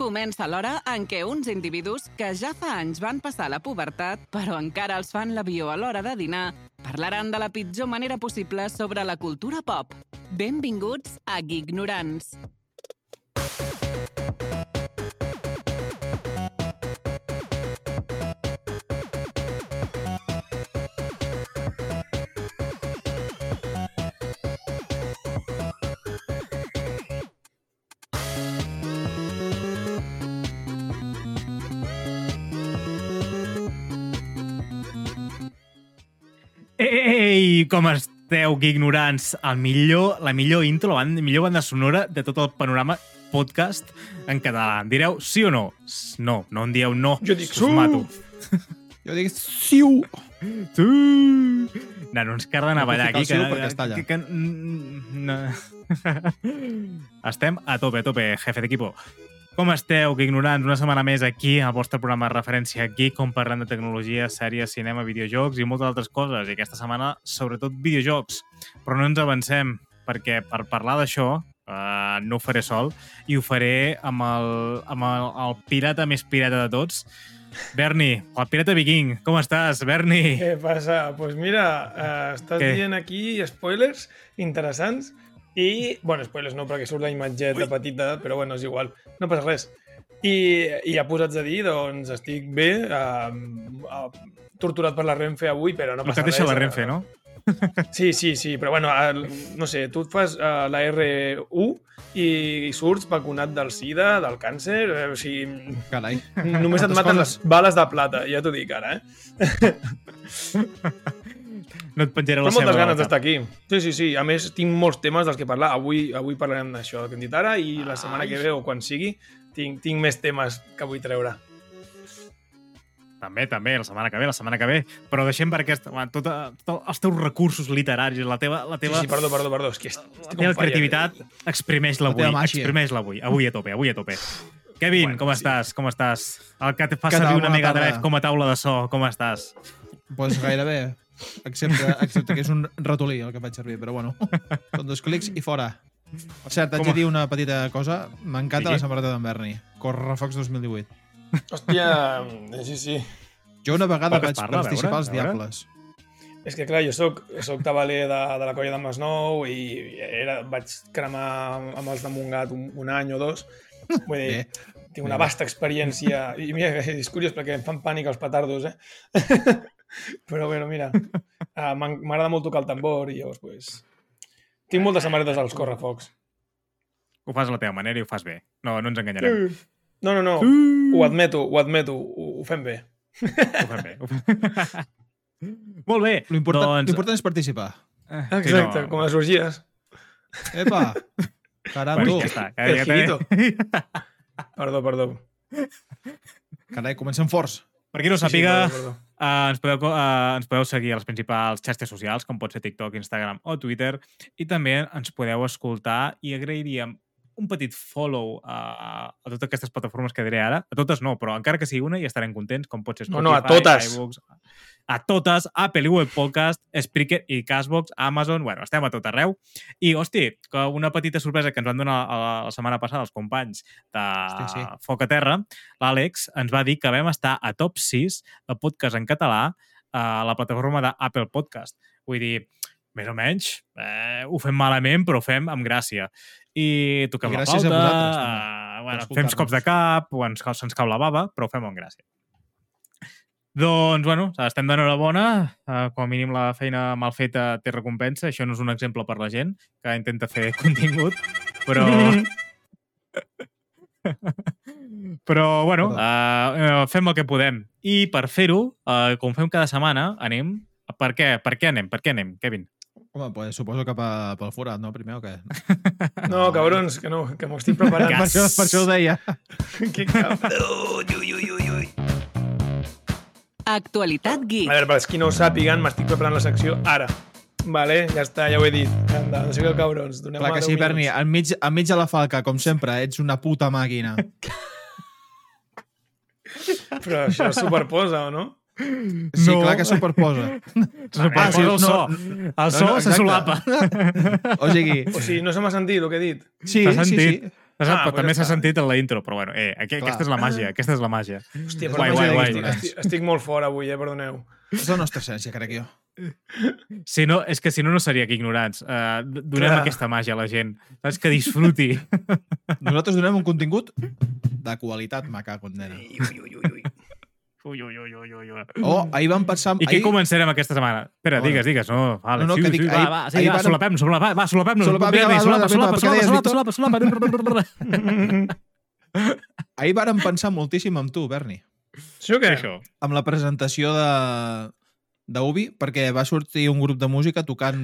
comença l'hora en què uns individus que ja fa anys van passar la pubertat, però encara els fan l'avió a l'hora de dinar, parlaran de la pitjor manera possible sobre la cultura pop. Benvinguts a Gignorants. Ei, com esteu, ignorants? El millor, la millor intro, la millor banda sonora de tot el panorama podcast en català. Em direu sí o no? No, no em dieu no. Jo dic sí. mato. Jo dic siu. Sí. No, no ens cal d'anar a ballar aquí. allà. que, que, mm, no. Estem a tope, a tope, jefe d'equipo. Com esteu, que ignorants? Una setmana més aquí, al vostre programa de referència aquí, com parlem de tecnologia, sèries, cinema, videojocs i moltes altres coses. I aquesta setmana, sobretot, videojocs. Però no ens avancem, perquè per parlar d'això uh, no ho faré sol i ho faré amb el, amb el, el pirata més pirata de tots, Berni, el pirata viking. Com estàs, Berni? Què passa? Doncs pues mira, eh, estàs Què? dient aquí spoilers interessants i, bueno, spoilers no, perquè surt la imatgeta petita, però bueno, és igual, no passa res. I, i ja posats a dir, doncs estic bé, eh, eh, torturat per la Renfe avui, però no passa res. deixa la Renfe, no? Sí, sí, sí, però bueno, el, no sé, tu et fas uh, la R1 i, i surts vacunat del SIDA, del càncer, eh, o sigui, Carai. només et maten coses. les bales de plata, ja t'ho dic ara, eh? No et penjaré la Tinc moltes ganes d'estar aquí. Sí, sí, sí. A més, tinc molts temes dels que parlar. Avui, avui parlarem d'això que hem dit ara i la setmana que ve o quan sigui tinc, tinc més temes que vull treure. També, també, la setmana que ve, la setmana que ve. Però deixem per aquest... Tot, tot, els teus recursos literaris, la teva, la Sí, teva, sí, perdó, perdó, perdó. És que est- la estic teva creativitat, exprimeix-la avui. Exprimeix-la avui. Avui a tope, avui a tope. Kevin, Bueno, com sí. estàs? Com estàs? El que et fa servir una Mega. Drive com a taula de so, com estàs? pues gairebé. Excepte, excepte que és un ratolí el que faig servir, però bueno. Són dos clics i fora. Per cert, haig de dir una petita cosa. M'encanta Digui. la samarreta d'en Berni. Correfocs 2018. Hòstia, sí, sí. Jo una vegada Poc vaig parla, participar veure, als. Diables. És que clar, jo soc, soc tabaler de, de la colla de Masnou i era, vaig cremar amb els de Montgat un, un any o dos. Vull dir, Bé. tinc una vasta experiència. I mira, és curiós perquè em fan pànic els petardos, eh? Però bueno, mira, uh, m'agrada molt tocar el tambor i llavors, pues, tinc moltes samarretes als correfocs. Ho fas a la teva manera i ho fas bé. No, no ens enganyarem. No, no, no, ho admeto, ho admeto, ho, ho fem bé. Ho fem bé. Ho fem... Molt bé. L'important Doncs... l'important és participar. Eh, Exacte, com les orgies. Epa! Caram, Bueno, tu. ja està. El Ja, ja, Perdó, perdó. Carai, comencem forts. Per qui no Sí, sí, sàpiga, perdó, perdó. Uh, ens, podeu, uh, ens podeu seguir als principals xarxes socials, com pot ser TikTok, Instagram o Twitter, i també ens podeu escoltar i agrairíem un petit follow a, a totes aquestes plataformes que diré ara. A totes no, però encara que sigui una ja estarem contents, com pot ser No, Spotify, no, a totes. iVoox, a totes, Apple i Google Podcast, Spreaker i Castbox, Amazon, bueno, estem a tot arreu. I, hosti, que una petita sorpresa que ens van donar la, la setmana passada els companys de Hosti, sí. Foc a Terra, l'Àlex ens va dir que vam estar a top 6 de podcast en català a la plataforma d'Apple Podcast. Vull dir, més o menys, eh, ho fem malament, però ho fem amb gràcia. I toquem I la gràcies a flauta, vosaltres, també, eh, bueno, fem cops de cap, o ens, se'ns cau la bava, però ho fem amb gràcia. Doncs, bueno, estem d'enhorabona. Uh, com a mínim la feina mal feta té recompensa. Això no és un exemple per la gent que intenta fer contingut, però... però, bueno, uh, fem el que podem. I per fer-ho, uh, com fem cada setmana, anem... Per què? Per què anem? Per què anem, Kevin? Home, pues, suposo que pa, pel forat, no? Primer o què? No, cabrons, que no, que m'ho estic preparant. Per això, per això ho deia. que cabró. Ui, ui, ui, ui. Actualitat A Geek. veure, per als qui no ho sàpiguen, m'estic preparant la secció ara. Vale, ja està, ja ho he dit. Anda, no sigueu cabrons. Doneu Clar que sí, Berni, enmig, enmig de la falca, com sempre, ets una puta màquina. Però això es superposa, o no? Sí, No. clar que superposa. Superposa sí, el no, so. no, El so no, se exacte. solapa. O sigui, O sigui, no se m'ha sentit el que he dit. sí, sí, sí. Ah, però també s'ha sentit en la intro, però bueno, eh, aquí, Clar. aquesta és la màgia, aquesta és la màgia. Hòstia, Guai, però guai, sé, guai. estic, estic, estic molt fora avui, eh? Perdoneu. És la nostra essència, crec jo. Si no, és que si no, no seria que ignorants. Uh, donem Clar. aquesta màgia a la gent. Saps? Que disfruti. Nosaltres donem un contingut de qualitat, en nena. Ui, ui, ui, ui. Ui, ui, ui, ui, ui. Oh, ahir vam pensar... I què ahir... començarem aquesta setmana? Espera, Bueno. digues, digues. No, vale. No, no, sí, que dic, sí, va, ahir- va, sí, ahir va, solapem, solapem, va, solapem-nos. Va, va, va, solapa, perquè solapa, deies, solapa, solapa. Ahir vàrem pensar moltíssim amb tu, Berni. Això Què què? això? Amb la presentació de d'Ubi, perquè va sortir un grup de música tocant...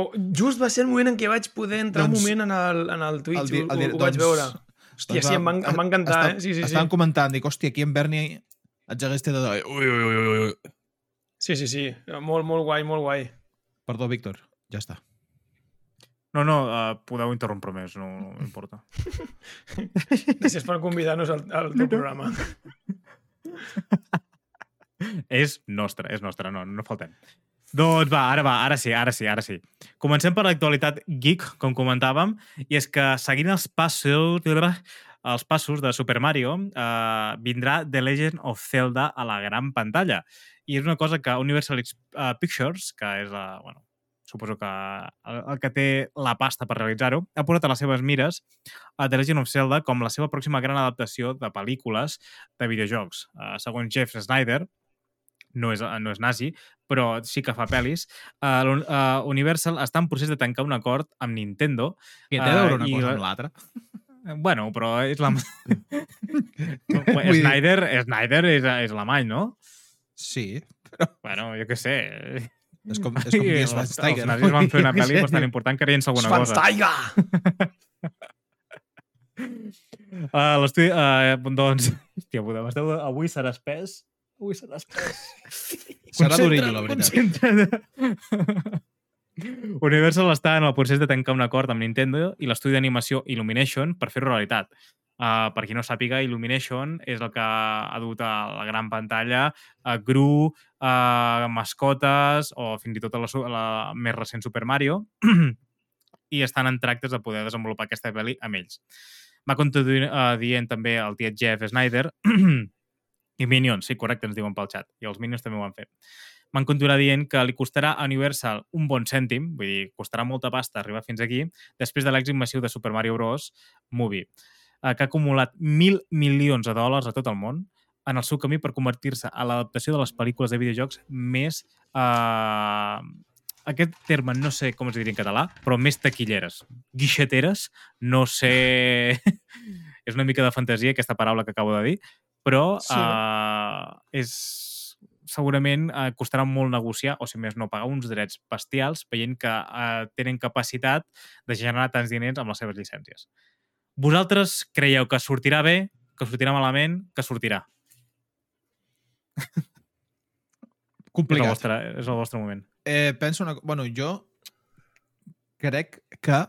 Oh, just va ser el moment en què vaig poder entrar Doncs- un moment en el, en el Twitch, El el di- ho, ho vaig doncs- veure. Hòstia, sí, em va, em va encantar, Està- eh? Sí, sí, sí. Estaven comentant, dic, hòstia, aquí en Berni et hagués té de... Ui, ui, ui, ui, ui. Sí, sí, sí. Molt, molt guai, molt guai. Perdó, Víctor, ja està. No, no, uh, podeu interrompre més, no, no importa. Gràcies per convidar-nos al, al teu programa. És nostre, és nostre, no, no faltem. Doncs va, ara va, ara sí, ara sí, ara sí. Comencem per l'actualitat geek, com comentàvem, i és que seguint els passos, els passos de Super Mario, eh, vindrà The Legend of Zelda a la gran pantalla. I és una cosa que Universal eh, Pictures, que és la, bueno, suposo que el, el que té la pasta per realitzar-ho, ha posat a les seves mires a The Legend of Zelda com la seva pròxima gran adaptació de pel·lícules de videojocs. Uh, segons Jeff Snyder, no és, no és nazi, però sí que fa pel·lis, uh, uh, Universal està en procés de tancar un acord amb Nintendo. Que té a veure una i cosa la- amb l'altra. Bueno, però és la... Snyder, Snyder és, és alemany, no? Sí, Bueno, jo què sé. és com, és com dir Schweinsteiger. els nazis van fer una pel·li bastant important que creien alguna cosa. Schweinsteiger! Uh, L'estudi... Uh, doncs... Hòstia puta, m'esteu... Avui serà espès. Avui serà espès. Serà durillo, la veritat. Concentra't. Universal està en el procés de tancar un acord amb Nintendo i l'estudi d'animació Illumination per fer-ho realitat. Uh, per qui no sàpiga, Illumination és el que ha dut a la gran pantalla a Gru, a mascotes o fins i tot a la, la més recent Super Mario i estan en tractes de poder desenvolupar aquesta pel·li amb ells. Va continuar uh, dient també el tiet Jeff Snyder i Minions, sí, correcte, ens diuen pel xat. I els Minions també ho van fer. Van continuar dient que li costarà a Universal un bon cèntim, vull dir, costarà molta pasta arribar fins aquí, després de l'èxit massiu de Super Mario Bros. Movie, eh, que ha acumulat mil milions de dòlars a tot el món en el seu camí per convertir-se a l'adaptació de les pel·lícules de videojocs més... Eh, aquest terme no sé com es diria en català, però més taquilleres. Guixeteres, no sé... és una mica de fantasia aquesta paraula que acabo de dir, però Sí. eh, és segurament eh, costarà molt negociar, o si més no, pagar uns drets bestials veient que eh, tenen capacitat de generar tants diners amb les seves llicències. Vosaltres creieu que sortirà bé, que sortirà malament, que sortirà? És el Complicat. vostre, és el vostre moment. Eh, penso una... Bueno, jo crec que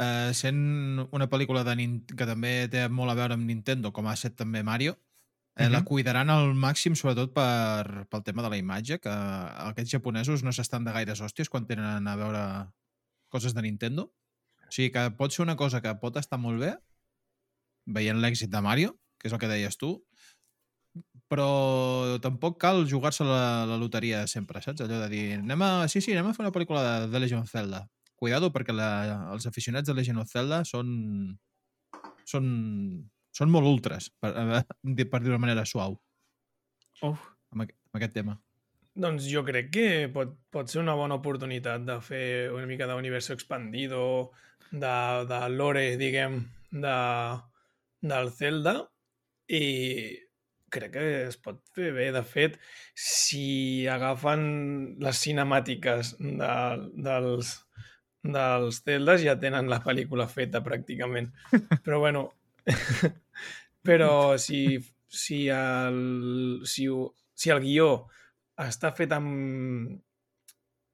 eh, sent una pel·lícula de Nin... que també té molt a veure amb Nintendo, com ha estat també Mario, eh, la Mhm. cuidaran al màxim, sobretot per, pel tema de la imatge, que aquests japonesos no s'estan de gaires hòsties quan tenen a veure coses de Nintendo. O sigui que pot ser una cosa que pot estar molt bé, veient l'èxit de Mario, que és el que deies tu, però tampoc cal jugar-se la, la loteria sempre, saps? Allò de dir, anem a, sí, sí, anem a fer una pel·lícula de, de Legend of Zelda. Cuidado, perquè la, els aficionats de Legend of Zelda són, són, són molt ultres, per, per dir-ho de manera suau, Uf. amb, amb aquest tema. Doncs jo crec que pot, pot ser una bona oportunitat de fer una mica d'universo expandido, de, de lore, diguem, de, del Zelda, i crec que es pot fer bé. De fet, si agafen les cinemàtiques de, dels, dels Zeldas ja tenen la pel·lícula feta pràcticament. Però bueno, però si, si, el, si, ho- si el guió està fet amb,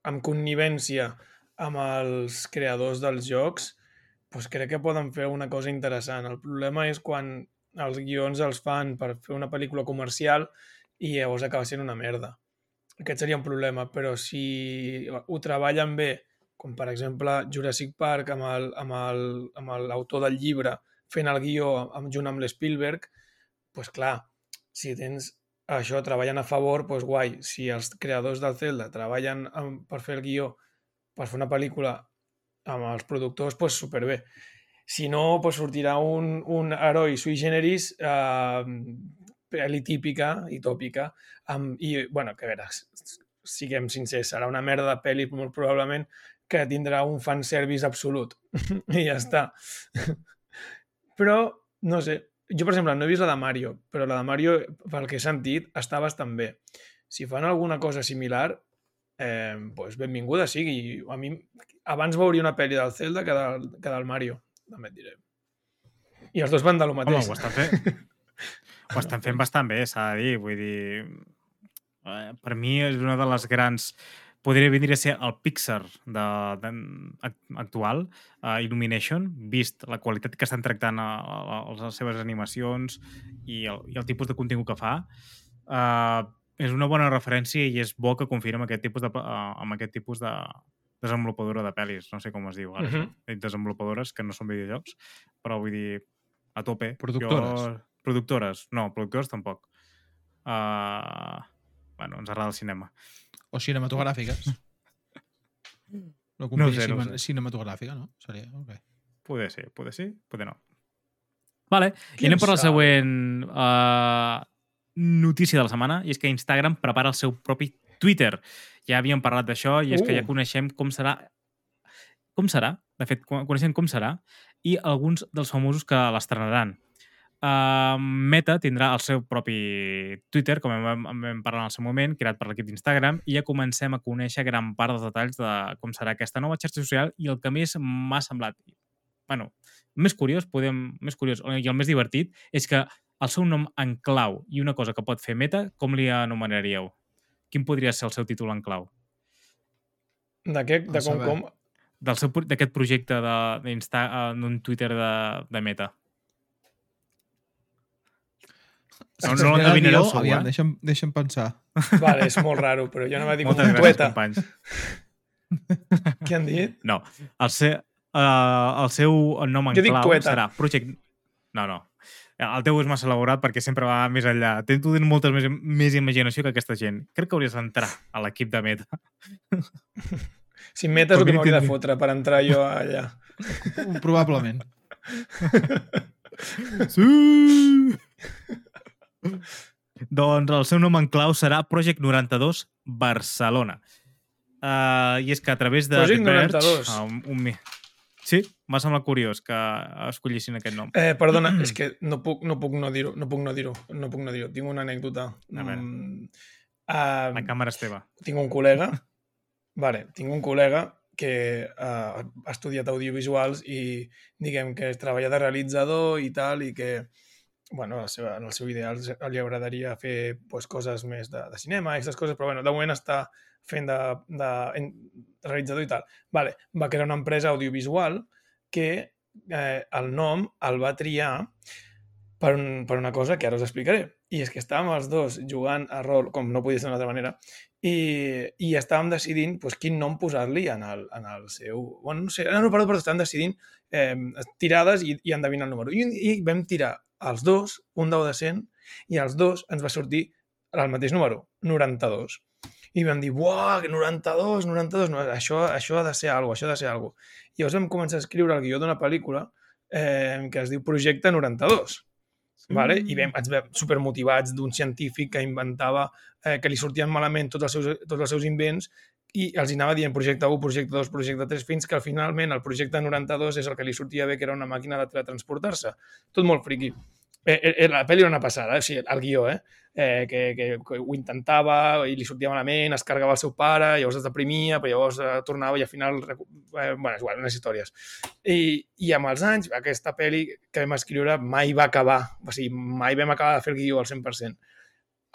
amb connivència amb els creadors dels jocs, doncs crec que poden fer una cosa interessant. El problema és quan els guions els fan per fer una pel·lícula comercial i llavors acaba sent una merda. Aquest seria un problema, però si ho treballen bé, com per exemple Jurassic Park amb l'autor del llibre fent el guió amb, junt amb l'Spielberg, pues clar, si tens això treballant a favor, doncs guai. Si els creadors del Zelda treballen amb, per fer el guió, per fer una pel·lícula amb els productors, doncs superbé. Si no, doncs sortirà un, un heroi sui generis eh, pel·li típica i tòpica amb, i, bueno, que a veure, siguem sincers, serà una merda de pel·li molt probablement que tindrà un fanservice absolut i ja està. Però, no sé, jo, per exemple, no he vist la de Mario, però la de Mario, pel que he sentit, està bastant bé. Si fan alguna cosa similar, eh, pues benvinguda sigui. A mi, abans veuria una pel·li del Zelda que del, que del Mario, també et diré. I els dos van de lo mateix. Home, ho estan fent, ho estan fent bastant bé, s'ha de dir. Vull dir, eh, per mi és una de les grans podria venir a ser el Pixar de, de, actual, uh, Illumination, vist la qualitat que estan tractant a, a, a les seves animacions i el, i el tipus de contingut que fa. Uh, és una bona referència i és bo que confiï amb aquest tipus de, uh, amb aquest tipus de desenvolupadora de pel·lis, no sé com es diu ara, uh Mhm. -huh. desenvolupadores que no són videojocs, però vull dir, a tope. Productores. Jo... Productores. No, productors tampoc. Uh, bueno, ens agrada el cinema. O cinematogràfiques. No companyia sé, no sé. cinematogràfica, no? Seria, ok. Poder ser, poder sí, poder no. Vale, i Qui anem ho per la següent uh, notícia de la setmana, i és que Instagram prepara el seu propi Twitter. Ja havíem parlat d'això, i és que ja Uh. coneixem com serà com serà, de fet, co- coneixem com serà, i alguns dels famosos que l'estrenaran. Uh, Meta tindrà el seu propi Twitter, com vam, vam parlar en el seu moment, creat per l'equip d'Instagram, i ja comencem a conèixer gran part dels detalls de com serà aquesta nova xarxa social i el que més m'ha semblat bueno, més curiós, podem, més curiós i el més divertit és que el seu nom en clau i una cosa que pot fer Meta, com li anomenaríeu? Quin podria ser el seu títol en clau? De què? De com, com? Del seu pro- D'aquest projecte de- eh, d'un Twitter de, de Meta. No, no l'endevinareu segur, Aviam, eh? deixa'm, deixa'm pensar. Vale, és molt raro, però jo no vaig dir com Moltes un gràcies, tueta. companys. Què han dit? No, el, se, uh, el seu nom en Jo dic clau tueta. serà Project... No, no. El teu és massa elaborat perquè sempre va més enllà. Tens tu tens molta més, més imaginació que aquesta gent. Crec que hauries d'entrar a l'equip de Meta. Si metes el que m'hauria de- fotre per entrar jo allà. Probablement. Sí! doncs el seu nom en clau serà Project 92 Barcelona. Uh, I és que a través de Project The Verge, 92. uh, un, un, sí, m'ha semblat curiós que escollissin aquest nom. Eh, perdona, és que no puc no, puc no dir-ho, no puc no dir-ho, no puc no dir-ho. Tinc una anècdota. A veure. Mm, La uh, càmera és teva. tinc un col·lega, vale, tinc un col·lega que uh, ha estudiat audiovisuals i diguem que treballa de realitzador i tal, i que bueno, la seva, en el seu ideal li agradaria fer pues, coses més de, de cinema, aquestes coses, però bueno, de moment està fent de, de, de realitzador i tal. Vale, va crear una empresa audiovisual que eh, el nom el va triar per, un, per una cosa que ara us explicaré. I és que estàvem els dos jugant a rol, com no podia ser d'una altra manera, i, i estàvem decidint pues, quin nom posar-li en, el, en el seu... Bueno, no sé, no, perdó, perdó, estàvem decidint eh, tirades i, i endevinar el número. I, I vam tirar els dos, un dau de 100, i els dos ens va sortir el mateix número, 92. I vam dir, buah, que 92, 92, no, això, això ha de ser alguna això ha de ser alguna I llavors vam començar a escriure el guió d'una pel·lícula eh, que es diu Projecte 92. Vale? I vam, ens vam supermotivats d'un científic que inventava eh, que li sortien malament tots els, seus, tots els seus invents i els anava dient projecte 1, projecte 2, projecte 3, fins que finalment el projecte 92 és el que li sortia bé, que era una màquina de teletransportar-se. Tot molt friqui. Eh, eh, la pel·li era una passada, eh? o sigui, el guió, eh? eh que, que, que ho intentava i li sortia malament, es carregava el seu pare, llavors es deprimia, però llavors eh, tornava i al final... Eh, bueno, és igual, unes històries. I, I amb els anys, aquesta pel·li que vam escriure mai va acabar, o sigui, mai vam acabar de fer el guió al 100%.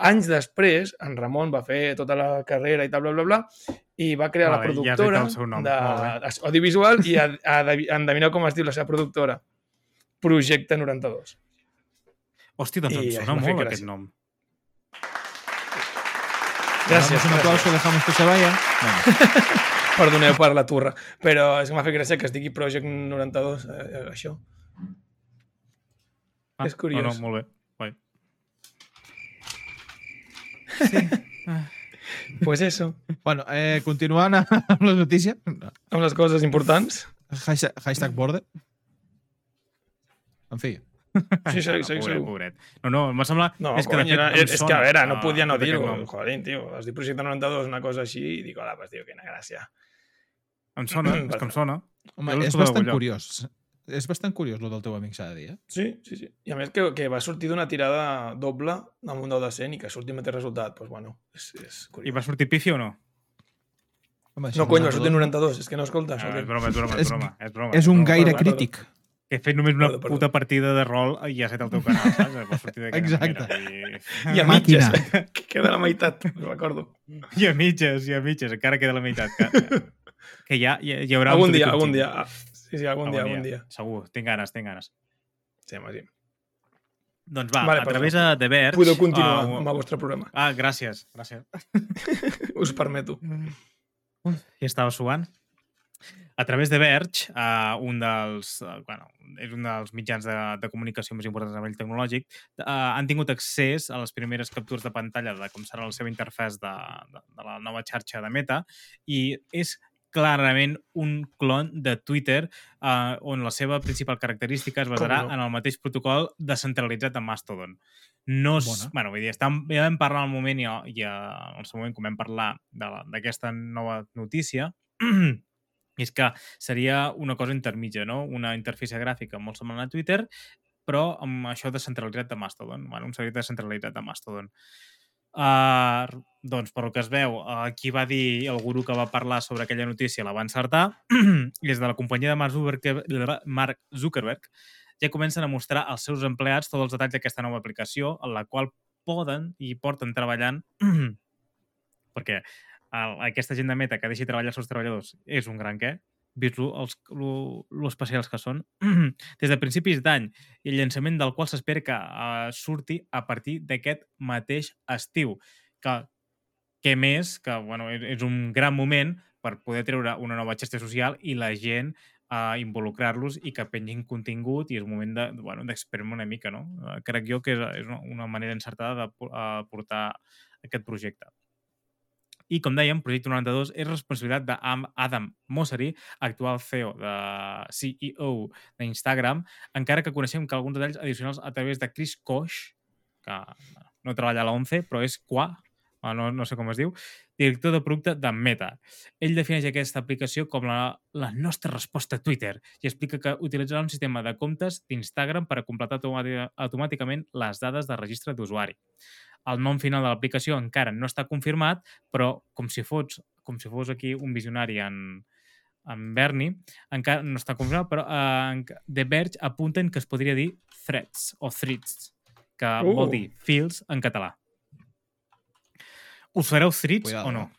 Anys després, en Ramon va fer tota la carrera i tal, bla, bla, bla, i va crear la Vale, ja productora el nom, de molt audiovisual i a, a, endevineu com es diu la seva productora. Projecte 92. Hòstia, doncs I em sona molt gràcia. aquest nom. Gràcies. Damos un aplauso, dejamos que se vaya. Venga. Perdoneu per la turra, però és que m'ha fet gràcia que es digui Project 92, eh, eh, això. Ah, És curiós. No, no, molt bé. Guai. Pues eso. Bueno, eh, continuant amb la notícia. Amb les coses importants. Hashtag, hashtag border. En fi. Sí, sí, sí, sí. pobret. No, no, m'ha semblat... No, és que, fet, era, és, és que, a veure, no ah, podia no dir-ho. nom. Joder, tio. Has dit Projecte 92, una cosa així, i dic, hola, pues, tio, quina gràcia. Em sona, és que em sona. Home, és bastant curiós. És bastant curiós, el del teu amic, s'ha de dir, eh? Sí, sí, sí. I a més que, que va sortir d'una tirada doble amb un 10 de 100 i que surti el mateix resultat, doncs bueno, és, és I curiós. va sortir pifi o no? Home, No, cony, va sortir 92, és que no escoltes. Ah, o què? és broma, és broma, és broma. És, broma, És un broma. gaire Perdó, perdó. crític. Que he fet només una Perdó, perdó. puta partida de rol i ja set el teu canal, saps? Va sortir d'aquella Exacte. manera. I a Màquina. mitges, que queda la meitat, me'n recordo. I, I a mitges, i a mitges. Encara queda la meitat. Que, que ja, hi, hi haurà... Algun un dia, algun dia. Sí, sí, algun dia, algun dia. Segur, tinc ganes, tinc ganes. Sí, home, sí. Doncs va, Vale, a través de The Verge... Podeu continuar ah, amb el vostre programa. Ah, gràcies, gràcies. Us permeto. I estava suant. A través de Verge, uh, un dels, uh, bueno, és un dels mitjans de, de comunicació més importants a nivell tecnològic, uh, han tingut accés a les primeres captures de pantalla de com serà la seva interfàs de, de, de la nova xarxa de Meta i és clarament un clon de Twitter uh, on la seva principal característica es basarà no? en el mateix protocol descentralitzat de Mastodon. No és, Bona. bueno, vull dir, estem, ja vam parlar al moment i, i el seu moment, com vam parlar d'aquesta nova notícia, és que seria una cosa intermitja, no? Una interfície gràfica molt semblant a Twitter, però amb això descentralitzat de Mastodon, bueno, un servei descentralitzat de Mastodon. Uh, doncs, per lo que es veu, uh, qui va dir el guru que va parlar sobre aquella notícia la va encertar, i des de la companyia de Mark Zuckerberg, Mark Zuckerberg ja comencen a mostrar als seus empleats tots els detalls d'aquesta nova aplicació, en la qual poden i porten treballant perquè el, aquesta gent de Meta que deixi treballar els seus treballadors és un gran què, vist lo, els, especials que són, des de principis d'any, i el llançament del qual s'espera que uh, surti a partir d'aquest mateix estiu. Que, que més, que bueno, és, és un gran moment per poder treure una nova xarxa social i la gent a involucrar-los i que pengin contingut i és un moment de, bueno, d'experimentar una mica, no? Uh, crec jo que és, és una- una manera encertada de uh, portar aquest projecte. I, com dèiem, Projecte 92 és responsabilitat d'Adam Mosseri, actual CEO de CEO d'Instagram, encara que coneixem que alguns detalls addicionals a través de Chris Koch, que no treballa a la 11, però és Qua, no, no sé com es diu, director de producte de Meta. Ell defineix aquesta aplicació com la, la nostra resposta a Twitter i explica que utilitzarà un sistema de comptes d'Instagram per a completar automàtica- automàticament les dades de registre d'usuari. El nom final de l'aplicació encara no està confirmat, però com si fos, com si fos aquí un visionari en, en Bernie, encara no està confirmat, però eh, The Verge apunten que es podria dir threads o threads, que uh. vol dir fils en català. Us fareu threads Cuidado, o no?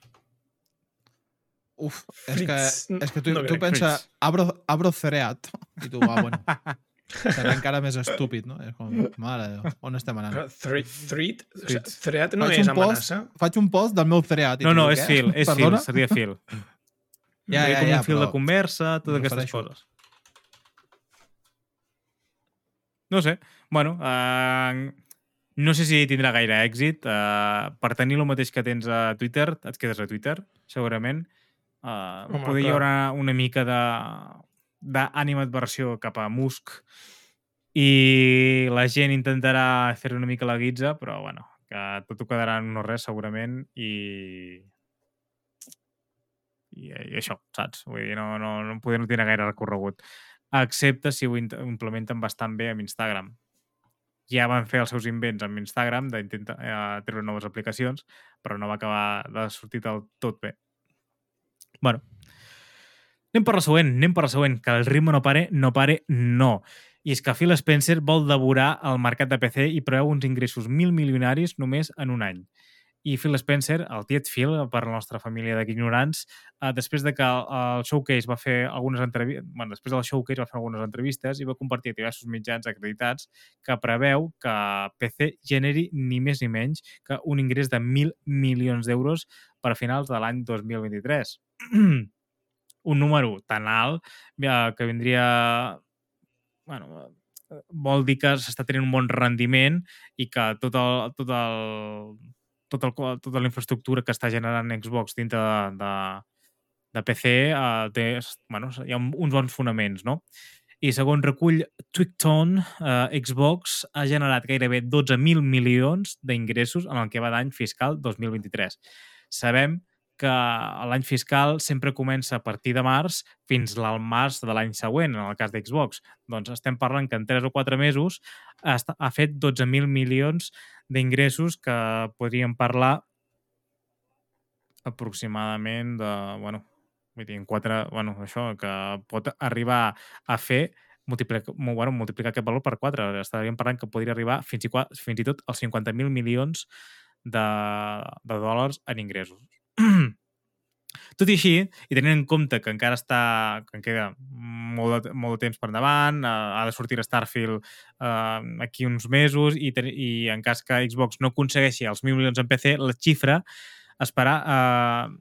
Uf, és que, és que tu, No tu pensa, abro, abro cereat, i tu, ah, bueno, serà encara més estúpid, no? És com, mare, de Déu, on estem anant? Threat, threat, o sigui, threat no Faig és un post, amenaça. faig un post del meu cereat. i No, no, què? és fil, és Perdona? fil, seria fil. Ja, Seria ja, com ja, un fil però de conversa, totes aquestes coses. No sé. Bueno, uh, no sé si tindrà gaire èxit. Uh, per tenir el mateix que tens a Twitter, et quedes a Twitter, segurament. Uh, Home, poder hi clar. haurà una mica de d'animadversió cap a Musk i la gent intentarà fer una mica la guitza, però bueno, que tot ho quedarà en no res segurament i i, i això, saps? Vull dir, no, no, no poder no tindre gaire recorregut. Excepte si ho implementen bastant bé amb Instagram. Ja van fer els seus invents amb Instagram d'intentar eh, treure noves aplicacions, però no va acabar de sortir del tot bé. bueno, anem per la següent, anem per la següent, que el ritme no pare, no pare, no. I és que Phil Spencer vol devorar el mercat de PC i preveu uns ingressos mil milionaris només en un any. I Phil Spencer, el tiet Phil, per la nostra família d'ignorants, eh, després de que el, Showcase va fer algunes entrevistes, bueno, després del Showcase va fer algunes entrevistes i va compartir diversos mitjans acreditats que preveu que PC generi ni més ni menys que un ingrés de mil milions d'euros per a finals de l'any 2023. un número tan alt eh, que vindria bueno, vol dir que s'està tenint un bon rendiment i que tot el, tot el, tot el, tota la infraestructura que està generant Xbox dintre de, de, de PC eh, té, bueno, hi ha uns bons fonaments, no? I segons recull Twicton, eh, Xbox ha generat gairebé 12.000 milions d'ingressos en el que va d'any fiscal 2023. Sabem que l'any fiscal sempre comença a partir de març fins al març de l'any següent, en el cas d'Xbox. Doncs estem parlant que en 3 o 4 mesos ha fet 12.000 milions d'ingressos que podríem parlar aproximadament de, bueno, vull dir, en 4, bueno, això, que pot arribar a fer multiplicar, bueno, multiplicar aquest valor per 4. Estaríem parlant que podria arribar fins i, fins i tot als 50.000 milions de, de dòlars en ingressos. Tot i així, i tenint en compte que encara està, que en queda molt de, molt de temps per endavant, eh, ha de sortir Starfield eh, aquí uns mesos i, ten, i en cas que Xbox no aconsegueixi els 1.000 milions en PC, la xifra esperar eh,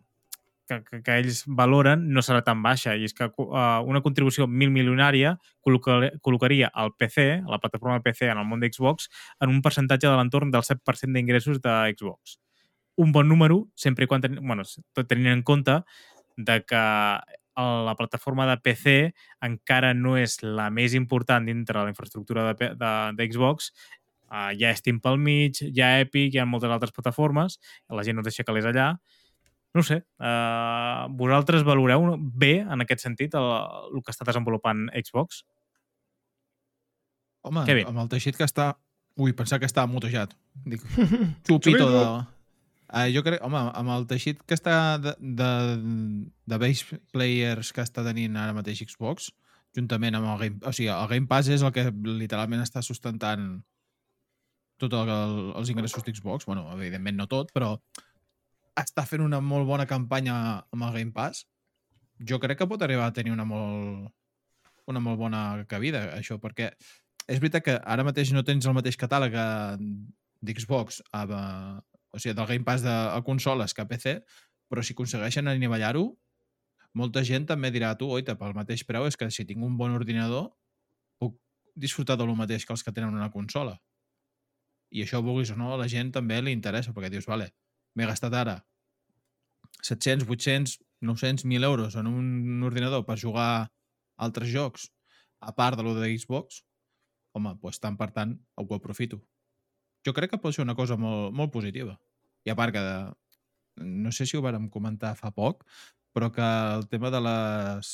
que, que, que ells valoren no serà tan baixa i és que uh, una contribució mil milionària col·locaria el PC, la plataforma PC en el món d'Xbox en un percentatge de l'entorn del 7% d'ingressos de Xbox. Un bon número, sempre i quan ten, bueno, tot tenint en compte de que la plataforma de PC encara no és la més important dintre de la infraestructura de, de, de Xbox uh, hi ha Steam pel mig, hi ha Epic, hi ha moltes altres plataformes, la gent no deixa calés allà, no sé, uh, vosaltres valoreu bé, en aquest sentit, el, el que està desenvolupant Xbox? Home, amb el teixit que està... Ui, pensar que està motejat. Dic, xupito de... Uh, jo crec, home, amb el teixit que està de, de, de base players que està tenint ara mateix Xbox, juntament amb el Game... O sigui, el Game Pass és el que literalment està sustentant tot el, el, els ingressos d'Xbox. bueno, evidentment no tot, però està fent una molt bona campanya amb el Game Pass, jo crec que pot arribar a tenir una molt, una molt bona cabida, això, perquè és veritat que ara mateix no tens el mateix catàleg d'Xbox, o sigui, del Game Pass de, a consoles que a PC, però si aconsegueixen anivellar-ho, molta gent també dirà, tu, oita, pel mateix preu és que si tinc un bon ordinador puc disfrutar de lo mateix que els que tenen una consola. I això, vulguis o no, a la gent també li interessa, perquè dius, vale, m'he gastat ara 700, 800, 900, 1.000 euros en un ordinador per jugar altres jocs, a part de lo de Xbox, home, doncs tant per tant ho aprofito. Jo crec que pot ser una cosa molt, molt positiva. I a part que, de, no sé si ho vàrem comentar fa poc, però que el tema de les,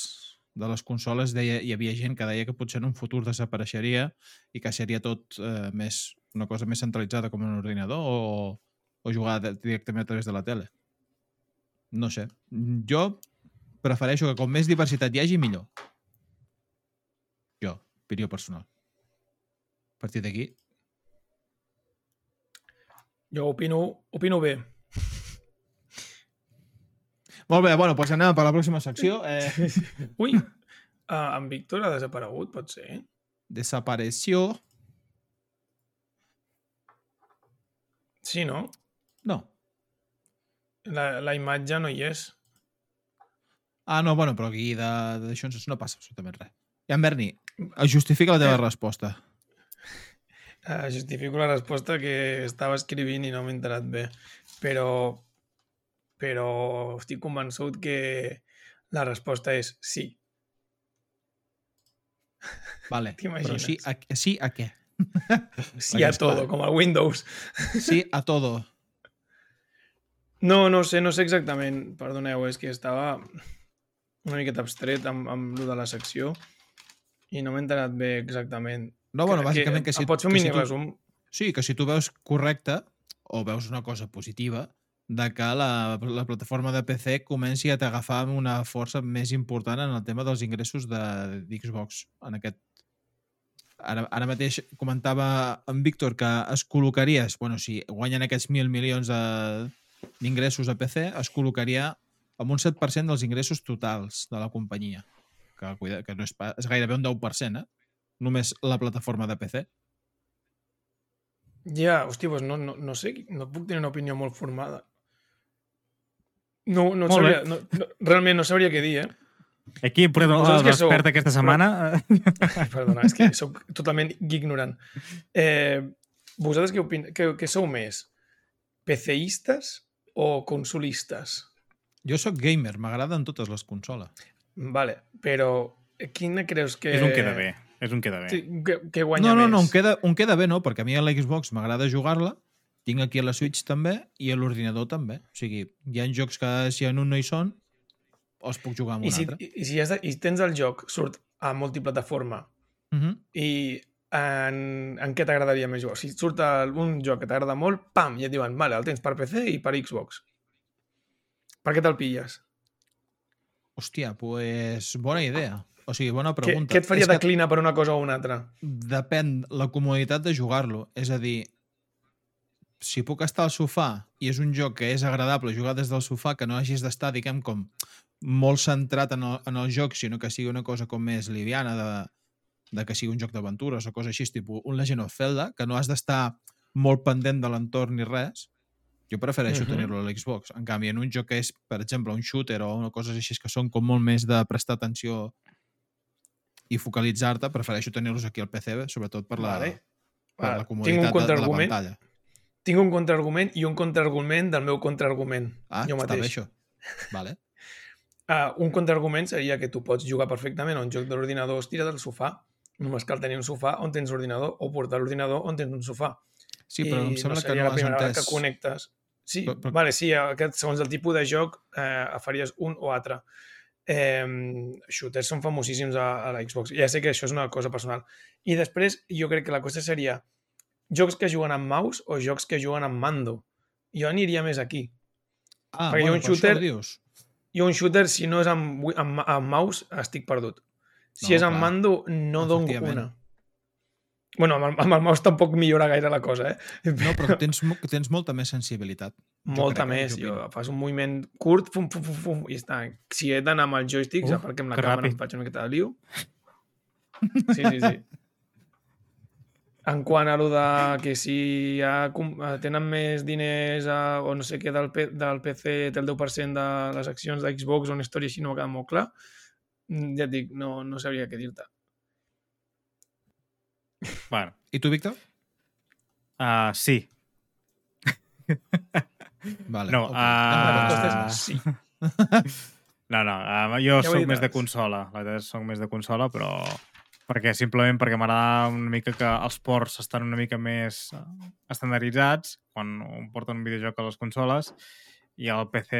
de les consoles deia, hi havia gent que deia que potser en un futur desapareixeria i que seria tot eh, més una cosa més centralitzada com un ordinador o, o jugar directament a través de la tele. No sé. Jo prefereixo que com més diversitat hi hagi, millor. Jo, opinió personal. A partir d'aquí... Jo opino, opino bé. Molt bé, bueno, doncs anem per la pròxima secció. Eh... Ui, uh, en Víctor ha desaparegut, pot ser? Desapareció. Sí, no? No. La, la imatge no hi és. Ah, no, bueno, però aquí d'això no passa absolutament res. I en Berni, justifica la teva eh. resposta. Uh, justifico la resposta que estava escrivint i no m'he enterat bé. Però, però estic convençut que la resposta és sí. Vale, però sí a, sí a què? Sí a todo, com a Windows. Sí a todo. No, no sé, no sé exactament. Perdoneu, és que estava una miqueta abstret amb, amb lo de la secció i no m'he enterat bé exactament. No, bueno, bàsicament que, que si... Pots fer un mini si tu, resum? Sí, que si tu veus correcte o veus una cosa positiva de que la, la plataforma de PC comenci a t'agafar una força més important en el tema dels ingressos de d'Xbox en aquest ara, ara mateix comentava en Víctor que es col·locaries, bueno, si guanyen aquests mil milions de, d'ingressos a PC es col·locaria amb un 7% dels ingressos totals de la companyia, que, cuida, que no és, és gairebé un 10%, eh? Només la plataforma de PC. Ja, hòstia, doncs no, no, no sé, no puc tenir una opinió molt formada. No, no, molt sabria, no, no, realment no sabria què dir, eh? Aquí què sou? l'expert aquesta setmana. Ai, perdona, és que sóc totalment ignorant. Eh, vosaltres què, opin... què, què sou més? PCistes o consolistes? Jo sóc gamer, m'agraden totes les consoles. Vale, però quina creus que... És un queda bé. És un queda bé. Sí, que, que guanya No, no, més? no, un queda, un queda bé, no, perquè a mi a l'Xbox m'agrada jugar-la, tinc aquí a la Switch també i a l'ordinador també. O sigui, hi ha jocs que si en un no hi són, els puc jugar amb I un si, altre. i, si has de, i tens el joc, surt a multiplataforma Uh -huh. i en, en què t'agradaria més jugar? Si surt un joc que t'agrada molt, pam, i et diuen, vale, el tens per PC i per Xbox. Per què te'l pilles? Hòstia, pues bona idea. O sigui, bona Què, pregunta. què et faria És que declinar per una cosa o una altra? Depèn la comoditat de jugar-lo. És a dir, si puc estar al sofà i és un joc que és agradable jugar des del sofà, que no hagis d'estar, diguem, com molt centrat en el, en el joc, sinó que sigui una cosa com més liviana, de, de que sigui un joc d'aventures o cosa així, tipus un Legend of Zelda, que no has d'estar molt pendent de l'entorn ni res, jo prefereixo uh. -huh. tenir-lo a l'Xbox. En canvi, en un joc que és, per exemple, un shooter o una cosa així que són com molt més de prestar atenció i focalitzar-te, prefereixo tenir-los aquí al PC, sobretot per la, Vale. per Vale. la Tinc un comoditat de, de la pantalla. Tinc un contraargument i un contraargument del meu contraargument. Ah, jo està bé mateix. això. Vale. Uh, un contraargument seria que tu pots jugar perfectament a un joc de l'ordinador estira del sofà. Només cal tenir un sofà on tens ordinador o portar l'ordinador on tens un sofà. Sí, però em I sembla no que no la has primera entès... que connectes. Sí, Però- però- vale, sí, aquest, segons el tipus de joc eh, faries un o altre. Eh, shooters són famosíssims a, a la Xbox. Ja sé que això és una cosa personal. I després, jo crec que la cosa seria jocs que juguen amb mouse o jocs que juguen amb mando. Jo aniria més aquí. Ah, perquè bueno, un shooter- ho dius. Jo un shooter, si no és amb, amb, amb mouse, estic perdut. Si No, és amb clar. mando, no dono una. Bueno, amb el, amb el mouse tampoc millora gaire la cosa, eh? No, però tens, que tens molta més sensibilitat. Molta crec, eh, més. jo Jo, fas un moviment curt, fum, fum, fum, fum, i està. Si he d'anar amb el joystick, Uf, ja perquè amb la que càmera ràpid. em faig una miqueta de liu. Sí, sí, sí. En quant a lo de que si ja eh, tenen més diners a, o no sé què del, P, del PC té el 10% de les accions de Xbox o una història així no m'ha quedat molt clar, mm, ja et dic, no, no sabria què dir-te. Bueno, I tu, Víctor? uh, sí. Vale, No, ok. La resposta Ah. és sí. No, no, uh, jo Ja sóc més de consola. La veritat és sóc més de consola, però perquè simplement perquè m'agrada una mica que els ports estan una mica més eh, estandarditzats quan un porten un videojoc a les consoles i el PC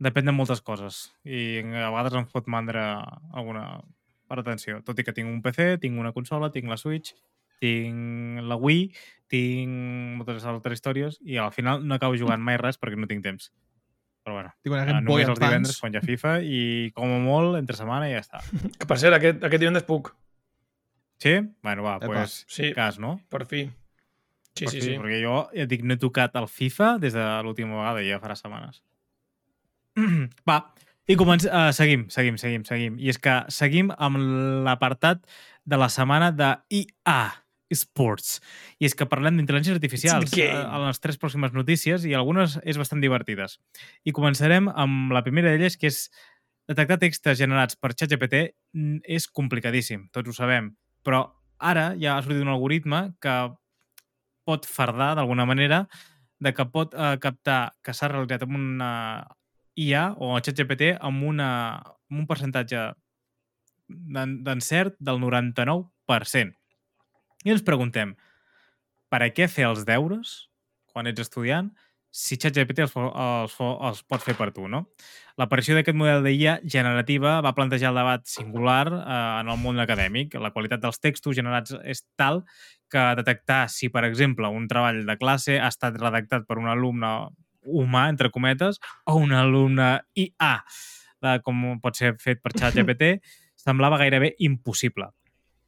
depèn de moltes coses i a vegades em fot mandra alguna per atenció. Tot i que tinc un PC, tinc una consola, tinc la Switch, tinc la Wii, tinc moltes altres històries i al final no acabo jugant mai res perquè no tinc temps. Però bueno, Tinc Boy només els divendres quan hi ha FIFA i com a molt entre setmana i ja està. Que per cert, aquest, aquest divendres puc. Sí? Bueno, va, doncs Sí, cas, no? per fi. Sí, Per sí, fi, sí. Perquè jo, ja et dic, no he tocat el FIFA des de l'última vegada, ja farà setmanes. Va, i començ... Uh, seguim, seguim, seguim, seguim. I és que seguim amb l'apartat de la setmana de EA Sports. I és que parlem d'intel·ligències artificials the eh, a les tres pròximes notícies i algunes és bastant divertides. I començarem amb la primera d'elles, que és detectar textos generats per ChatGPT és complicadíssim, tots ho sabem. Però ara ja ha sortit un algoritme que pot fardar d'alguna manera de que pot eh, captar que s'ha realitzat amb una IA o ChatGPT amb, una, amb un percentatge d'en- d'encert del 99%. I ens preguntem, per a què fer els deures quan ets estudiant si ChatGPT els, els, els pot fer per tu, no? L'aparició d'aquest model d'IA generativa va plantejar el debat singular eh, en el món acadèmic. La qualitat dels textos generats és tal que detectar si, per exemple, un treball de classe ha estat redactat per un alumne humà, entre cometes, o un alumne IA, de, com pot ser fet per ChatGPT, semblava gairebé impossible.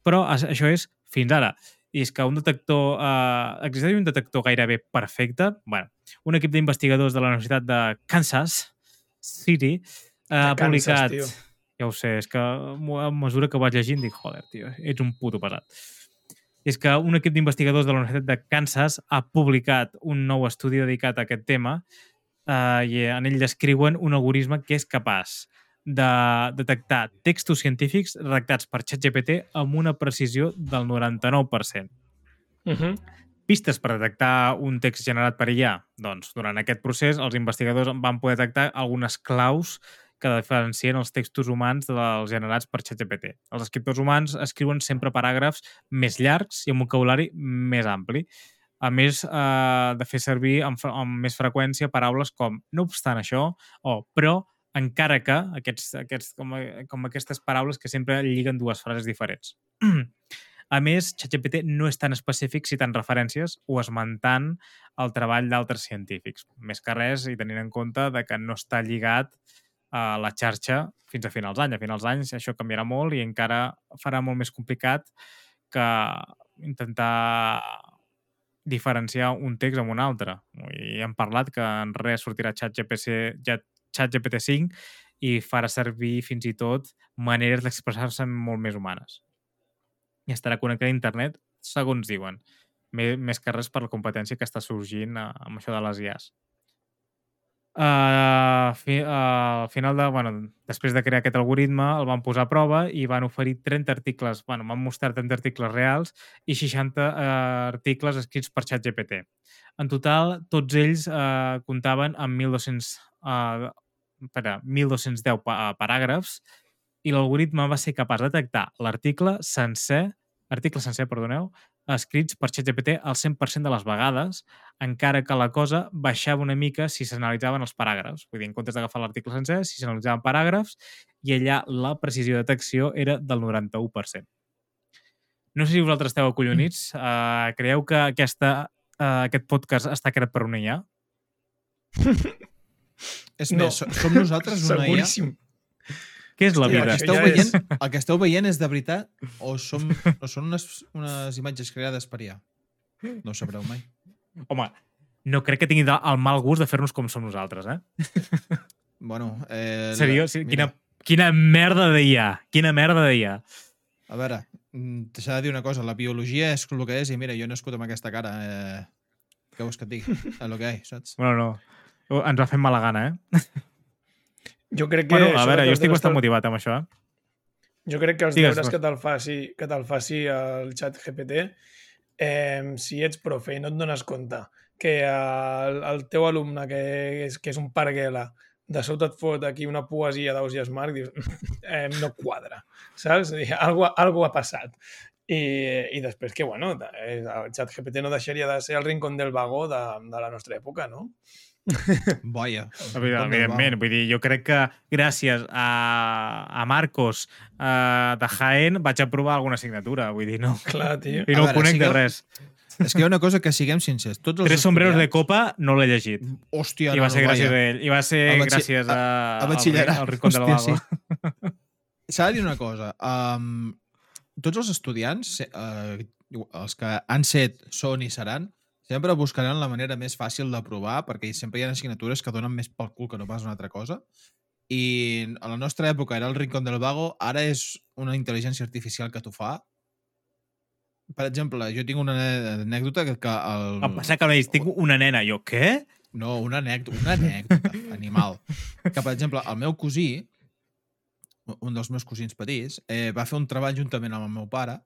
Però això és fins ara. I és que un detector... Eh, existeix un detector gairebé perfecte. bueno, un equip d'investigadors de la Universitat de Kansas City eh, ha Kansas, publicat... tio. Ja ho sé, és que a mesura que ho vaig llegint dic, joder, tio, ets un puto pesat. És que un equip d'investigadors de la Universitat de Kansas ha publicat un nou estudi dedicat a aquest tema eh, i en ell descriuen un algoritme que és capaç de detectar textos científics redactats per ChatGPT amb una precisió del 99%. Uh -huh. Pistes per detectar un text generat per IA? Doncs, durant aquest procés, els investigadors van poder detectar algunes claus que diferencien els textos humans dels generats per ChatGPT. Els escriptors humans escriuen sempre paràgrafs més llargs i amb un vocabulari més ampli. A més eh, de fer servir amb, amb més freqüència paraules com no obstant això o però encara que aquests, aquests, com, com aquestes paraules que sempre lliguen dues frases diferents. A més, ChatGPT no és tan específic citant referències o esmentant el treball d'altres científics. Més que res, i tenint en compte de que no està lligat a la xarxa fins a finals d'any. A finals d'any això canviarà molt i encara farà molt més complicat que intentar diferenciar un text amb un altre. I hem parlat que en res sortirà ChatGPT ja- ChatGPT 5 i farà servir fins i tot maneres d'expressar-se molt més humanes. I estarà connectat a internet, segons diuen. Més, més que res per la competència que està sorgint eh, amb això de les IAs. Uh, fi, uh, al final, de, bueno, després de crear aquest algoritme, el van posar a prova i van oferir 30 articles, bueno, van mostrar 30 articles reals i 60 uh, articles escrits per ChatGPT. En total, tots ells uh, comptaven amb 1.200, uh, espera, 1.210 pa paràgrafs i l'algoritme va ser capaç de detectar l'article sencer, article sencer, perdoneu, escrits per ChatGPT al 100% de les vegades, encara que la cosa baixava una mica si s'analitzaven els paràgrafs. Vull dir, en comptes d'agafar l'article sencer, si s'analitzaven paràgrafs, i allà la precisió de detecció era del 91%. No sé si vosaltres esteu acollonits. Uh, creieu que aquesta, uh, aquest podcast està creat per una IA? És No. més, so- som nosaltres una IA? Què és la vida? El que, esteu ja veient, és- el que esteu veient és de veritat o, som, o són unes, unes imatges creades per IA? No ho sabreu mai. Home, no crec que tingui el mal gust de fer-nos com som nosaltres, eh? Bueno, eh, Seriós? Sí, quina, quina merda d'IA. Quina merda d'IA. A veure, mm, t'ha de dir una cosa, la biologia és el que és i mira, jo he nascut amb aquesta cara. Eh, què vols que et digui? El que hi saps? Bueno, no. Ens va fer mala gana, eh? Jo crec que... Bueno, a veure, jo estic bastant motivat amb això, eh? Jo crec que els Digues, deures que te'l faci, que te'l faci el xat GPT, eh, si ets profe i no et dones compte que el, el teu alumne, que és, que és un parguela, de sobte et fot aquí una poesia d'Ausias Marc, dius, eh, no quadra, saps? I Algo, algo ha passat. I, I després que, bueno, eh, el xat GPT no deixaria de ser el rincón del vagó de, de la nostra època, no? Boia. Evident- Evidentment, vull dir, jo crec que gràcies a, a Marcos uh, de Jaén vaig aprovar alguna assignatura, vull dir, no. Clar, tio. I A no ho veure, conec de sigueu- res. És que hi ha una cosa que siguem sincers. Tots els Tres sombreros de copa no l'he llegit. Hòstia, I va no, ser no, gràcies a ell. I va ser batxi- gràcies a, a al, batxillerat. al Rincón del Hòstia, Vago. S'ha de dir una cosa. Um, tots els estudiants, uh, els que han set, són i seran, sempre buscaran la manera més fàcil d'aprovar perquè sempre hi ha assignatures que donen més pel cul que no pas una altra cosa. I a la nostra època era el Rincón del Vago, ara és una intel·ligència artificial que t'ho fa. Per exemple, jo tinc una anècdota que, que el... Em passa que dit, tinc una nena. Jo, què? No, una anècdota, una anècdota animal. Que, per exemple, el meu cosí, un dels meus cosins petits, eh, va fer un treball juntament amb el meu pare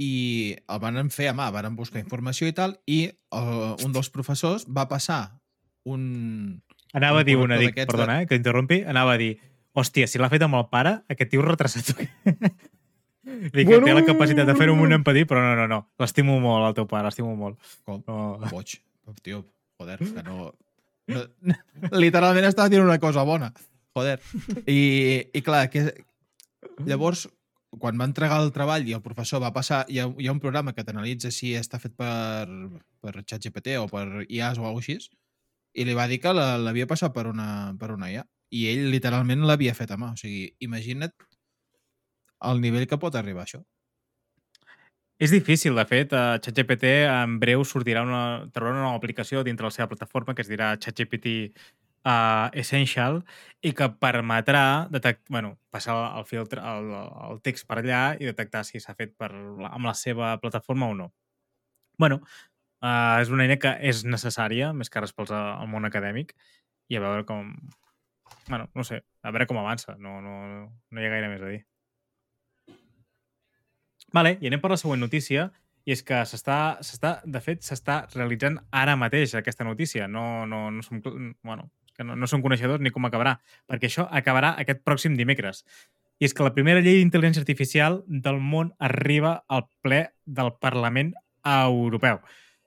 i el van fer a mà, van buscar informació i tal, i uh, un dels professors va passar un... Anava Un a dir una, dic, perdona, eh, que interrompi, anava a dir, hòstia, si l'ha fet amb el pare, aquest tio retrasat. dic, que té la capacitat de fer-ho amb un empadí, però no, no, no. L'estimo molt, el teu pare, l'estimo molt. Com? No. Boig. Tio, joder, que no... no literalment estava dient una cosa bona. Joder. I, i clar, que llavors, quan va entregar el treball i el professor va passar, hi ha, hi ha un programa que t'analitza si està fet per, per ChatGPT o per IAs o alguna així, i li va dir que l'havia passat per una, per una IA. I ell literalment l'havia fet a mà. O sigui, imagina't el nivell que pot arribar això. És difícil, de fet. Uh, ChatGPT en breu sortirà una, una nova aplicació dintre la seva plataforma que es dirà ChatGPT uh, Essential i que permetrà detect, bueno, passar el, filtre, el, el text per allà i detectar si s'ha fet per, amb la seva plataforma o no. bueno, uh, és una eina que és necessària, més que res pels, al món acadèmic, i a veure com, bueno, no sé, a veure com avança. No, no, no hi ha gaire més a dir. Vale, i anem per la següent notícia, i és que s'està, s'està de fet, s'està realitzant ara mateix aquesta notícia. No, no, no som, bueno, que no, no som coneixedors ni com acabarà, perquè això acabarà aquest pròxim dimecres. I és que la primera llei d'intel·ligència artificial del món arriba al ple del Parlament Europeu.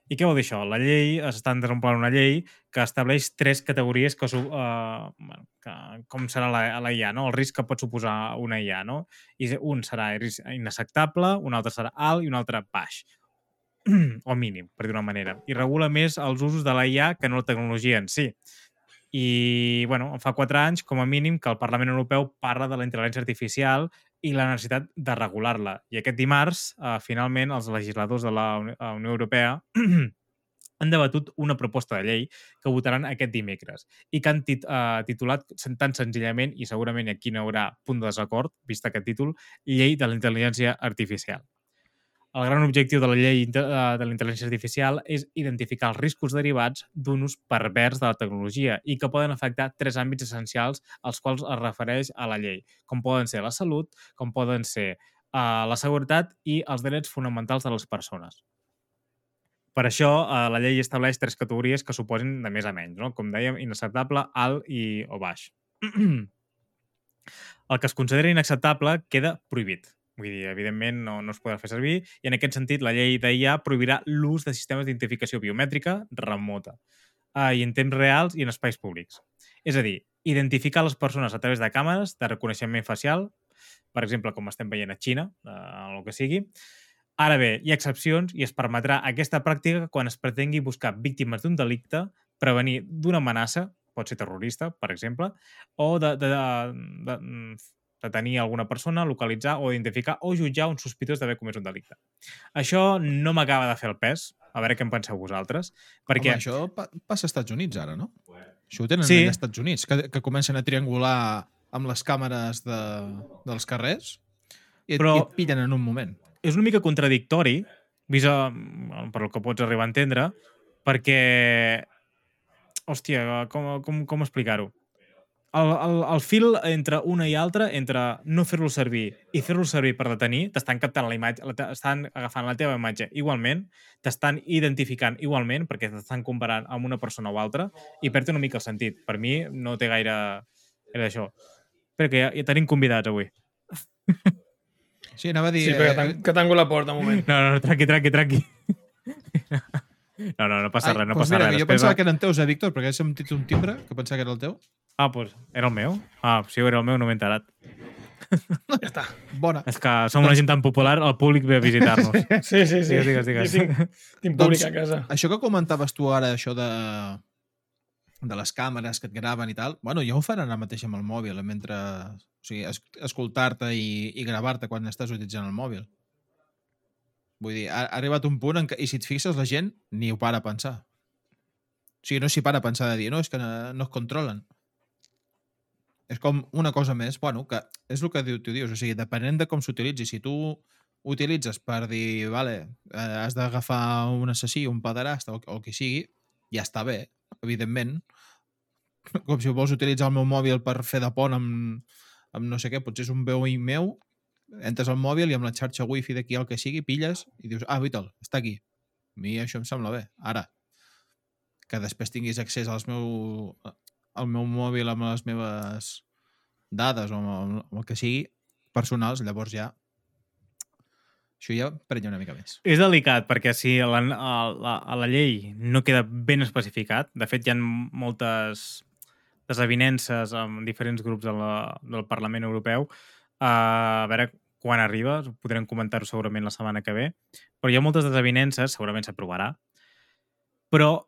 I què vol dir això? La llei, s'està desenvolupant una llei que estableix tres categories que, uh, bueno, que com serà la, la IA, no? el risc que pot suposar una IA. No? I un serà inacceptable, un altre serà alt i un altre baix o mínim, per dir una manera. I regula més els usos de la IA que no la tecnologia en si. I, bueno, fa quatre anys, com a mínim, que el Parlament Europeu parla de la intel·ligència artificial i la necessitat de regular-la. I aquest dimarts, eh, finalment, els legisladors de la Unió Europea han debatut una proposta de llei que votaran aquest dimecres i que han tit, uh, titulat tan senzillament, i segurament aquí no hi haurà punt de desacord, vist aquest títol, Llei de la Intel·ligència Artificial. El gran objectiu de la llei eh, de la intel·ligència artificial és identificar els riscos derivats d'un ús pervers de la tecnologia i que poden afectar tres àmbits essencials als quals es refereix a la llei, com poden ser la salut, com poden ser uh, la seguretat i els drets fonamentals de les persones. Per això, eh, la llei estableix tres categories que suposin de més a menys, no? com dèiem, inacceptable, alt i o baix. El que es considera inacceptable queda prohibit. Vull dir, evidentment no, no es podrà fer servir i en aquest sentit la llei d'IA prohibirà l'ús de sistemes d'identificació biomètrica remota eh, i en temps reals i en espais públics. És a dir, identificar les persones a través de càmeres de reconeixement facial, per exemple, com estem veient a Xina, eh, el que sigui. Ara bé, hi ha excepcions i es permetrà aquesta pràctica quan es pretengui buscar víctimes d'un delicte, prevenir d'una amenaça, pot ser terrorista, per exemple, o de, de, de, de detenir alguna persona, localitzar o identificar o jutjar un sospitós d'haver comès un delicte. Això no m'acaba de fer el pes, a veure què en penseu vosaltres, perquè... Home, això pa passa als Estats Units ara, no? Això ho tenen sí. als Estats Units, que, que comencen a triangular amb les càmeres de, dels carrers i, Però i et pillen en un moment. És una mica contradictori, vist a, per el que pots arribar a entendre, perquè... Hòstia, com, com, com explicar-ho? El, el, el fil entre una i altra, entre no fer-lo servir i fer-lo servir per detenir, t'estan captant la imatge, estan agafant la teva imatge igualment, t'estan identificant igualment, perquè t'estan comparant amb una persona o altra, i perd una mica el sentit. Per mi no té gaire... Era això. Perquè ja, ja tenim convidats avui. Sí, anava a dir... Sí, eh... que tanco la porta un moment. No, no, tranqui, tranqui, tranqui. No, no, no passa Ai, res, no pues passa mira, res. Jo pensava que eren teus, eh, Víctor? Perquè he sentit un timbre que pensava que era el teu. Ah, doncs pues, era el meu? Ah, si era el meu no m'he enterat. Ja està. Bona. És que som una gent tan popular, el públic ve a visitar-nos. Sí, sí, sí. Digues, digues, digues. tinc, tinc públic doncs, a casa. Això que comentaves tu ara, això de, de les càmeres que et graven i tal, bueno, ja ho fan ara mateix amb el mòbil, mentre... O sigui, es, escoltar-te i, i gravar-te quan estàs utilitzant el mòbil. Vull dir, ha, ha arribat un punt en què, i si et fixes, la gent ni ho para a pensar. O sigui, no s'hi para a pensar de dir, no, és que no, no es controlen. És com una cosa més, bueno, que és el que tu dius, o sigui, depenent de com s'utilitzi, si tu utilitzes per dir, vale, eh, has d'agafar un assassí, un pederasta o, o qui sigui, ja està bé, evidentment. Com si vols utilitzar el meu mòbil per fer de pont amb, amb no sé què, potser és un BOI meu, entres al mòbil i amb la xarxa wifi d'aquí el que sigui, pilles i dius, ah, Vital, està aquí. A mi això em sembla bé. Ara, que després tinguis accés als meu, el meu mòbil amb les meves dades o amb, amb el que sigui personals, llavors ja això ja prenya una mica més. És delicat, perquè si a la, a, la, a la llei no queda ben especificat, de fet hi ha moltes desavinences amb diferents grups de la, del Parlament Europeu, a veure quan arriba, podrem comentar-ho segurament la setmana que ve, però hi ha moltes desavinences, segurament s'aprovarà, però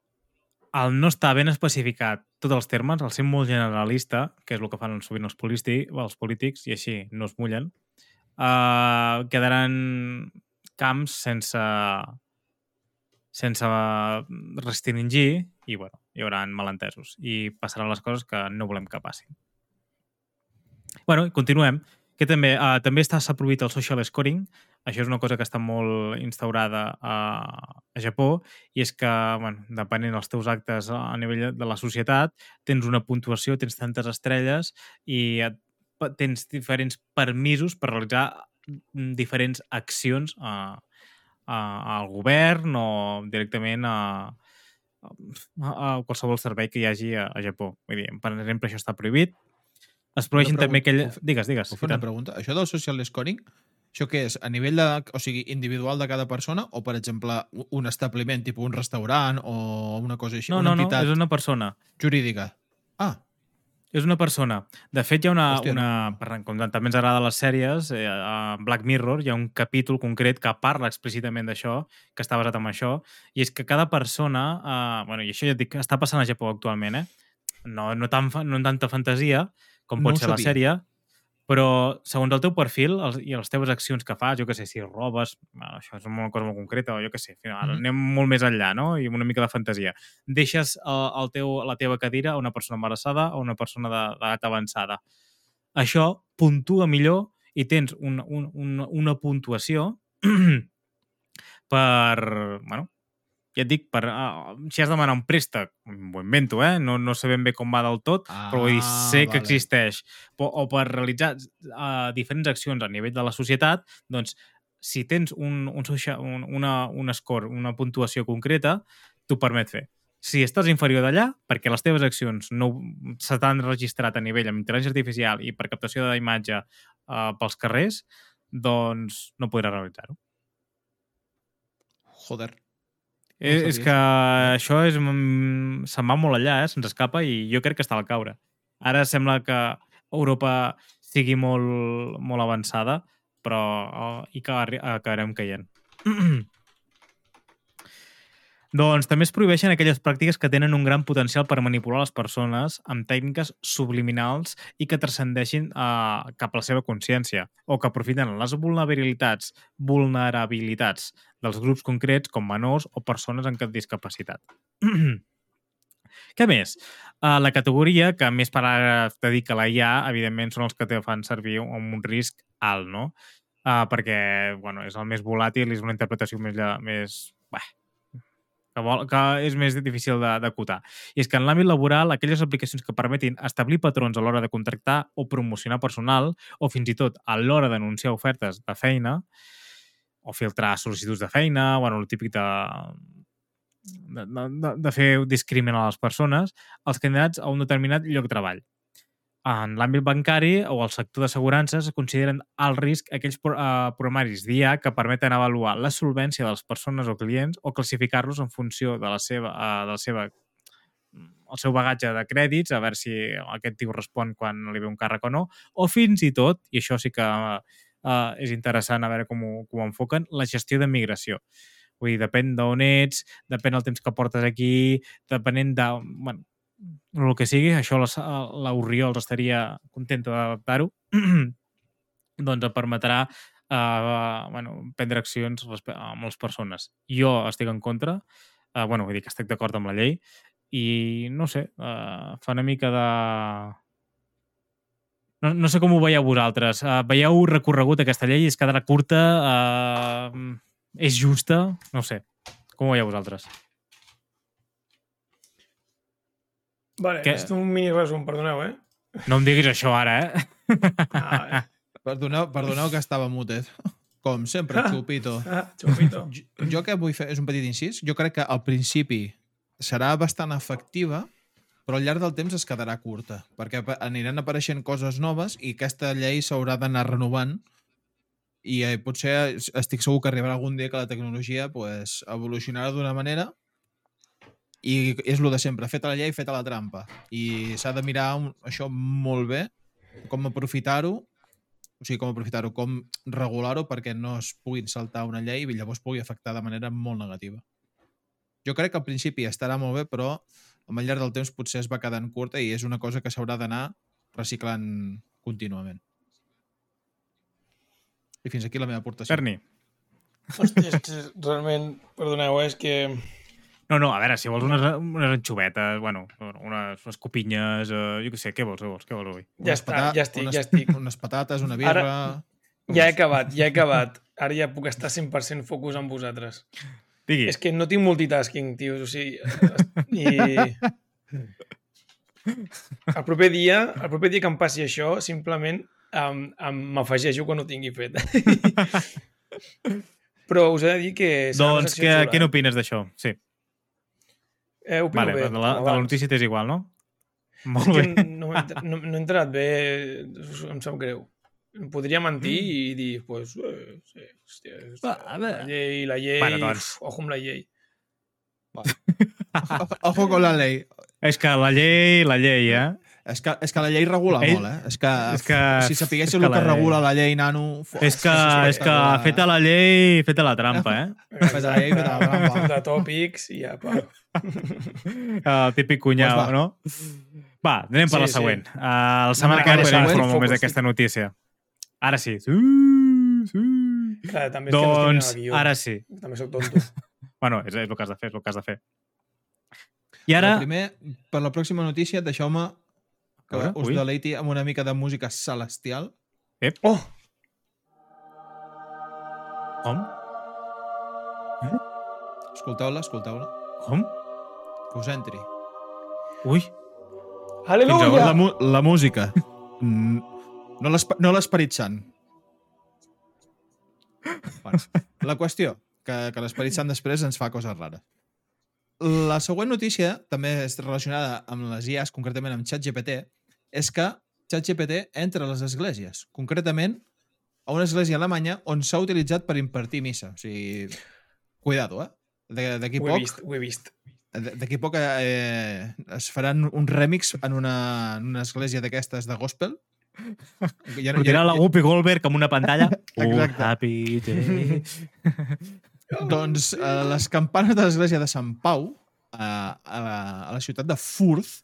al no estar ben especificat tots els termes, al ser molt generalista, que és el que fan sovint els, polítics, els polítics, i així no es mullen, uh, quedaran camps sense sense restringir i bueno, hi haurà malentesos i passaran les coses que no volem que passin. bueno, continuem. Que també, uh, també està s'ha prohibit el social scoring. Això és una cosa que està molt instaurada a, a Japó i és que, bueno, depenent dels teus actes a nivell de la societat, tens una puntuació, tens tantes estrelles i et, tens diferents permisos per realitzar mm, diferents accions a, a, al govern o directament a, a, a qualsevol servei que hi hagi a, a Japó. Vull dir, per exemple, això està prohibit. Es prohibeixen Una també aquell... pregunta- Digues, digues. Puc fer una pregunta? Això del social scoring, això què és? A nivell de, o sigui, individual de cada persona o, per exemple, un establiment, tipus un restaurant o una cosa així? No, una no, no, és una persona. jurídica. Ah, És una persona. De fet, hi ha una... Hòstia, una no. com també ens agrada les sèries, eh, a Black Mirror hi ha un capítol concret que parla explícitament d'això, que està basat en això, i és que cada persona... Eh, bueno, I això ja et dic, que està passant a Japó actualment, eh? No, no, tan, no tanta fantasia com No pot ho ser la sèrie, però segons el teu perfil els, i les teves accions que fas, jo que sé, si robes, bueno, això és una cosa molt concreta, o jo que sé, al final, Mhm. anem molt més enllà, no? I amb una mica de fantasia deixes el, el teu, la teva cadira a una persona embarassada o a una persona de- d'edat avançada. Això puntua millor i tens un, un, un, una puntuació per, bueno, ja et dic, per, uh, si has de demanar un préstec, m'ho invento, eh? No, no sé ben bé com va del tot, ah però vull dir, sé que vale. existeix. O, o per realitzar uh, diferents accions a nivell de la societat, doncs, si tens un, un, un, una, un score, una puntuació concreta, t'ho permet fer. Si estàs inferior d'allà, perquè les teves accions no se t'han registrat a nivell amb intel·ligència artificial i per captació d'imatge uh, pels carrers, doncs no podràs realitzar-ho. Joder. No És, és que això és, se'n va molt allà, eh? se'ns escapa i jo crec que està al caure. Ara sembla que Europa sigui molt, molt avançada, però oh, i que acabarem caient. doncs també es prohibeixen aquelles pràctiques que tenen un gran potencial per manipular les persones amb tècniques subliminals i que transcendeixin eh, cap a la seva consciència o que aprofiten les vulnerabilitats, vulnerabilitats dels grups concrets com menors o persones amb cap discapacitat. Què més? Uh, la categoria que més paràgraf dedica la IA, evidentment, són els que te fan servir amb un risc alt, no? Uh, perquè, bueno, és el més volàtil és una interpretació més... més bah, que, vol, que és més difícil d'acotar. I és que en l'àmbit laboral, aquelles aplicacions que permetin establir patrons a l'hora de contractar o promocionar personal, o fins i tot a l'hora d'anunciar ofertes de feina, o filtrar sol·licituds de feina, bueno, el típic de, de, de, de fer discriminar les persones, els candidats a un determinat lloc de treball. En l'àmbit bancari o el sector d'assegurances es consideren alt risc aquells pro- eh, programaris d'IA que permeten avaluar la solvència de les persones o clients o classificar-los en funció de la seva, eh, de la seva el seu bagatge de crèdits, a veure si aquest tio respon quan li ve un càrrec o no, o fins i tot, i això sí que uh, és interessant a veure com ho, com ho enfoquen, la gestió de migració. Vull dir, depèn d'on ets, depèn del temps que portes aquí, depenent de... Bueno, el que sigui, això la, la estaria contenta d'adaptar-ho, doncs et permetrà uh, bueno, prendre accions amb les persones. Jo estic en contra, uh, bueno, vull dir que estic d'acord amb la llei, i no sé, uh, fa una mica de... No, no sé com ho veieu vosaltres. Uh, veieu recorregut aquesta llei? Es quedarà curta? Uh, és justa? No sé. Com ho veieu vosaltres? Vale, Què? és un mini resum, perdoneu, eh? No em diguis això ara, eh? Ah. Perdoneu, perdoneu que estava mutet. Com sempre, xupito. ah xupito. Jo, jo que vull fer és un petit incís. Jo crec que al principi serà bastant efectiva, però al llarg del temps es quedarà curta, perquè aniran apareixent coses noves i aquesta llei s'haurà d'anar renovant i eh, potser estic segur que arribarà algun dia que la tecnologia pues, evolucionarà d'una manera i és lo de sempre, feta la llei, feta la trampa. I s'ha de mirar un, això molt bé, com aprofitar-ho, o sigui, com aprofitar-ho, com regular-ho perquè no es puguin saltar una llei i llavors pugui afectar de manera molt negativa. Jo crec que al principi estarà molt bé, però amb el llarg del temps potser es va quedant curta i és una cosa que s'haurà d'anar reciclant contínuament. I fins aquí la meva aportació. Berni, Hòstia, és que realment, perdoneu, eh, és que No, no, a veure, si vols unes, unes anxovetes, bueno, unes, unes copinyes, eh, jo què sé, què vols, què vols, què vols avui? Ja Unes està, ja estic, unes, ja estic. Unes patates, una birra... Ja he acabat, ja he acabat. Ara ja puc estar 100% focus amb vosaltres. Digui. És que no tinc multitasking, tio. O sigui, i... El proper dia, el proper dia que em passi això, simplement m'afegeixo quan ho tingui fet. Però us he de dir que... Doncs, què, què n'opines d'això? Sí. Eh, opino Vale, bé, de la, de la notícia t'és igual, no? Molt bé. no, no, no he entrat bé, em sap greu. Podria mentir i dir, pues, eh, sí, hòstia, hòstia, Va, a veure. la llei, la llei, Bueno, doncs. uf, ojo amb la llei. Ojo con la llei. És que la llei, la llei, eh? És que, és que la llei regula Ell- molt, eh? És que, és que- si sapiguéssiu és que el que la- regula la llei, nano... fu, És que, és que feta la llei, feta la trampa, eh? Feta la llei, feta la trampa. De tòpics i apa. El típic cunyau, Doncs va. no? Va, anem per Sí, la sí. següent. Uh, la setmana va, que ve la molt més d'aquesta notícia. Ara sí. Sí, sí. Clar, també és que no Doncs, el ara sí. També sóc tonto. Bueno, és, és el que has de fer, és el que has de fer. I Ara... ara... Primer, per la pròxima notícia, deixeu-me que veure, us ui. deleiti amb una mica de música celestial. Oh, Com? Escolteu-la, escolteu-la. Com? Que us entri. Ui, Fins aleluia! la, mu la música. No l'espe- no l'esperit sant. Bueno, la qüestió, que, que l'esperit sant després ens fa coses rares. La següent notícia, també és relacionada amb les IAs, concretament amb ChatGPT, és que ChatGPT entra a les esglésies, concretament a una església alemanya on s'ha utilitzat per impartir missa. O sigui, cuidado, eh? De- D'aquí Ho he poc, vist, ho he vist. D'aquí poc eh, es faran un remix en una, en una església d'aquestes de gospel. Ja, sortirà la Whoopi Goldberg amb una pantalla. Oh, Exacte. happy day. Doncs eh, les campanes de l'església de Sant Pau, eh, a, la, a la ciutat de Furth,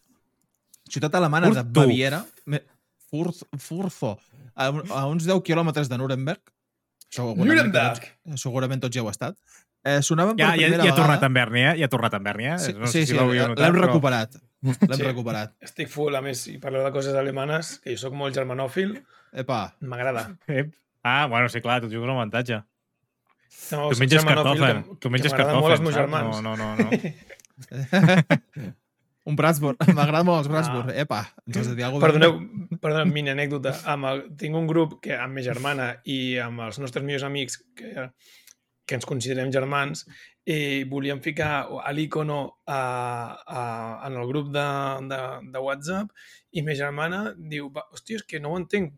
ciutat alemana de Furthof. Baviera, Furth, Furtho, a, a uns 10 quilòmetres de Nuremberg, segurament, Nuremberg! Tots, segurament tots ja heu estat, eh, sonaven per Ja, ja, primera ja ha tornat vegada... en Berni, eh? Ja ha tornat en Berni, eh? Sí, no sí, sé si sí, l'heu l'hem però- recuperat. L'hem Sí. recuperat. Estic full, a més, i parleu de coses alemanes, que jo sóc molt germanòfil, Epa, m'agrada. Ep. Ah, bueno, sí, clar, tu jugues un avantatge. No, tu menges cartofen. que- Tu menges m'agraden molt els cartofen, meus germans. No, no, no. no. un Bratsburg. M'agrada molt els Bratsburg. Ah. Epa, ens de alguna Perdoneu, perdoneu, mini anècdota. Amb el, tinc un grup que amb ma germana i amb els nostres millors amics que, que ens considerem germans i volíem ficar a l'icono a, a, en el grup de, de, de WhatsApp i ma germana diu, "Va, hòstia, és que no ho entenc.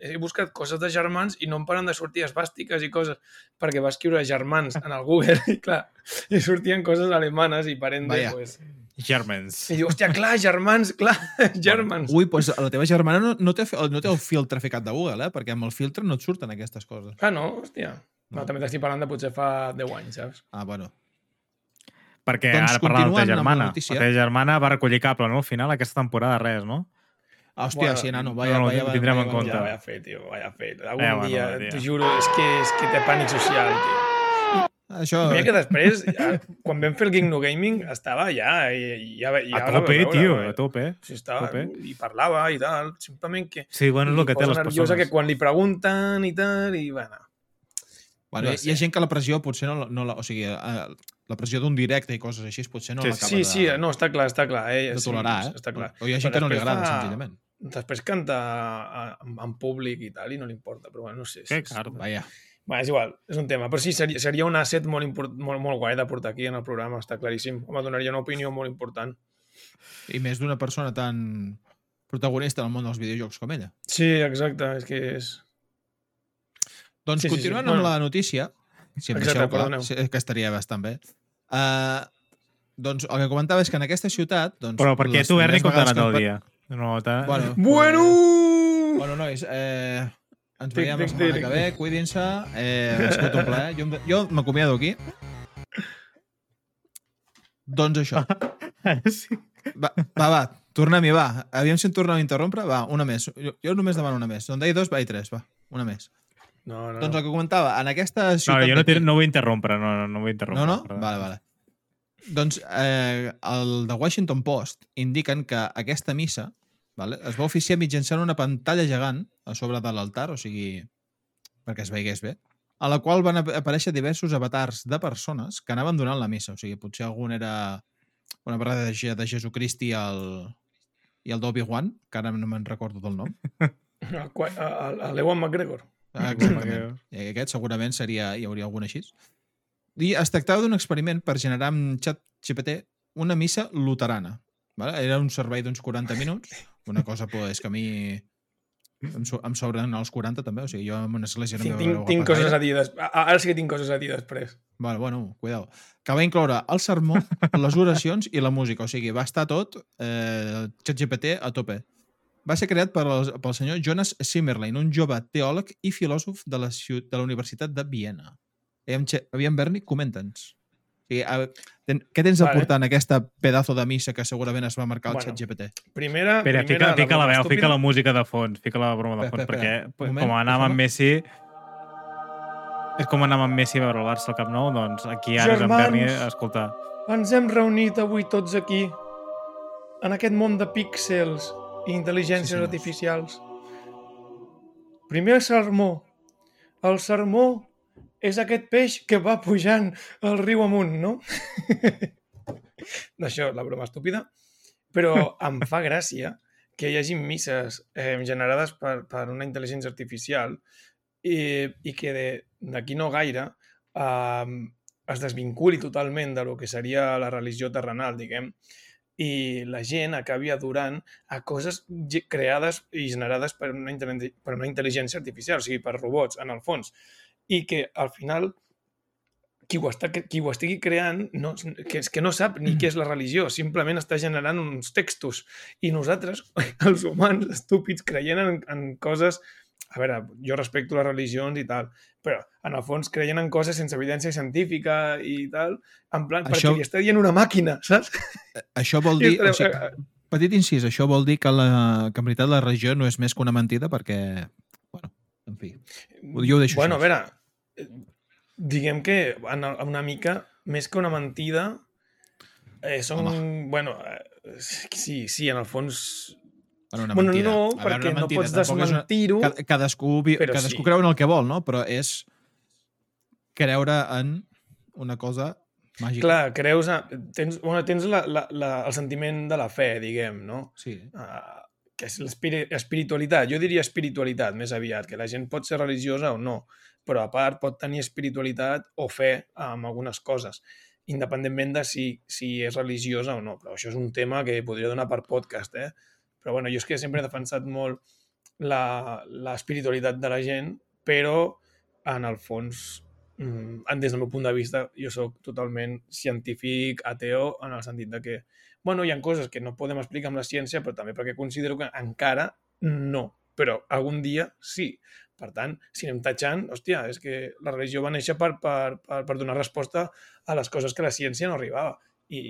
He buscat coses de germans i no em paren de sortir esbàstiques i coses perquè va escriure germans en el Google i clar, i sortien coses alemanes i parent de, pues... Germans. I diu, hòstia, clar, germans, clar, germans. Ui, doncs la teva germana no, no, té, no té el filtre ficat de Google, eh? perquè amb el filtre no et surten aquestes coses. Ah, no? Hòstia. No, No. també t'estic parlant de potser fa 10 anys, saps? Ah, bueno. Perquè Doncs ara parlant de la teva la germana. notícia. La teva germana va recollir cable, no? Al final, aquesta temporada, res, no? Ah, hòstia, Bueno, sí, nano, vaya, no, no, vaya, ho tindrem vaya, en compte. Ja, vaya fet, tio, vaya fet. Algun Eh, bueno, dia, dia. t'ho juro, és que, és que té pànic social, tio. Això... Mira que després, ja, quan vam fer el Geek No Gaming, estava ja, i, ja, ja, A tope, veure, tio, eh? a tope. Sí, estava, tope. i parlava i tal, simplement que Sí, bueno, és el que té les persones. que quan li pregunten i tal, i bueno, Bueno, No hi, hi ha gent que la pressió potser no, no la... O sigui, eh, la pressió d'un directe i coses així potser no Sí, l'acaba sí, de, sí, no, està clar, està clar. Eh? de tolerar, sí, eh? Està clar. O hi ha gent Però que no li agrada, fa- senzillament. Després canta a- en, en públic i tal, i no li importa, però bueno, no sé. Que és- carta. Vaja. Bueno, és igual, és un tema. Però sí, seria, seria un asset molt, import, molt, molt guai de portar aquí en el programa, està claríssim. Home, donaria una opinió molt important. I més d'una persona tan protagonista en el món dels videojocs com ella. Sí, exacte, és que és... Doncs Sí, sí, sí. continuant Bueno. amb la notícia, si em Exacte, deixeu clar, perdoneu. sí, que estaria bastant bé. Uh, doncs el que comentava és que en aquesta ciutat... Doncs, Però perquè les tu, Berni, com t'ha anat el dia? No. Bueno, Bueno! Bueno, nois, eh, ens Tic, veiem la setmana tic. que ve. Cuidin-se. Eh, ha sigut un plaer. Jo, jo m'acomiado aquí. Doncs això. sí. Va, va, va tornem-hi, va. Aviam si em torneu a interrompre. Va, una més. Jo, jo només demano una més. D'on deia dos, va i tres. Va, una més. No, no, Doncs no. el que comentava, en aquesta No, ciutat... jo no, no vull interrompre, no, no, no vull interrompre. No, no? perdó. Vale, vale. Doncs eh, el The Washington Post indiquen que aquesta missa vale, es va oficiar mitjançant una pantalla gegant a sobre de l'altar, o sigui, perquè es veiés bé, a la qual van ap- aparèixer diversos avatars de persones que anaven donant la missa. O sigui, potser algun era una barra de, de Jesucrist i el, i el d'Obi-Wan, que ara no me'n recordo del nom. El qua- el- el Ewan McGregor. Ah, Exactament. I aquest segurament seria, hi hauria algun així. I es tractava d'un experiment per generar amb xat GPT una missa luterana. Vale? Era un servei d'uns 40 minuts, una cosa pues, que a mi em, so- em sobren els 40 també, o sigui, jo en una església no m'hi tinc, tinc coses a dir després. Ara sí que tinc coses a dir després. Vale, bueno, cuidao. Que va incloure el sermó, les oracions i la música. O sigui, va estar tot eh, ChatGPT a tope. Va ser creat per el, pel senyor Jonas Simmerlein, un jove teòleg i filòsof de la, de la Universitat de Viena. Aviam, aviam Berni, comenta'ns. Sigui, a, ten, què tens a Vale. portar en aquesta pedazo de missa que segurament es va marcar el Bueno, ChatGPT? Primera, Espera, primera fica, fica la broma veu, estúpida. fica la música de fons, fica la broma de fons, espera, perquè espera. Moment, com anàvem amb Messi... És com anàvem amb Messi a veure el Barça al Camp Nou, doncs aquí ara és en Germans. Berni a escoltar. Ens hem reunit avui tots aquí, en aquest món de píxels i intel·ligències Sí, senyors. artificials. Primer sermó. El sermó és aquest peix que va pujant el riu amunt, no? Això, la broma estúpida. Però em fa gràcia que hi hagi misses eh, generades per, per una intel·ligència artificial i, i que d'aquí no gaire eh, es desvinculi totalment de lo que seria la religió terrenal, diguem, i la gent acabi adorant a coses creades i generades per una, per una intel·ligència artificial, o sigui, per robots, en el fons. I que al final qui ho, està, qui ho estigui creant no, que és que no sap ni què és la religió, simplement està generant uns textos. I nosaltres, els humans estúpids, creient en, en coses... A veure, jo respecto les religions i tal, però en el fons creient en coses sense evidència científica i tal, en plan, Això- perquè li està dient una màquina, saps? Això vol dir... O estareu- sigui, petit incís, això vol dir que, la, que en veritat la religió no és més que una mentida perquè... Bueno, en fi. Jo ho deixo bueno, així. a veure, eh, diguem que una mica, més que una mentida, eh, són... Bueno, eh, sí, sí, en el fons... Bueno, una bueno, mentida. no, veure, perquè una no mentida, pots una- desmentir-ho. Ca- Cadascú, vi- cadascú sí. creu en el que vol, no? Però és creure en una cosa màgica. Clar, creus... A, tens, bueno, tens la, la, la, el sentiment de la fe, diguem, no? Sí. Uh, que és l'espiri- espiritualitat. Jo diria espiritualitat, més aviat, que la gent pot ser religiosa o no, però a part pot tenir espiritualitat o fe en algunes coses, independentment de si, si és religiosa o no. Però això és un tema que podria donar per podcast, eh? Però bueno, jo és que sempre he defensat molt l'espiritualitat de la gent, però en el fons, mm, des del meu punt de vista, jo sóc totalment científic, ateo, en el sentit de que bueno, hi ha coses que no podem explicar amb la ciència, però també perquè considero que encara no, però algun dia sí. Per tant, si anem tatxant, hòstia, és que la religió va néixer per, per, per, per donar resposta a les coses que la ciència no arribava. I,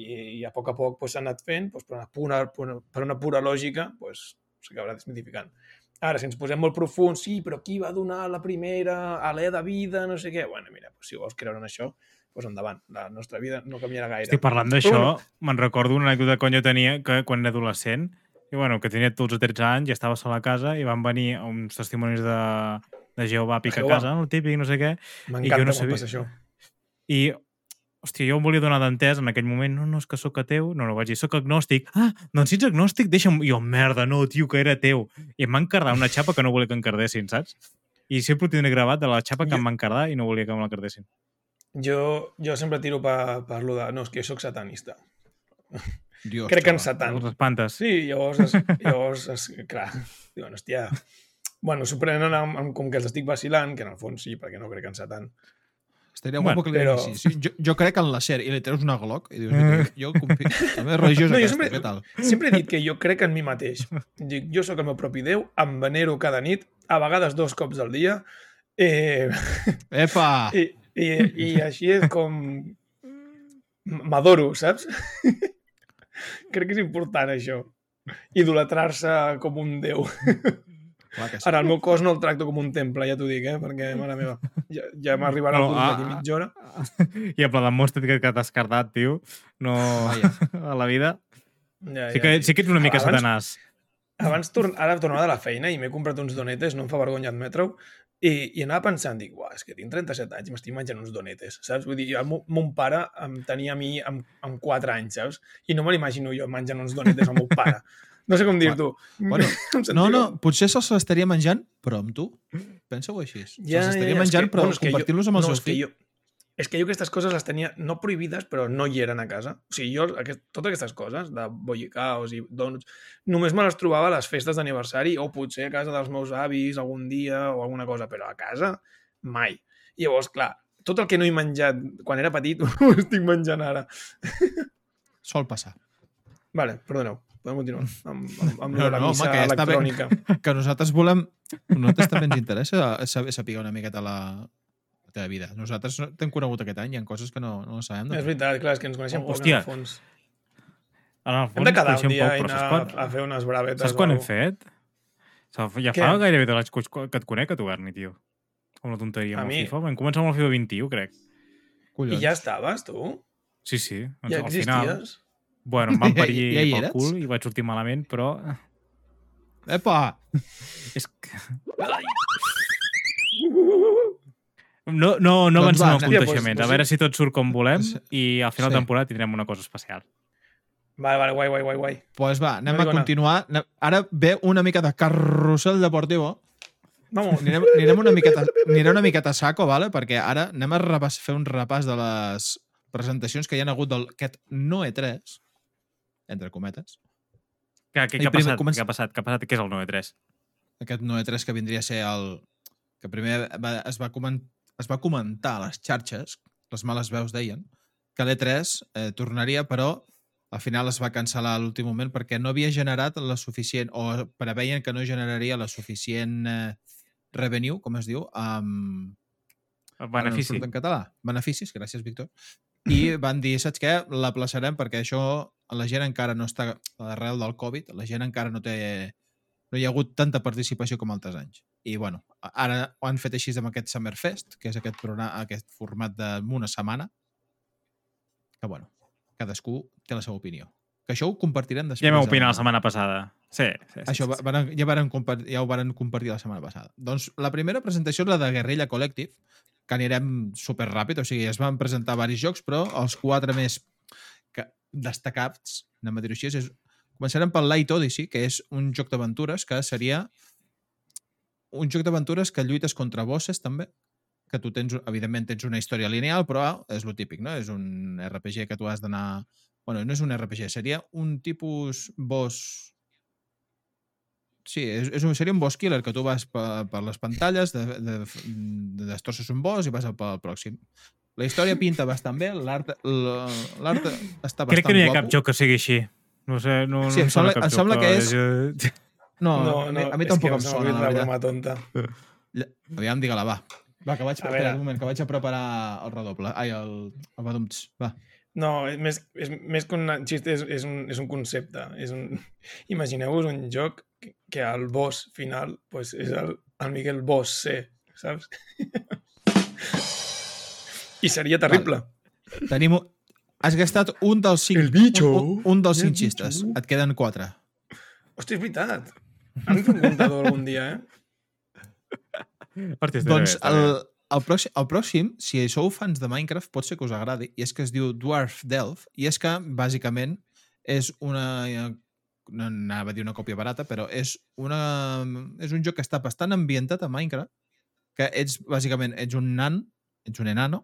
i a poc a poc pues, s'ha anat fent, pues, per, una pura, per, una, pura lògica, pues, s'acabarà desmitificant. Ara, si ens posem molt profuns, sí, però qui va donar la primera alè de vida, no sé què... Bueno, mira, pues, si vols creure en això, pues endavant. La nostra vida no canviarà gaire. Estic parlant d'això, Però me'n recordo una anècdota que jo tenia que quan era adolescent, i bueno, que tenia 12 o 13 anys i estava sol a casa i van venir uns testimonis de, de Jehovà a picar a casa, no? el típic, no sé què, M'encanta no sabia- passa això. i hòstia, jo em volia donar d'entès en aquell moment, no, no, és que sóc ateu, no, no, vaig dir, sóc agnòstic, ah, doncs si ets agnòstic, deixa'm, jo, merda, no, tio, que era ateu, i em van cardar una xapa que no volia que encardessin, saps? I sempre ho tindré gravat de la xapa que Jo- em van cardar i no volia que me la cardessin. Jo, jo sempre tiro per, per lo de... No, és que jo sóc satanista. Dios, Crec en xaval. Satan. Els espantes. Sí, llavors, es, llavors es, clar, diuen, hòstia... Bueno, s'ho prenen amb, amb, com que els estic vacilant, que en el fons sí, perquè no crec en Satan. Estaria Bueno, que li però- diguessis. Sí, jo, jo crec en la SER i li treus una Glock i dius, mira, jo confio... També és religiós No, jo aquesta, sempre- què tal? Sempre he dit que jo crec en mi mateix. Dic, jo sóc el meu propi Déu, em venero cada nit, a vegades dos cops al dia, eh, Epa! i, i, i així és com... M'adoro, saps? crec que és important això. Idolatrar-se com un déu. Clar que sí. Ara, el meu cos no el tracto com un temple, ja t'ho dic, eh? Perquè, mare meva, ja, ja m'arribarà No, no, ah, d'aquí mitja hora. I en plan, demostra't que, que t'has cardat, tio. No... Vaja. a la vida. Ja, Sí que, sí que ets una mica Abans- satanàs. Abans, torn... ara tornava de la feina i m'he comprat uns donetes, no em fa vergonya admetre-ho, i, i anava pensant, dic, uah, és que tinc 37 anys i m'estic menjant uns donetes, saps? Vull dir, jo, mon pare em tenia a mi amb, amb 4 anys, saps? I no me l'imagino jo menjant uns donetes al meu pare. No sé com dir-t'ho. Bueno, sentia No, no, potser se'ls estaria menjant, però amb tu. Pensa-ho així. Ja, se'ls estaria ja, ja, menjant, que- però bueno, compartir-los amb el no, seu fill. jo- És que jo aquestes coses les tenia no prohibides, però no hi eren a casa. O sigui, jo aquest, totes aquestes coses, de bollicaos i donuts, només me les trobava a les festes d'aniversari o potser a casa dels meus avis algun dia o alguna cosa, però a casa mai. I llavors, clar, tot el que no he menjat quan era petit ho estic menjant ara. Sol passar. Vale, perdoneu, podem continuar amb, amb, amb No, la no, home, missa que està bé. electrònica. Que nosaltres volem... Nosaltres també ens interessa saber, saber una miqueta la, la teva vida. Nosaltres no- t'hem conegut aquest any, hi ha coses que no, no sabem. És veritat, clar, és que ens coneixem poc en el fons. En el fons, Hem de quedar un coneixem dia poc, i però anar saps quan, a fer unes bravetes. saps quan hem fet? Ja Què? fa gairebé de l'any que et conec, a tu, Berni, tio. Com la tonteria A amb el mi? FIFA. Vam començar amb el FIFA 21, crec. Collons. I ja estaves, tu? Sí, sí. Doncs, Ja al final, existies? bueno, em van Ja- parir ja hi pel cul i vaig sortir malament, però... Epa! És que... No, no, no Doncs avancem va, amb hòstia, contaixements. doncs- A veure si tot surt com volem Sí. i al final Sí. de temporada tindrem una cosa especial. Vale, vale, guai, guai, guai, guai. Doncs pues va, anem a Maricona. continuar. Anem- Ara ve una mica de carrusel deportivo. Vamos. Anirem, anirem una miqueta, anirem una miqueta a saco, vale? perquè ara anem a repàs, fer un repàs de les presentacions que hi han hagut d'aquest no E3, entre cometes. Què, què, I què, ha passat? comença- què ha passat? Què ha passat? Què és el 9-3? Aquest no E3 que vindria a ser el... que primer va, es, va coment, es va comentar a les xarxes, les males veus deien, que l'E3 eh, tornaria, però al final es va cancel·lar a l'últim moment perquè no havia generat la suficient, o preveien que no generaria la suficient eh, revenue, com es diu, amb... Benefici. en català. Beneficis, gràcies, Víctor. I van dir, saps què? L'aplaçarem perquè això la gent encara no està arrel del Covid, la gent encara no té no hi ha hagut tanta participació com altres anys. I, bueno, ara ho han fet així amb aquest Summerfest, que és aquest, programa, aquest format d'una setmana, que, bueno, cadascú té la seva opinió. Que això ho compartirem després. Ja m'ho de- opinat la setmana passada. Sí, sí, sí. això sí, va- varen, ja, varen ja ho varen compartir la setmana passada. Doncs la primera presentació és la de Guerrilla Collective, que anirem super ràpid, o sigui, es van presentar diversos jocs, però els quatre més que, destacats, anem a dir-ho així, és, començarem pel Light Odyssey, que és un joc d'aventures que seria un joc d'aventures que lluites contra bosses també, que tu tens, evidentment tens una història lineal, però és lo típic, no? És un RPG que tu has d'anar... Bueno, no és un RPG, seria un tipus boss Sí, és, és un, seria un boss killer que tu vas per, per les pantalles, de, de, de destrosses un boss i vas al, pel pròxim. La història pinta bastant bé, l'art la- l'art està bastant Crec que no hi ha guapo. cap joc que sigui així. No sé, no, Sí, no em sembla- em sembla que és- és... No, no, a mi, no, a mi és tampoc que em sona, la la veritat. broma tonta. Aviam, digue-la, va. Va, que vaig, A espera, un moment, que vaig a preparar el redoble. Ai, el, el badumts. Va. No, és més, és, més que un xiste, és, és, un, és un concepte. És un... Imagineu-vos un joc que, que el boss final pues, és el, el Miguel Boss C, saps? I seria terrible. Tenim... un- Has gastat un dels cinc, El bicho. un, un, dels El cinc xistes. Et queden quatre. Hòstia, és veritat. De fer un comptador algun dia, eh? Hòstia, Doncs bé, el, el, pròxim, el pròxim, si sou fans de Minecraft, pot ser que us agradi, i és que es diu Dwarf Delve, i és que, bàsicament, és una... No anava a dir una còpia barata, però és, una, és un joc que està bastant ambientat a Minecraft, que ets, bàsicament, ets un nan, ets un enano,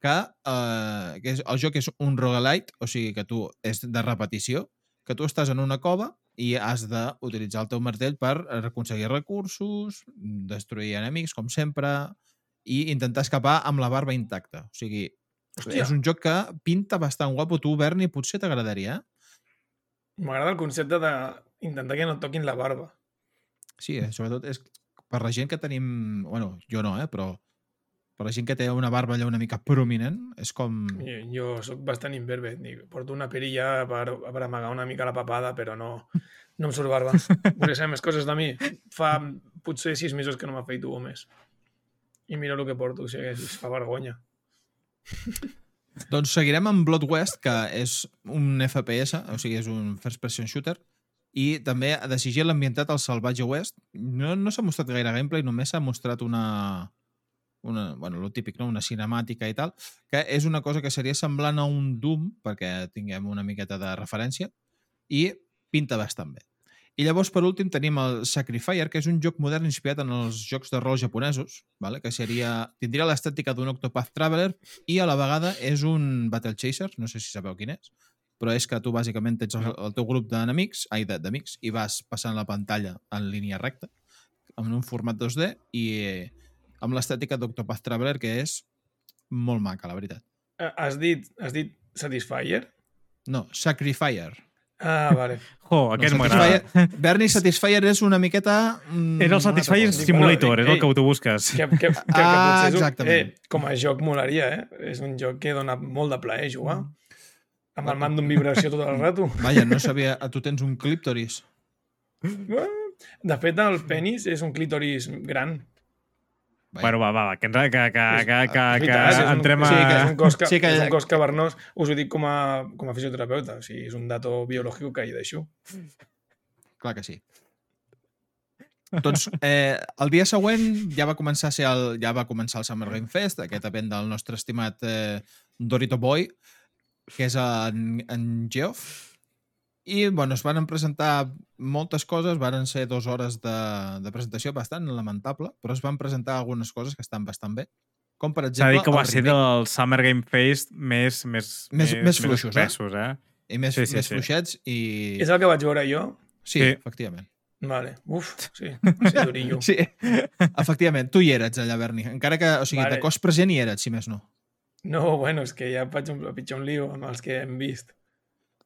que, eh, que és, el joc és un roguelite, o sigui que tu és de repetició, que tu estàs en una cova i has d'utilitzar el teu martell per aconseguir recursos, destruir enemics, com sempre, i intentar escapar amb la barba intacta. O sigui, Hòstia. és un joc que pinta bastant guapo. Tu, Berni, potser t'agradaria, eh? M'agrada el concepte d'intentar que no toquin la barba. Sí, eh? sobretot és per la gent que tenim... bueno, jo no, eh? però per la gent que té una barba allà una mica prominent, és com... Jo, jo sóc bastant imberbe. Dic, Porto una perilla per, per amagar una mica la papada, però no, No em surt barba. Volia saber més coses de mi. Fa potser sis mesos que no m'afeito o més. I mira el que porto, o sigui, es fa vergonya. Doncs seguirem amb Blood West, que és un FPS, o sigui, és un first person shooter, i també de sigil ambientat al Salvatge West. No, no s'ha mostrat gaire gameplay, només s'ha mostrat una, una, bueno, lo típic, no? una cinemàtica i tal, que és una cosa que seria semblant a un Doom, perquè tinguem una miqueta de referència, i pinta bastant bé. I llavors, per últim, tenim el Sacrifier, que és un joc modern inspirat en els jocs de rol japonesos, vale? que seria, tindria l'estètica d'un Octopath Traveler i a la vegada és un Battle Chaser, no sé si sabeu quin és, però és que tu bàsicament tens el, el teu grup d'enemics, ai, d'amics, i vas passant la pantalla en línia recta, en un format 2D, i amb l'estètica d'Octopath Traveler, que és molt maca, la veritat. Eh, Has dit, has dit Satisfyer? No, Sacrifier. Ah, vale. Jo, aquest no, m'agrada. Satisfyer- Bernie Satisfier és una miqueta... Mm, Era el Satisfyer. Simulator, Bueno, és el ei, que tu busques. Que, que, que, que Ah, potser és un, exactament. eh, com a joc molaria, eh? És un joc que dona molt de plaer jugar. Amb el mando en vibració tot el rato. Vaja, no sabia... Tu tens un clíptoris. De fet, el penis és un clítoris gran. Bueno, va, va, va, que, que, que, que, que, que, és un- entrem a... Sí, que és un cos, que, Sí, que- és un cos cavernós. Us ho dic com a, com a fisioterapeuta. O sigui, és un dato biològic que hi deixo. Clar que sí. Doncs eh, el dia següent ja va començar a ser el, ja va començar el Summer Game Fest, aquest event del nostre estimat eh, Dorito Boy, que és en, en Geoff. I bueno, es van presentar moltes coses, varen ser dues hores de, de presentació bastant lamentable, però es van presentar algunes coses que estan bastant bé. Com, per S'ha exemple, dir que va el ser del Summer Game Fest més... Més, Més- més fluixos, eh? espessos, eh? i més, sí, sí, més sí. fluixets i... És el que vaig veure jo? Sí, Sí. efectivament. Vale. Uf, sí. Sí, durillo. Sí, efectivament, tu hi eres allà, Berni. Encara que, o sigui, Vale. de cos present hi eres, si més no. No, bueno, és que ja faig un, pitjor un lío amb els que hem vist.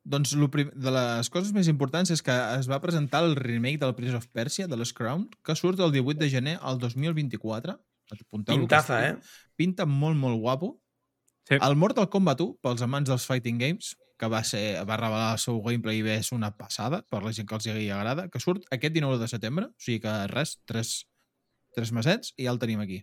Doncs lo prim... de les coses més importants és que es va presentar el remake del Prince of Persia, de l'S Crown, que surt el 18 de gener al 2024. Apunteu-lo, que Pintaza, eh? Pinta molt, molt guapo. Sí. El Mortal Kombat 1, pels amants dels fighting games, que va, ser, va revelar el seu gameplay i és una passada, per la gent que els hi agrada, que surt aquest 19 de setembre, o sigui que res, tres, tres mesets i ja el tenim aquí.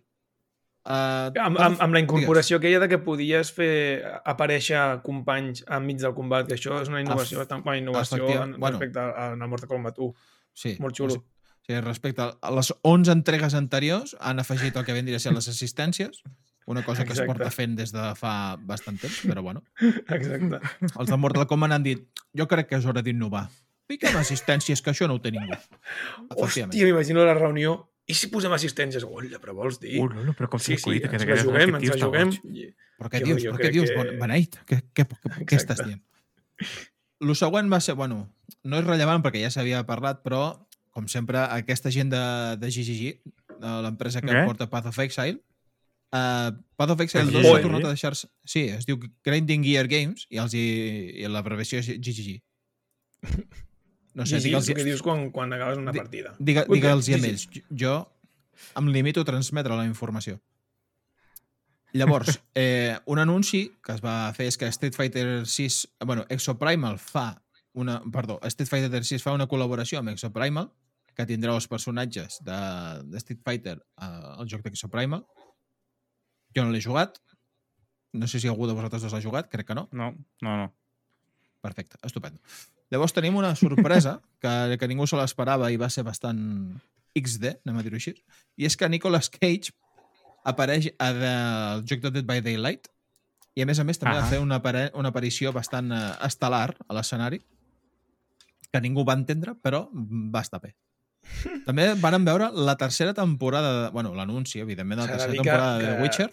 Uh, Amb, amb, amb la incorporació aquella de que podies fer aparèixer companys enmig del combat, que això és una innovació, bastant, una innovació efectiva- en, bueno. respecte a, a Mortal Kombat 1. Sí, Molt xulo. O sigui, respecte a les 11 entregues anteriors, han afegit el que vendria a ser les assistències, una cosa que Exacte. es porta fent des de fa bastant temps, però bueno. Exacte. Els de Mortal Kombat han dit jo crec que és hora d'innovar. Fiquem assistències, que això no ho té ningú. Hòstia, m'imagino la reunió. I si posem assistències? Hola, però vols dir? Uh, no, no, però com sí, sí, que ens la juguem, ens la juguem. I- Però què Jo- dius? jo Però què dius, que- Beneit? Què, què, què, què estàs dient? Lo següent va ser, bueno, no és rellevant perquè ja s'havia parlat, però, com sempre, aquesta gent de, de GGG, de l'empresa que Què? porta Path of Exile, uh, Path of Exile Que 2 sí? s'ha tornat a deixar-se... Sí, es diu Grinding Gear Games i, els hi, i l'abreviació és GGG. No sé, digue'ls el que dius quan, quan acabes una Di- partida. digue, digue'ls sí. ells. Jo em limito a transmetre la informació. Llavors, eh, un anunci que es va fer és que Street Fighter 6, bueno, Exoprimal fa una, perdó, Street Fighter 6 fa una col·laboració amb Exoprimal que tindrà els personatges de, de Street Fighter al joc d'Exoprimal. Jo no l'he jugat. No sé si algú de vosaltres dos l'ha jugat, crec que no. No, no, no. Perfecte, estupendo. Llavors tenim una sorpresa que, que ningú se l'esperava i va ser bastant XD, anem a dir-ho així, i és que Nicolas Cage apareix a al joc de Dead by Daylight i a més a més també Ah. va fer una, apare una aparició bastant eh, estel·lar a l'escenari que ningú va entendre, però va estar bé. També varen veure la tercera temporada, de, bueno, l'anunci, evidentment, de la tercera dir que- temporada de The Witcher.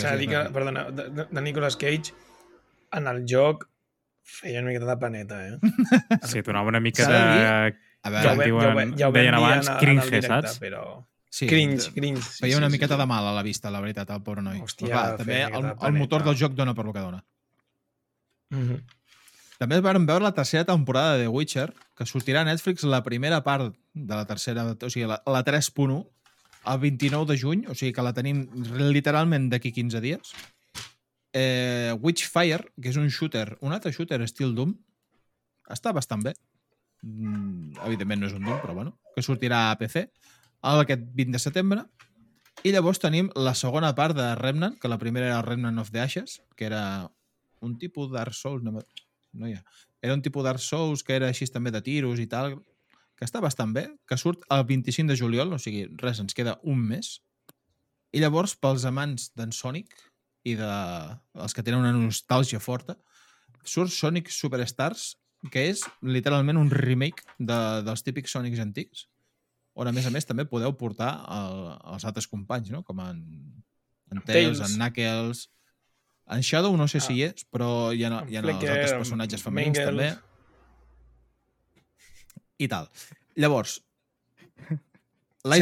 S'ha de dir que, perdona, de, de, de Nicolas Cage en el joc feia una mica de paneta, eh? Sí, donava una mica de. A Ja ho, veure, vam- ve, ja ho, ve, ja ho deien abans, en, en cringe, el directe, saps? però... sí, Cringe, cringe. Sí, Feia sí, una sí, miqueta sí. de mal, a la vista, la veritat, el pobre noi. Hòstia, Però feia també el, el motor del joc dona per lo que dona. Mhm. També vam veure la tercera temporada de The Witcher, que sortirà a Netflix la primera part de la tercera, o sigui, la, la 3.1, el 29 de juny, o sigui que la tenim literalment d'aquí 15 dies. Eh, Witchfire, que és un shooter, un altre shooter estil Doom, està bastant bé. mm, evidentment no és un Doom, però bueno, que sortirà a PC aquest 20 de setembre. I llavors tenim la segona part de Remnant, que la primera era Remnant of the Ashes, que era un tipus Dark Souls, no, no hi ha. Era un tipus Dark Souls que era així també de tiros i tal, que està bastant bé, que surt el 25 de juliol, o sigui, res, ens queda un mes. I llavors, pels amants d'en Sonic i de els que tenen una nostàlgia forta, surt Sonic Superstars, que és literalment un remake de, dels típics Sonics antics, on a més a més també podeu portar el, els altres companys, no? com en, en Tails, Tails. en Knuckles... En Shadow no sé si hi Ah. és, però hi ha, hi ha els altres personatges femenins Mangel. també. I tal. Llavors,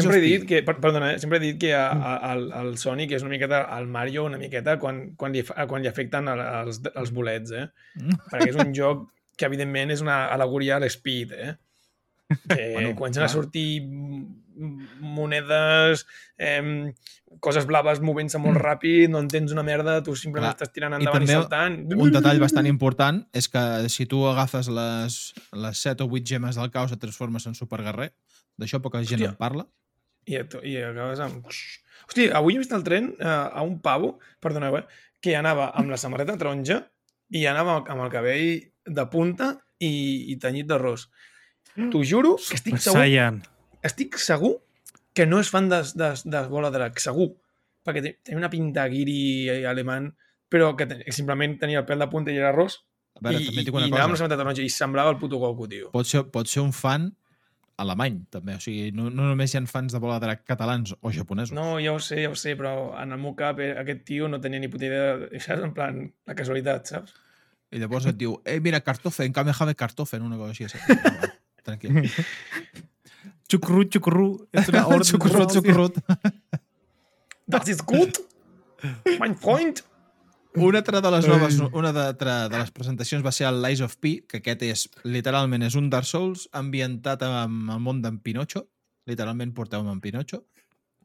sempre he dit que, per- perdona, eh? sempre he dit que a, a, el, el Sonic és una miqueta el Mario una miqueta quan, quan, li, quan li afecten el- els, els bolets, eh? Mm. Perquè és un joc que evidentment és una al·legoria a l'Speed, eh? Que Bueno, comencen a clar. sortir mm, monedes, eh, coses blaves movent-se molt ràpid, no entens una merda, tu simplement Clar. estàs tirant I endavant i, també saltant. Un detall bastant important és que si tu agafes les, les 7 o 8 gemes del caos et transformes en superguerrer. D'això poca gent Hòstia. en parla. I, i acabes amb... Hosti, avui he vist al tren eh, a un pavo, perdoneu, eh, que anava amb la samarreta taronja i anava amb el cabell de punta i, i tenyit d'arròs. T'ho juro que estic segur, Saiyan. estic segur que no és fan de, de, de Bola Drac, segur. Perquè té- tenia una pinta guiri alemany, però que ten, simplement tenia el pèl de punta i era arròs. A veure, I, també i, dic i una anava amb la cosa. samarreta taronja i semblava el puto Goku, tio. Pot ser, pot ser un fan alemany, també. O sigui, no, no només hi ha fans de bola de drac catalans o japonesos. No, ja ho sé, ja ho sé, però en el meu cap eh, aquest tio no tenia ni puta idea, de- saps? En plan, la casualitat, saps? I llavors et diu, eh, mira, Kartoffen, Kamehame Kartoffen, una cosa així. Sí. Va, Tranquil. Xucrut, xucrut. És una ordre Xucurrut, xucurrut. Das ist gut, mein Freund. Una altra de les noves, una de, altra de les presentacions va ser el Lies of P, que aquest és, literalment, és un Dark Souls ambientat amb el món d'en Pinocho. Literalment porteu-me en Pinocho.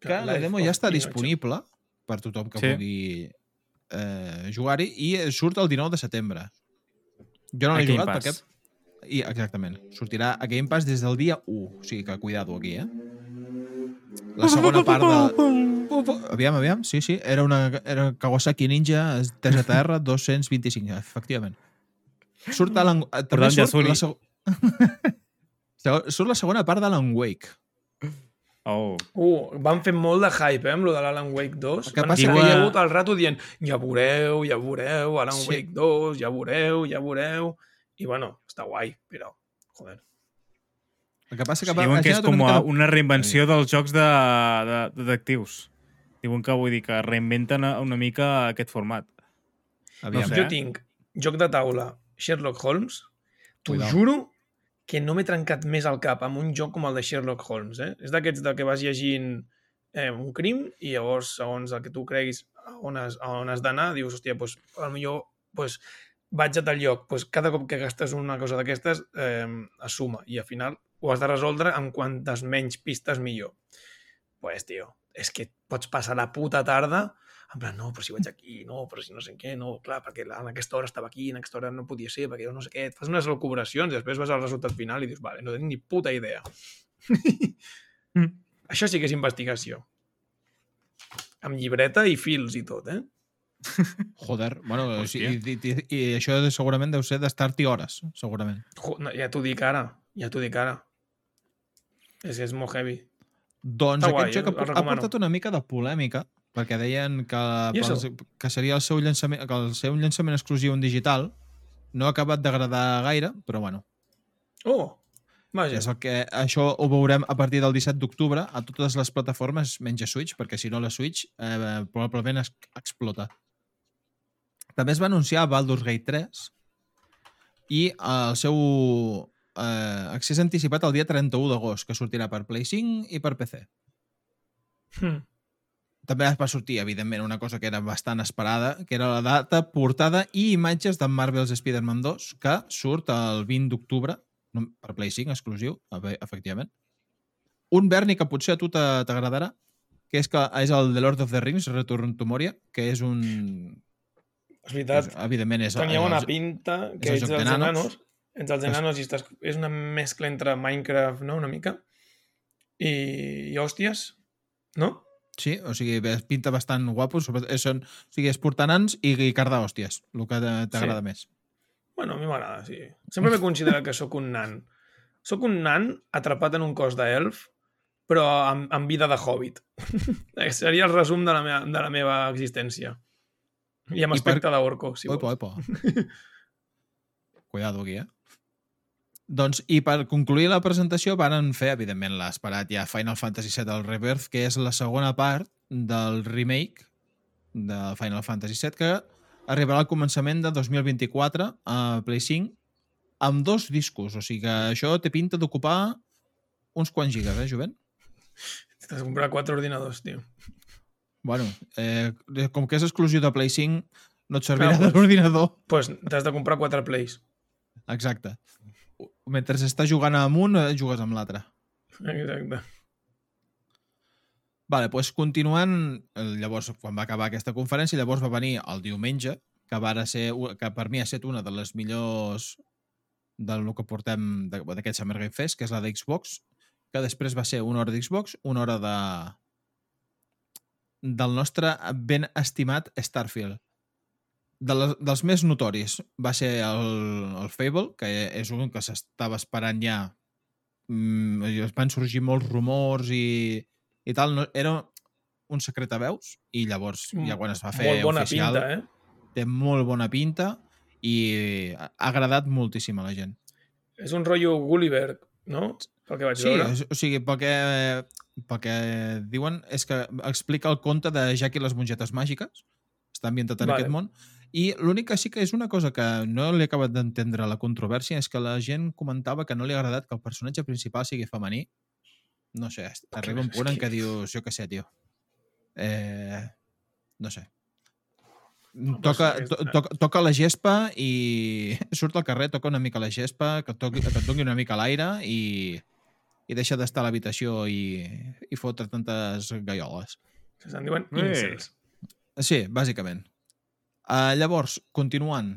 Que la demo ja està Pinocho. disponible per tothom que Sí. vulgui eh, jugar-hi i surt el 19 de setembre. Jo no l'he jugat Pass. perquè... I, exactament. Sortirà a Game Pass des del dia 1. O sigui que cuidado aquí, eh? La segona part de... Aviam, aviam. Sí, sí. Era una era Kawasaki Ninja TZR 225, efectivament. Surt Alan... També surt la, seg... surt la segona part d'Alan Wake. Oh. Uh, van fer molt de hype, eh, amb lo de l'Alan Wake 2. El que passa estar que- hi hagut al rato dient ja veureu, ja veureu, Alan Sí. Wake 2, ja veureu, ja veureu. I bueno, està guai, però, joder. El que passa que Sí, va, diuen ha que és com una a mica una reinvenció dels jocs de, de, de detectius. Diuen que vull dir que reinventen una mica aquest format. Aviam. sé. Jo tinc joc de taula Sherlock Holmes, t'ho juro que no m'he trencat més al cap amb un joc com el de Sherlock Holmes. Eh? És d'aquests de que vas llegint eh, un crim i llavors, segons el que tu creguis a on has, a on has d'anar, dius, hòstia, doncs, potser doncs, vaig a tal lloc. Doncs cada cop que gastes una cosa d'aquestes eh, es suma i al final ho has de resoldre amb quantes menys pistes millor. Pues, tio, és que pots passar la puta tarda en plan, no, però si vaig aquí, no, però si no sé què, no, clar, perquè en aquesta hora estava aquí, en aquesta hora no podia ser, perquè no sé què, et fas unes elucubracions i després vas al resultat final i dius, vale, no tinc ni puta idea. Mm. Això sí que és investigació. Amb llibreta i fils i tot, eh? Joder, bueno, Hòstia. sigui, i, i, i això segurament deu ser d'estar-hi hores, segurament. Jo, no, ja t'ho dic ara, ja t'ho dic ara. És que és molt heavy. Doncs Està aquest guai, joc eh? ha, ha portat una mica de polèmica, perquè deien que, pels, que seria el seu llançament, que el seu llançament exclusiu en digital no ha acabat d'agradar gaire, però bueno, Oh, vaja. és el que, això ho veurem a partir del 17 d'octubre a totes les plataformes, menys a Switch, perquè si no la Switch eh, probablement es, explota. També es va anunciar Baldur's Gate 3 i el seu eh, accés anticipat el dia 31 d'agost, que sortirà per Play 5 i per PC. Hm. També va sortir, evidentment, una cosa que era bastant esperada, que era la data, portada i imatges de Marvel's Spider-Man 2, que surt el 20 d'octubre, per Play 5, exclusiu, efe- efectivament. Un Berni que potser a tu t'a- t'agradarà, que és, que és el The Lord of the Rings, Return to Moria, que és un... És veritat. És, evidentment, és, Tenia és bona el- pinta és que el ets dels nanos. enanos. Entre els enanos i estàs... És una mescla entre Minecraft, no?, una mica. I, i hòsties, no? Sí, o sigui, pinta bastant guapo. sobretot- eh, Són, o sigui, és portar nans i, i cardar hòsties, el que t'agrada Sí. més. Bueno, a mi m'agrada, sí. Sempre m'he considerat que sóc un nan. Sóc un nan atrapat en un cos d'elf, però amb, amb vida de hobbit. Seria el resum de la meva, de la meva existència. I amb I per- aspecte d'orco, si Oipo, vols. oipo. Cuidado aquí, eh? Doncs, i per concluir la presentació van fer, evidentment, l'esperat ja Final Fantasy VII el Rebirth, que és la segona part del remake de Final Fantasy VII, que arribarà al començament de 2024 a Play 5 amb dos discos, o sigui que això té pinta d'ocupar uns quants gigas, eh, jovent? T'has de comprar quatre ordinadors, tio. Bueno, eh, com que és exclusiu de Play 5, no et servirà Ah, de doncs. l'ordinador. Doncs pues, t'has de comprar quatre plays. Exacte. Mentre estàs jugant amb un, eh, jugues amb l'altre. Exacte. Vale, doncs continuant, eh, llavors, quan va acabar aquesta conferència, llavors va venir el diumenge, que, va ser, que per mi ha estat una de les millors del que portem de- d'aquest Summer Game Fest, que és la d'Xbox, que després va ser una hora d'Xbox, una hora de del nostre ben estimat Starfield. De les, dels més notoris va ser el, el Fable, que és un que s'estava esperant ja mm, van sorgir molts rumors i, i tal, no, era un secret a veus i llavors ja quan es va fer Molt bona oficial pinta, eh? té molt bona pinta i ha agradat moltíssim a la gent. És un rotllo Gulliver, no? Pel que vaig Sí, veure. és, o sigui, pel que, pel que diuen és que explica el conte de Jack i les mongetes màgiques. Està ambientat en Vale. aquest món. I l'únic que sí que és una cosa que no li he acabat d'entendre la controvèrsia és que la gent comentava que no li ha agradat que el personatge principal sigui femení. No sé, arriba un punt en que- què dius, jo què sé, tio. Eh, no sé. Toca, to, toca, toca la gespa i surt al carrer, toca una mica la gespa, que, toqui, que et doni una mica l'aire i, i deixa d'estar a l'habitació i, i fotre tantes gaioles. Se'n diuen incels. Sí, bàsicament. Uh, llavors, continuant,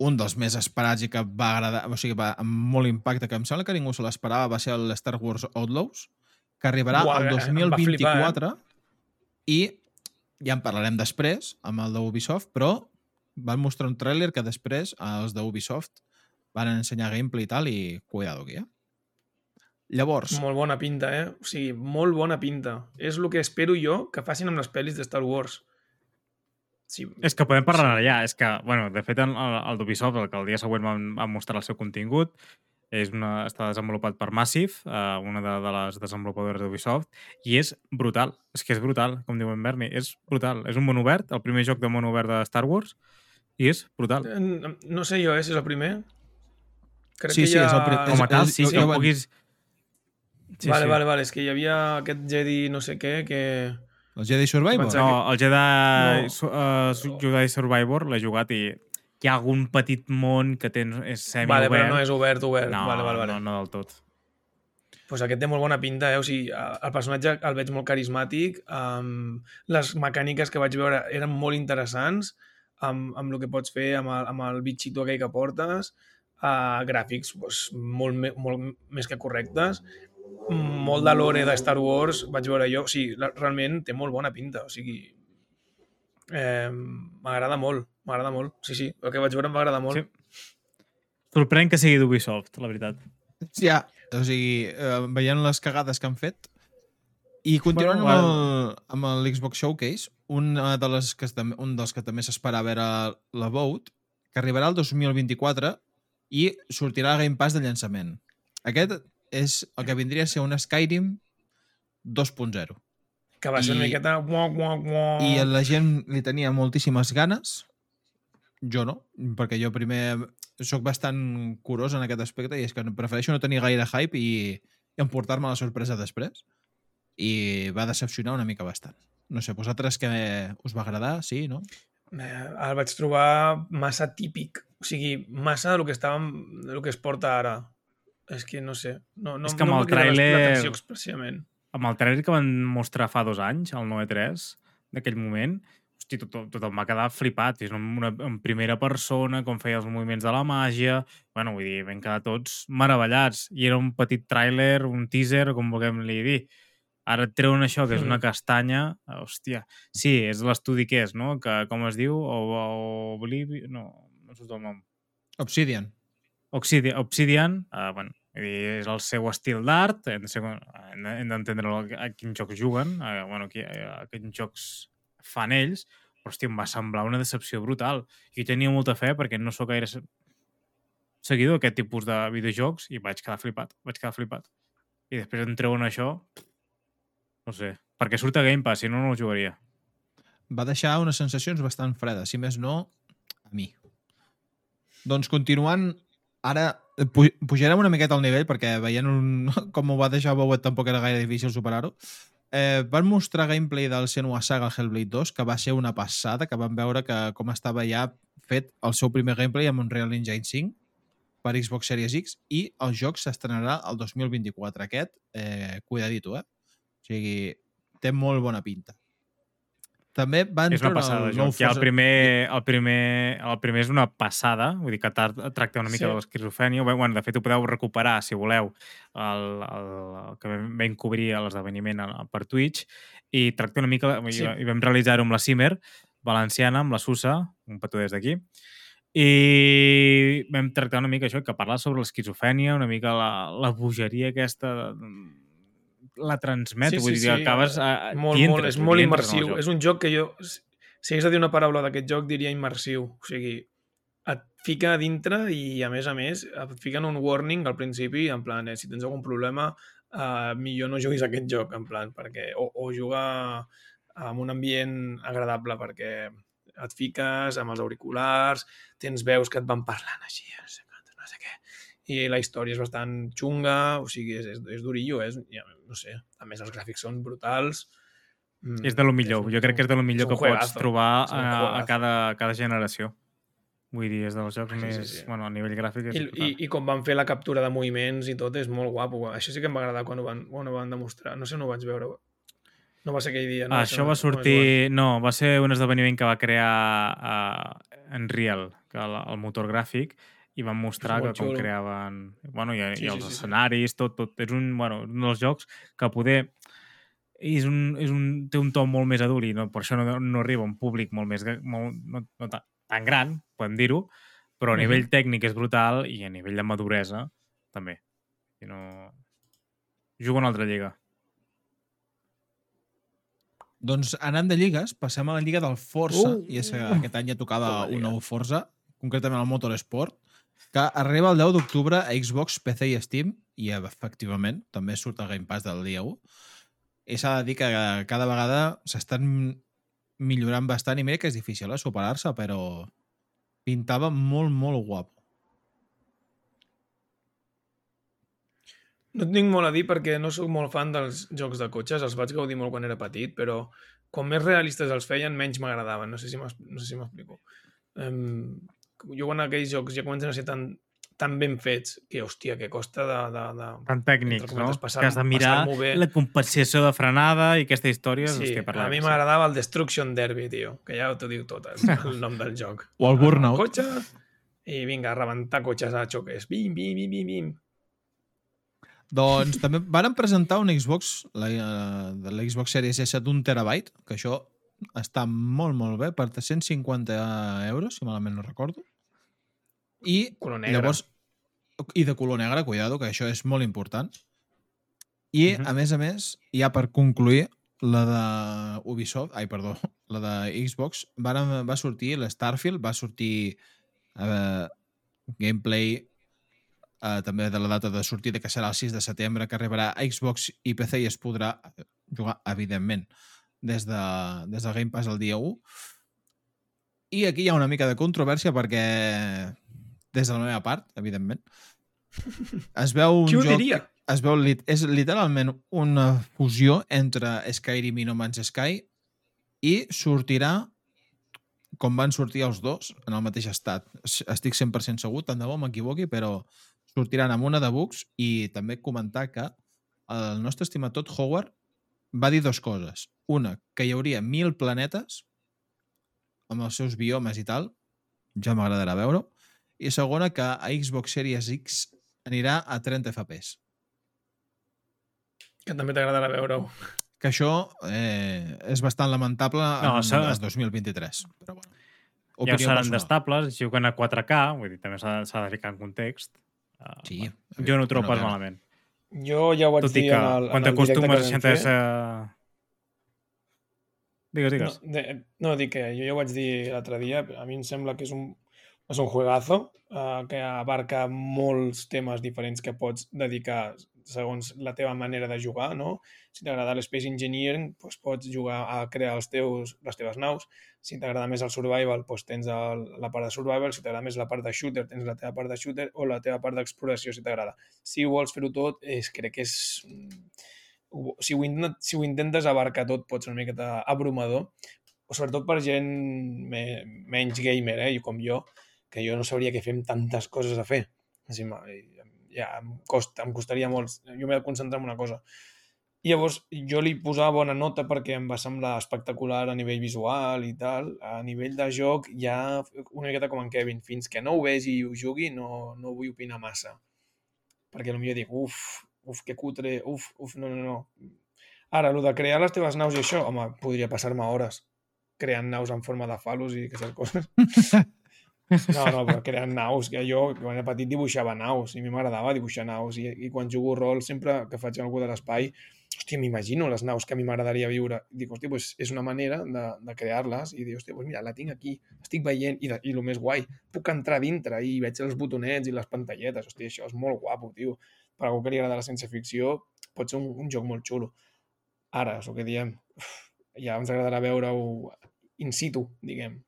un dels més esperats i que va agradar, o sigui, va amb molt impacte, que em sembla que ningú se l'esperava, va ser el Star Wars Outlaws, que arribarà Buah, al em va 2024 i ja en parlarem després amb el d'Ubisoft, però van mostrar un tràiler que després els d'Ubisoft van ensenyar gameplay i tal i cuidado aquí, eh? Llavors, Molt bona pinta, eh? O sigui, molt bona pinta. És el que espero jo que facin amb les pel·lis de Star Wars. Sí, És que podem parlar allà. És que, bueno, de fet, el, el d'Ubisoft, el que el dia següent van, van mostrar el seu contingut, és una, està desenvolupat per Massive, eh, una de, de les desenvolupadores d'Ubisoft, i és brutal. És que és brutal, com diu en Berni. És brutal. És un món obert, el primer joc de món obert de Star Wars, i és brutal. Eh, No sé jo, eh, si és el primer. Crec Sí, que sí, ha... és el pri- Com a tal, sí, ho ho van- puguis... Sí, vale, sí. vale, vale. És que hi havia aquest Jedi no sé què que... el Jedi Survivor? No, el Jedi, No. uh, Jedi Survivor l'he jugat i hi ha algun petit món que tens, és semi-obert. Vale, però no és obert, obert. No, vale, vale, vale. no, no del tot. pues aquest té molt bona pinta, eh? O sigui, el personatge el veig molt carismàtic, um, les mecàniques que vaig veure eren molt interessants, amb, amb el que pots fer amb el, amb el bitxito aquell que portes, uh, gràfics pues, molt, me- molt més que correctes, molt de lore de Star Wars vaig veure jo, o sigui, realment té molt bona pinta, o sigui, eh, m'agrada molt, m'agrada molt, sí, sí, el que vaig veure em va agradar molt. Sí. Sorprèn que sigui d'Ubisoft, la veritat. Ja, o sigui, eh, veient les cagades que han fet i continuant Bueno, amb, el, amb l'Xbox Showcase, una de les que, un dels que també s'esperava era la Vote, que arribarà el 2024 i sortirà a Game Pass de llançament. Aquest és el que vindria a ser un Skyrim 2.0. Que va ser una I- miqueta... Uah, uah, uah. I la gent li tenia moltíssimes ganes. Jo no, perquè jo primer sóc bastant curós en aquest aspecte i és que prefereixo no tenir gaire hype i, i emportar-me la sorpresa després. I va decepcionar una mica bastant. No sé, vosaltres que us va agradar? Sí, no? Eh, el vaig trobar massa típic. O sigui, massa del que estàvem, del que es porta ara. És que no sé. No, no, És que amb no el tràiler- L'atenció expressament. Amb el trailer que van mostrar fa dos anys, el 9-3, d'aquell moment, hosti, tot, tothom va quedar flipat. És una, en primera persona, com feia els moviments de la màgia... Bueno, vull dir, vam quedar tots meravellats. I era un petit tràiler, un teaser, com vulguem li dir. Ara et treuen això, que és una Mm. castanya... Hòstia. Sí, és l'estudi que és, no? Que, com es diu? O, o Oblivion... No, no surt el nom. Obsidian. Obsidian, Obsidian uh, bueno, vull dir, és el seu estil d'art, hem de ser- hem de- d'entendre a, quins jocs juguen, a, bueno, a, a quins jocs fan ells, però hòstia, em va semblar una decepció brutal. I tenia molta fe perquè no sóc gaire se- seguidor d'aquest tipus de videojocs i vaig quedar flipat, vaig quedar flipat. I després em treuen això, no sé, perquè surt a Game Pass, si no, no el jugaria. Va deixar unes sensacions bastant fredes, si més no, a mi. Doncs continuant, ara pujarem una miqueta al nivell perquè veient un, com ho va deixar Bowet tampoc era gaire difícil superar-ho. Eh, van mostrar gameplay del Senua Saga al Hellblade 2, que va ser una passada, que van veure que com estava ja fet el seu primer gameplay amb Unreal Engine 5 per Xbox Series X i el joc s'estrenarà el 2024. Aquest, eh, cuidadito, eh? O sigui, té molt bona pinta. També van És una passada, el nou el primer, el, primer, el primer és una passada, vull dir que tracta una mica Sí. de l'esquizofrènia. Bé, Bueno, de fet, ho podeu recuperar, si voleu, el, el, el que vam cobrir l'esdeveniment per Twitch, i tracta una mica, Sí. i, i vam realitzar-ho amb la Cimer, valenciana, amb la Susa, un petó des d'aquí, i vam tractar una mica això, que parla sobre l'esquizofrènia, una mica la, la bogeria aquesta, la transmet, vull dir, que acabes... A, molt, t'hi molt, entres, és molt immersiu. És un joc que jo, si hagués de dir una paraula d'aquest joc, diria immersiu. O sigui, et fica a dintre i, a més a més, et fiquen un warning al principi, en plan, eh, si tens algun problema, eh, millor no juguis a aquest joc, en plan, perquè, o, o jugar en un ambient agradable, perquè et fiques amb els auriculars, tens veus que et van parlant així, no sé, quantos, no sé què, i la història és bastant xunga, o sigui, és, és, és durillo, és, ja, no sé, a més els gràfics són brutals. Mm, És de lo millor. un- jo crec que és de lo millor que pots juegazo. trobar És un a, a, cada, a cada generació. Vull dir, és dels jocs Sí, sí, més... sí. Bueno, a nivell gràfic és I, i. I com van fer la captura de moviments i tot, és molt guapo. Això sí que em va agradar quan ho van, quan ho van demostrar. No sé on ho vaig veure. No va ser aquell dia. No Ah, va ser això va no és sortir... No, va ser un esdeveniment que va crear uh, Unreal, que el, el motor gràfic, i van mostrar que com xulo. creaven... Bueno, i, Sí, i sí, els sí, sí. escenaris, tot, tot. És un, bueno, un dels jocs que poder... És un, és un, té un to molt més adult i no, per això no, no arriba a un públic molt més... Molt, no, no tan, tan gran, podem dir-ho, però a nivell tècnic és brutal i a nivell de maduresa també. I no... Juga una altra lliga. Doncs anant de lligues, passem a la lliga del Forza, Uh! i és que aquest any ja tocava Bona un nou Forza, concretament el Motorsport, que arriba el 10 d'octubre a Xbox, PC i Steam, i efectivament també surt al Game Pass del dia 1. I s'ha de dir que cada vegada s'estan millorant bastant, i mira que és difícil eh, superar-se, però pintava molt, molt guapo. No tinc molt a dir perquè no sóc molt fan dels jocs de cotxes, els vaig gaudir molt quan era petit, però com més realistes els feien, menys m'agradaven. No sé si m'es- no sé si m'explico. Um, jo quan aquells jocs ja comencen a ser tan, tan ben fets que, hòstia, que costa de... de, de... tan tècnics, Entre no? passar- que has de mirar la compensació de frenada i aquesta història. Sí, hòstia, a mi m'agradava el Destruction Derby, tio, que ja t'ho diu tot, és el nom del joc. O el Burnout. Cotxe, i vinga, a rebentar cotxes a xoques. Bim, bim, bim, bim, bim. Doncs també varen presentar un Xbox, la, eh, de l'Xbox Series S d'un terabyte, que això està molt, molt bé, per 350 euros, si malament no recordo. I Color negre. llavors, i de color negre, cuidado, que això és molt important. I, Mhm. a més a més, ja per concluir, la de Ubisoft, ai, perdó, la de Xbox, va, va sortir, l'Starfield, va sortir eh, gameplay eh, també de la data de sortida, que serà el 6 de setembre, que arribarà a Xbox i PC i es podrà jugar, evidentment, des de, des de Game Pass el dia 1. I aquí hi ha una mica de controvèrsia perquè, des de la meva part, evidentment, es veu un Qui ho joc... diria? Es veu, lit- és literalment una fusió entre Skyrim i No Man's Sky i sortirà com van sortir els dos en el mateix estat. Es- Estic 100% segur, tant de bo m'equivoqui, però sortiran amb una de bugs i també comentar que el nostre estimat Todd Howard va dir dues coses. Una, que hi hauria mil planetes amb els seus biomes i tal, ja m'agradarà veure-ho. I segona, que a Xbox Series X anirà a 30 FPS. Que també t'agradarà veure-ho. Que això eh, és bastant lamentable No, en, en 2023. Però bueno, Ja opinió seran destables, juguen a 4K, vull dir, també s'ha de ficar en context. Uh, Sí. jo no ho trobo Bueno, pas malament. Jo ja ho vaig Tot dir que en el, quan en el directe t'acostumes a que vam 60 fer. S... Digues, No, digues. de, no, dic que jo ja ho vaig dir l'altre dia, a mi em sembla que és un, és un juegazo eh, que abarca molts temes diferents que pots dedicar segons la teva manera de jugar, no? Si t'agrada l'Space Engineering, doncs pots jugar a crear els teus, les teves naus. Si t'agrada més el Survival, doncs tens el, la part de Survival. Si t'agrada més la part de Shooter, tens la teva part de Shooter o la teva part d'exploració, si t'agrada. Si vols fer-ho tot, és, crec que és... Si ho, si ho intentes abarcar tot, pot ser una miqueta abrumador, o sobretot per gent me, menys gamer, eh, com jo, que jo no sabria què fer amb tantes coses a fer. Així, ja, em, costa, em costaria molt. Jo m'he de concentrar en una cosa. I llavors, jo li posava bona nota perquè em va semblar espectacular a nivell visual i tal. A nivell de joc, ja una miqueta com en Kevin, fins que no ho vegi i ho jugui, no, no vull opinar massa. Perquè potser dic, uf, uf, que cutre, uf, uf, no, no, no. Ara, el de crear les teves naus i això, home, podria passar-me hores creant naus en forma de falos i aquestes coses. No, no, però creant naus, que jo quan era petit dibuixava naus i a mi m'agradava dibuixar naus i, i quan jugo rol sempre que faig algú de l'espai hòstia, m'imagino les naus que a mi m'agradaria viure. Dic, hòstia, pues és una manera de, de crear-les i dic, hòstia, pues mira, la tinc aquí, estic veient i, de, i el més guai, puc entrar dintre i veig els botonets i les pantalletes, hòstia, això és molt guapo, tio. Per algú que li agrada la ciència-ficció pot ser un, un joc molt xulo. Ara, és el que diem, uf, ja ens agradarà veure-ho in situ, diguem.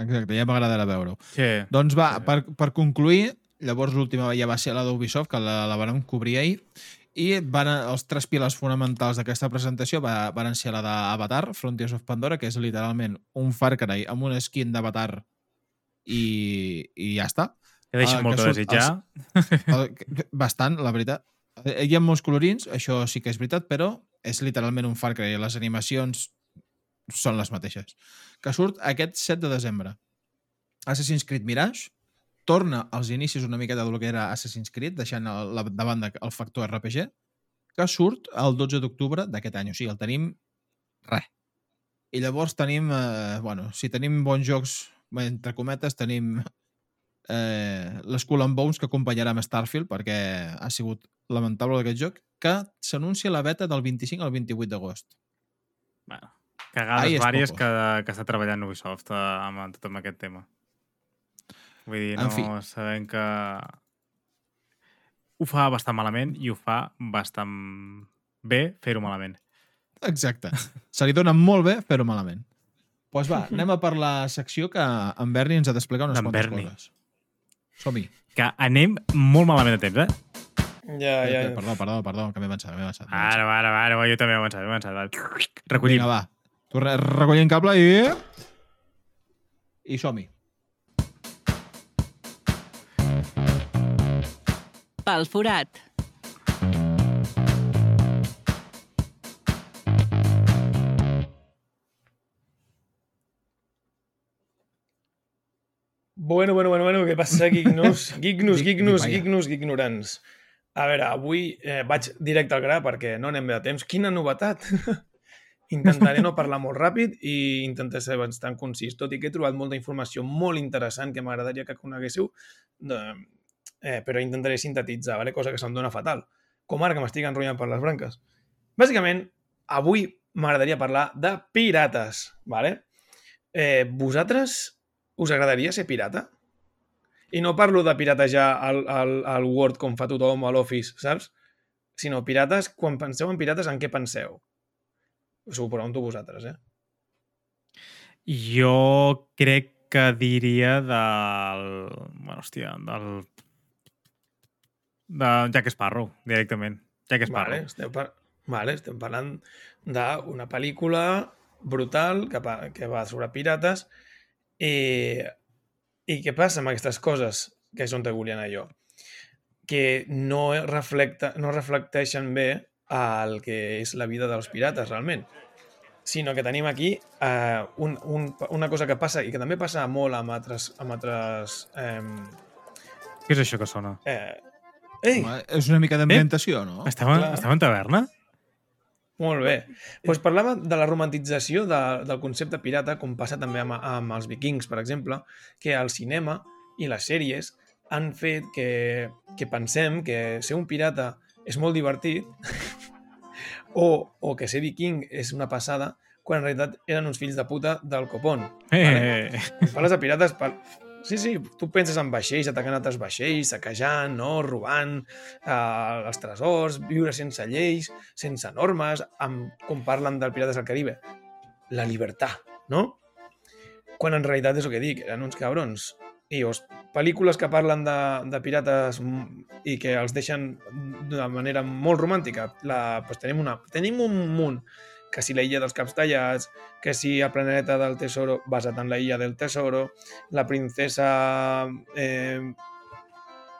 Exacte, ja m'agradarà veure-ho. Sí. Doncs va, per, per concluir, llavors l'última ja va ser la d'Ubisoft, que la, la vam cobrir ahir, i van, els tres pilars fonamentals d'aquesta presentació va, van ser la d'Avatar, Frontiers of Pandora, que és literalment un Far Cry amb un skin d'Avatar i, i ja està. Que deixa Ah, molt que surt desitjar. El, bastant, la veritat. Eh, Hi ha molts colorins, això sí que és veritat, però és literalment un Far Cry. Les animacions són les mateixes. Que surt aquest 7 de desembre. Assassin's Creed Mirage torna als inicis una miqueta del que era Assassin's Creed, deixant el, la, de banda el factor RPG, que surt el 12 d'octubre d'aquest any. O sigui, el tenim res. I llavors tenim, eh, bueno, si tenim bons jocs, entre cometes, tenim eh, l'Skull and Bones que acompanyarà amb Starfield perquè ha sigut lamentable aquest joc que s'anuncia la beta del 25 al 28 d'agost. Bueno, Ai, cagades és vàries poco. que, que està treballant Ubisoft eh, amb, amb tot amb aquest tema. Vull dir, En no fi. sabem que ho fa bastant malament i ho fa bastant bé fer-ho malament. Exacte. Se li dona molt bé fer-ho malament. Doncs pues va, anem a per la secció que en Berni ens ha d'explicar unes D'en quantes Berni. coses. Som-hi. Que anem molt malament de temps, eh? Ja, ja, Eh, Perdó, perdó, perdó, que m'he avançat, m'he avançat. m'he Ara, ara, ara, jo també he avançat, he avançat. va. Recollim. Vinga, va. Tu re recollint cable i... I som-hi. Pel forat. Bueno, bueno, bueno, bueno, què passa, Geeknus? Geeknus, Dic- Geeknus, dic, vaja. Geeknus, Geeknorants. A veure, avui eh, vaig directe al gra perquè no anem bé de temps. Quina novetat! Intentaré no parlar molt ràpid i intentaré ser bastant concís, tot i que he trobat molta informació molt interessant que m'agradaria que coneguéssiu, eh, però intentaré sintetitzar, vale? cosa que se'm dona fatal. Com ara que m'estic enrotllant per les branques. Bàsicament, avui m'agradaria parlar de pirates, vale? Eh, vosaltres us agradaria ser pirata? I no parlo de piratejar al, al, al Word com fa tothom a l'Office, saps? Sinó pirates, quan penseu en pirates, en què penseu? Us ho pregunto vosaltres, eh? Jo crec que diria del... Bueno, hòstia, del... De Jack Sparrow, directament. Jack Sparrow. Vale, estem, par vale, estem parlant d'una pel·lícula brutal que, pa que va sobre pirates i, i què passa amb aquestes coses que és on te volia anar jo? Que no, reflecta, no reflecteixen bé el que és la vida dels pirates, realment. sinó que tenim aquí eh, un, un, una cosa que passa i que també passa molt amb altres... Amb altres eh, Què és això que sona? eh, ei, Home, és una mica d'ambientació, no? Estem, clar. estem en taverna? Molt bé. Pues parlava de la romantització de, del concepte pirata, com passa també amb, amb els vikings, per exemple, que el cinema i les sèries han fet que, que pensem que ser un pirata és molt divertit o, o que ser viking és una passada quan en realitat eren uns fills de puta del copón. Eh, Parles de pirates... Sí, sí, tu penses en vaixells, atacant altres vaixells, saquejant, no? robant eh, els tresors, viure sense lleis, sense normes, amb, com parlen del Pirates del Caribe. La llibertat, no? Quan en realitat és el que dic, eren uns cabrons. I os, pel·lícules que parlen de, de pirates mm, i que els deixen d'una manera molt romàntica, la, pues tenim, una, tenim un munt que si la illa dels caps tallats, que si el planeta del tesoro basat en la illa del tesoro, la princesa... Eh,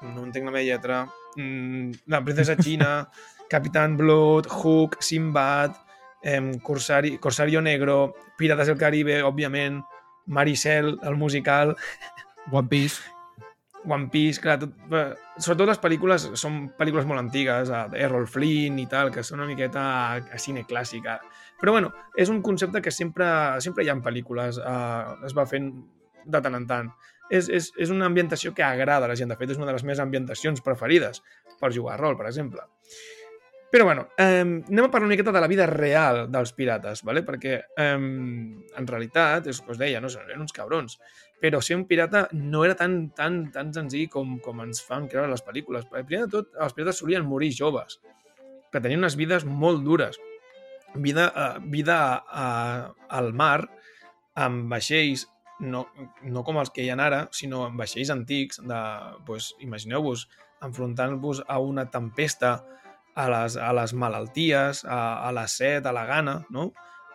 no entenc la meva lletra. Mm, la princesa xina, Capitán Blood, Hook, Sinbad, eh, Corsari, Corsario Negro, Pirates del Caribe, òbviament, Maricel, el musical, One Piece. One Piece, clar, tot, sobretot les pel·lícules són pel·lícules molt antigues, eh, Errol Flynn i tal, que són una miqueta a, a cine clàssica. Però bueno, és un concepte que sempre, sempre hi ha en pel·lícules, eh, es va fent de tant en tant. És, és, és una ambientació que agrada a la gent, de fet és una de les meves ambientacions preferides per jugar a rol, per exemple. Però bueno, eh, anem a parlar una miqueta de la vida real dels pirates, ¿vale? perquè eh, en realitat, és, us deia, no, eren uns cabrons, però ser un pirata no era tan, tan, tan senzill com, com ens fan creure les pel·lícules. Primer de tot, els pirates solien morir joves, que tenien unes vides molt dures. Vida, uh, vida uh, al mar, amb vaixells, no, no com els que hi ha ara, sinó amb vaixells antics, de, pues, imagineu-vos, enfrontant-vos a una tempesta, a les, a les malalties, a, a la set, a la gana, no?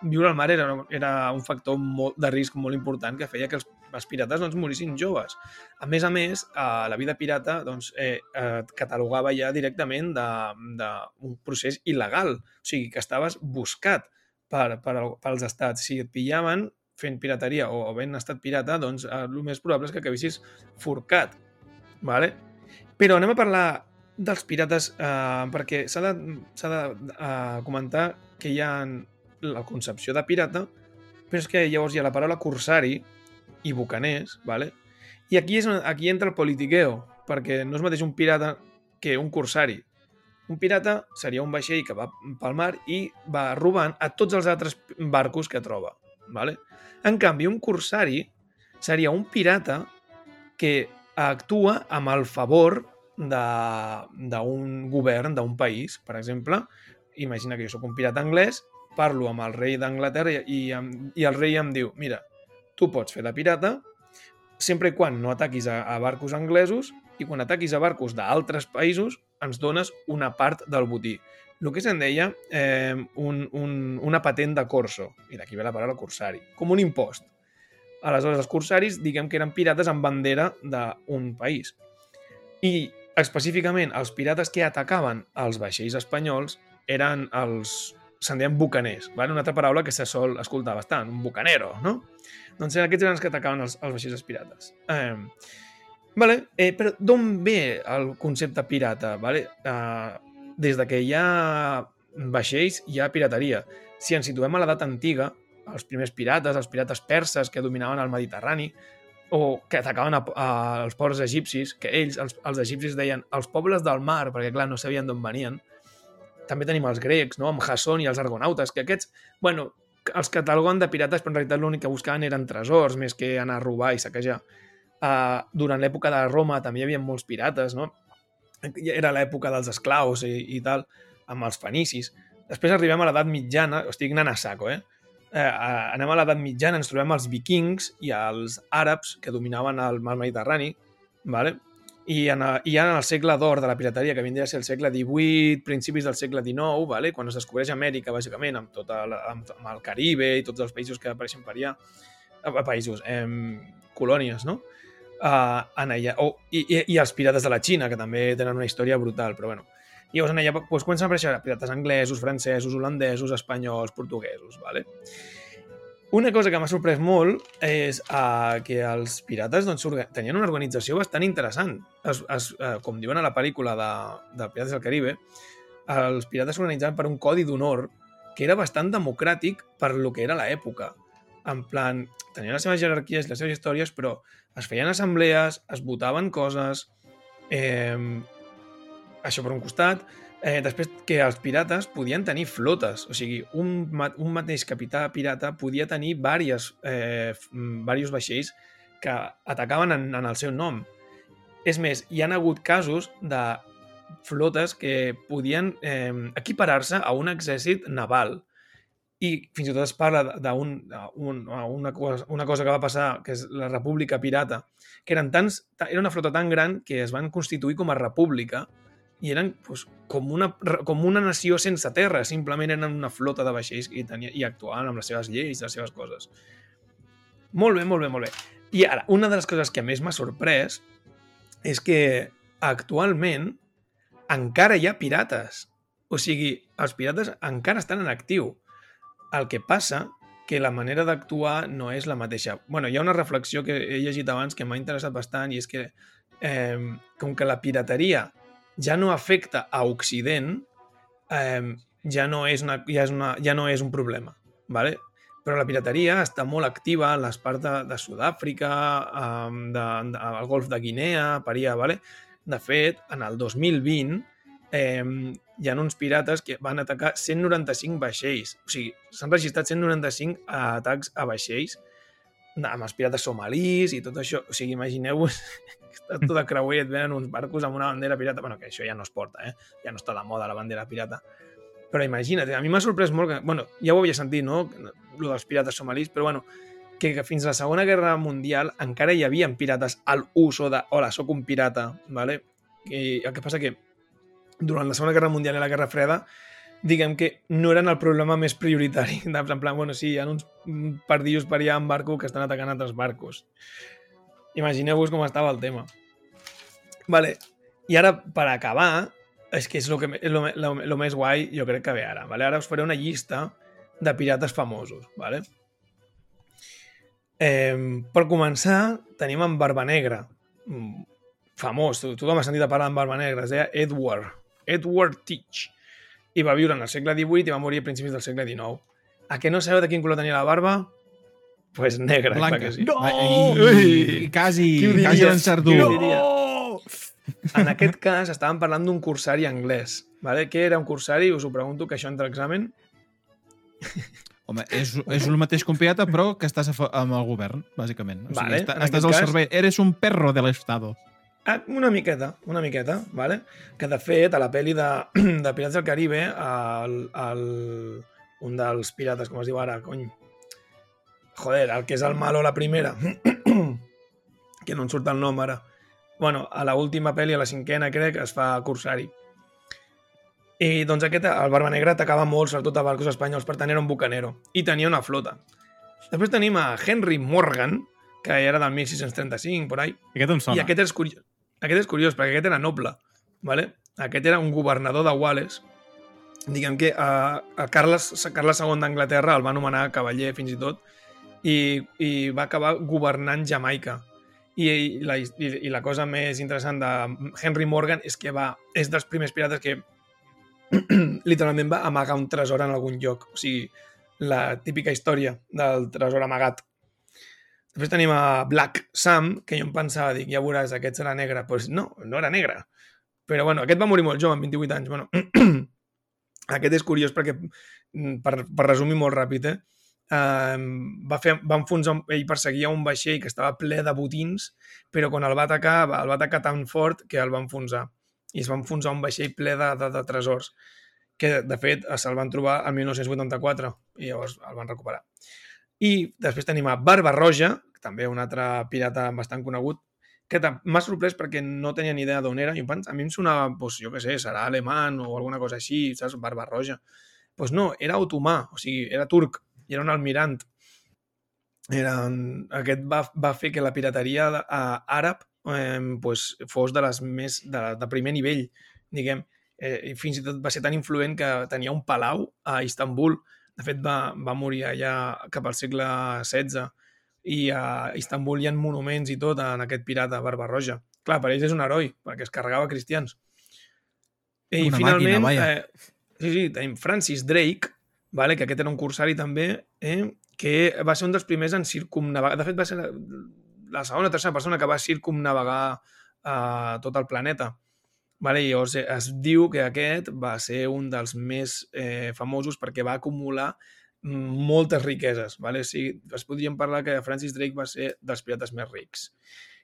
Viure al mar era, era un factor molt, de risc molt important que feia que els, els pirates doncs, morissin joves. A més a més, eh, la vida pirata doncs, eh, eh, catalogava ja directament d'un procés il·legal, o sigui, que estaves buscat per, per, pels estats. Si et pillaven fent pirateria o havent estat pirata, doncs eh, el més probable és que acabessis forcat. Vale? Però anem a parlar dels pirates eh, perquè s'ha de, de eh, comentar que hi ha la concepció de pirata, però és que llavors hi ha la paraula corsari i bucaners, ¿vale? i aquí, és, aquí entra el politiqueo, perquè no és mateix un pirata que un corsari. Un pirata seria un vaixell que va pel mar i va robant a tots els altres barcos que troba. ¿vale? En canvi, un corsari seria un pirata que actua amb el favor d'un govern, d'un país. Per exemple, imagina que jo sóc un pirata anglès, parlo amb el rei d'Anglaterra i, i, i el rei em diu mira, tu pots fer de pirata sempre i quan no ataquis a, a barcos anglesos i quan ataquis a barcos d'altres països ens dones una part del botí. El que se'n deia eh, un, un, una patent de corso, i d'aquí ve la paraula corsari, com un impost. Aleshores, els corsaris, diguem que eren pirates amb bandera d'un país. I específicament els pirates que atacaven els vaixells espanyols eren els se'n deien bucaners, ¿vale? una altra paraula que se sol escoltar bastant, un bucanero, no? Doncs eren aquests eren els que atacaven els, els vaixells pirates. Eh, vale, eh, però d'on ve el concepte pirata? Vale? Eh, des de que hi ha vaixells hi ha pirateria. Si ens situem a l'edat antiga, els primers pirates, els pirates perses que dominaven el Mediterrani, o que atacaven a, a, els pobles egipcis, que ells, els, els egipcis deien els pobles del mar, perquè clar, no sabien d'on venien. També tenim els grecs, no? amb Jason i els argonautes, que aquests, bueno, els cataloguen de pirates, però en realitat l'únic que buscaven eren tresors, més que anar a robar i saquejar. Uh, durant l'època de Roma també hi havia molts pirates, no? Era l'època dels esclaus i, i tal, amb els fenicis. Després arribem a l'edat mitjana, estic anant a saco, eh? eh, anem a l'edat mitjana, ens trobem els vikings i els àrabs que dominaven el mar Mediterrani, vale? I, en, i en el segle d'or de la pirateria, que vindria a ser el segle XVIII, principis del segle XIX, vale? quan es descobreix Amèrica, bàsicament, amb, tota la, amb, amb el Caribe i tots els països que apareixen per allà, eh, països, eh, colònies, no? Uh, en allà, oh, i, i, i els pirates de la Xina, que també tenen una història brutal, però bueno. Llavors en ella doncs, comencen a aparèixer pirates anglesos, francesos, holandesos, espanyols, portuguesos, vale? Una cosa que m'ha sorprès molt és uh, que els pirates doncs, tenien una organització bastant interessant. Es, es, uh, com diuen a la pel·lícula de, de Pirates del Caribe, els pirates s'organitzaven per un codi d'honor que era bastant democràtic per lo que era l'època. En plan, tenien les seves jerarquies, les seves històries, però es feien assemblees, es votaven coses, eh, això per un costat, eh, després que els pirates podien tenir flotes, o sigui, un, un mateix capità pirata podia tenir diverses, eh, f- mm, diversos vaixells que atacaven en, en el seu nom. És més, hi han hagut casos de flotes que podien eh, equiparar-se a un exèrcit naval i fins i tot es parla d'un, un, una, cosa, una cosa que va passar, que és la República Pirata, que eren tants, ta- era una flota tan gran que es van constituir com a república i eren pues, com, una, com una nació sense terra, simplement eren una flota de vaixells i, tenia, i actuaven amb les seves lleis, les seves coses. Molt bé, molt bé, molt bé. I ara, una de les coses que més m'ha sorprès és que actualment encara hi ha pirates. O sigui, els pirates encara estan en actiu. El que passa que la manera d'actuar no és la mateixa. bueno, hi ha una reflexió que he llegit abans que m'ha interessat bastant i és que eh, com que la pirateria ja no afecta a Occident, eh, ja, no és una, ja, és una, ja no és un problema. ¿vale? Però la pirateria està molt activa en les parts de, de Sud-àfrica, de, de, al golf de Guinea, Paria, ¿vale? De fet, en el 2020 eh, hi ha uns pirates que van atacar 195 vaixells. O sigui, s'han registrat 195 atacs a vaixells amb els pirates somalís i tot això. O sigui, imagineu-vos que està tot de creuer i et venen uns barcos amb una bandera pirata. bueno, que això ja no es porta, eh? Ja no està de moda la bandera pirata. Però imagina't, a mi m'ha sorprès molt que... bueno, ja ho havia sentit, no? Lo dels pirates somalís, però bueno, que, que fins a la Segona Guerra Mundial encara hi havia pirates al uso de hola, sóc un pirata, ¿vale? I el que passa que durant la Segona Guerra Mundial i la Guerra Freda diguem que no eren el problema més prioritari. En plan, bueno, sí, hi ha uns pardillos per allà en barco que estan atacant altres barcos. Imagineu-vos com estava el tema. Vale. I ara, per acabar, és que és el, que, és lo, lo, lo més guai, jo crec que ve ara. Vale? Ara us faré una llista de pirates famosos. Vale? Eh, per començar, tenim en Barba Negra. Mm, Famós, to- tothom ha sentit a parlar en Barba Negra. Es deia Edward. Edward Teach. I va viure en el segle XVIII i va morir a principis del segle XIX. A què no sabeu de quin color tenia la barba? Pues negra, clar Blanca. que sí. No! Ui! I, quasi, quasi ho diria? En aquest cas estàvem parlant d'un cursari anglès. Vale? Què era un cursari? Us ho pregunto, que això entra a examen. Home, és, és el mateix que un pirata, però que estàs a amb el govern, bàsicament. O sigui, Vale, està, estàs al cas- servei. Eres un perro de l'Estado. Ah, una miqueta, una miqueta, vale? que de fet a la pel·li de, de Pirates del Caribe el, el, un dels pirates, com es diu ara, cony joder, el que és el malo la primera que no em surt el nom ara bueno, a la última pel·li, a la cinquena crec, es fa Cursari i doncs aquest, el Barba Negra atacava molt, sobretot a barcos espanyols, per tant era un bucanero i tenia una flota després tenim a Henry Morgan que era del 1635, por ahí, Aquest em sona. i aquest és curiós, aquest és curiós perquè aquest era noble. ¿vale? Aquest era un governador de Wales. Diguem que uh, a Carles, Carles II d'Anglaterra el va anomenar cavaller fins i tot i, i va acabar governant Jamaica. I, i, la, i, I la cosa més interessant de Henry Morgan és que va, és dels primers pirates que literalment va amagar un tresor en algun lloc. O sigui, la típica història del tresor amagat. Després tenim a Black Sam, que jo em pensava, dic, ja veuràs, aquest serà negre. Doncs pues no, no era negre. Però bueno, aquest va morir molt jove, amb 28 anys. Bueno, aquest és curiós perquè, mm, per, per resumir molt ràpid, eh? Uh, va, fer, va enfonsar, ell perseguia un vaixell que estava ple de botins, però quan el va atacar, el va atacar tan fort que el va enfonsar. I es va enfonsar un vaixell ple de, de, de tresors, que de fet se'l van trobar el 1984 i llavors el van recuperar. I després tenim a Barba Roja, també un altre pirata bastant conegut, que m'ha sorprès perquè no tenia ni idea d'on era. I a mi em sonava, doncs, jo què sé, serà alemany o alguna cosa així, saps? Barba Roja. Doncs pues no, era otomà, o sigui, era turc, i era un almirant. Era, aquest va, va fer que la pirateria eh, àrab eh, pues, fos de les més de, de primer nivell, diguem. eh, fins i tot va ser tan influent que tenia un palau a Istanbul. De fet, va, va morir allà cap al segle XVI i a Istanbul hi ha monuments i tot en aquest pirata Barbarroja. Clar, per ells és un heroi, perquè es carregava cristians. I Una finalment, màquina, vaja. eh, sí, sí, tenim Francis Drake, vale, que aquest era un cursari també, eh, que va ser un dels primers en circumnavegar. De fet, va ser la, la segona o tercera persona que va circumnavegar eh, tot el planeta. Vale, llavors eh, es diu que aquest va ser un dels més eh, famosos perquè va acumular mm, moltes riqueses. Vale? O sigui, es podríem parlar que Francis Drake va ser dels pirates més rics.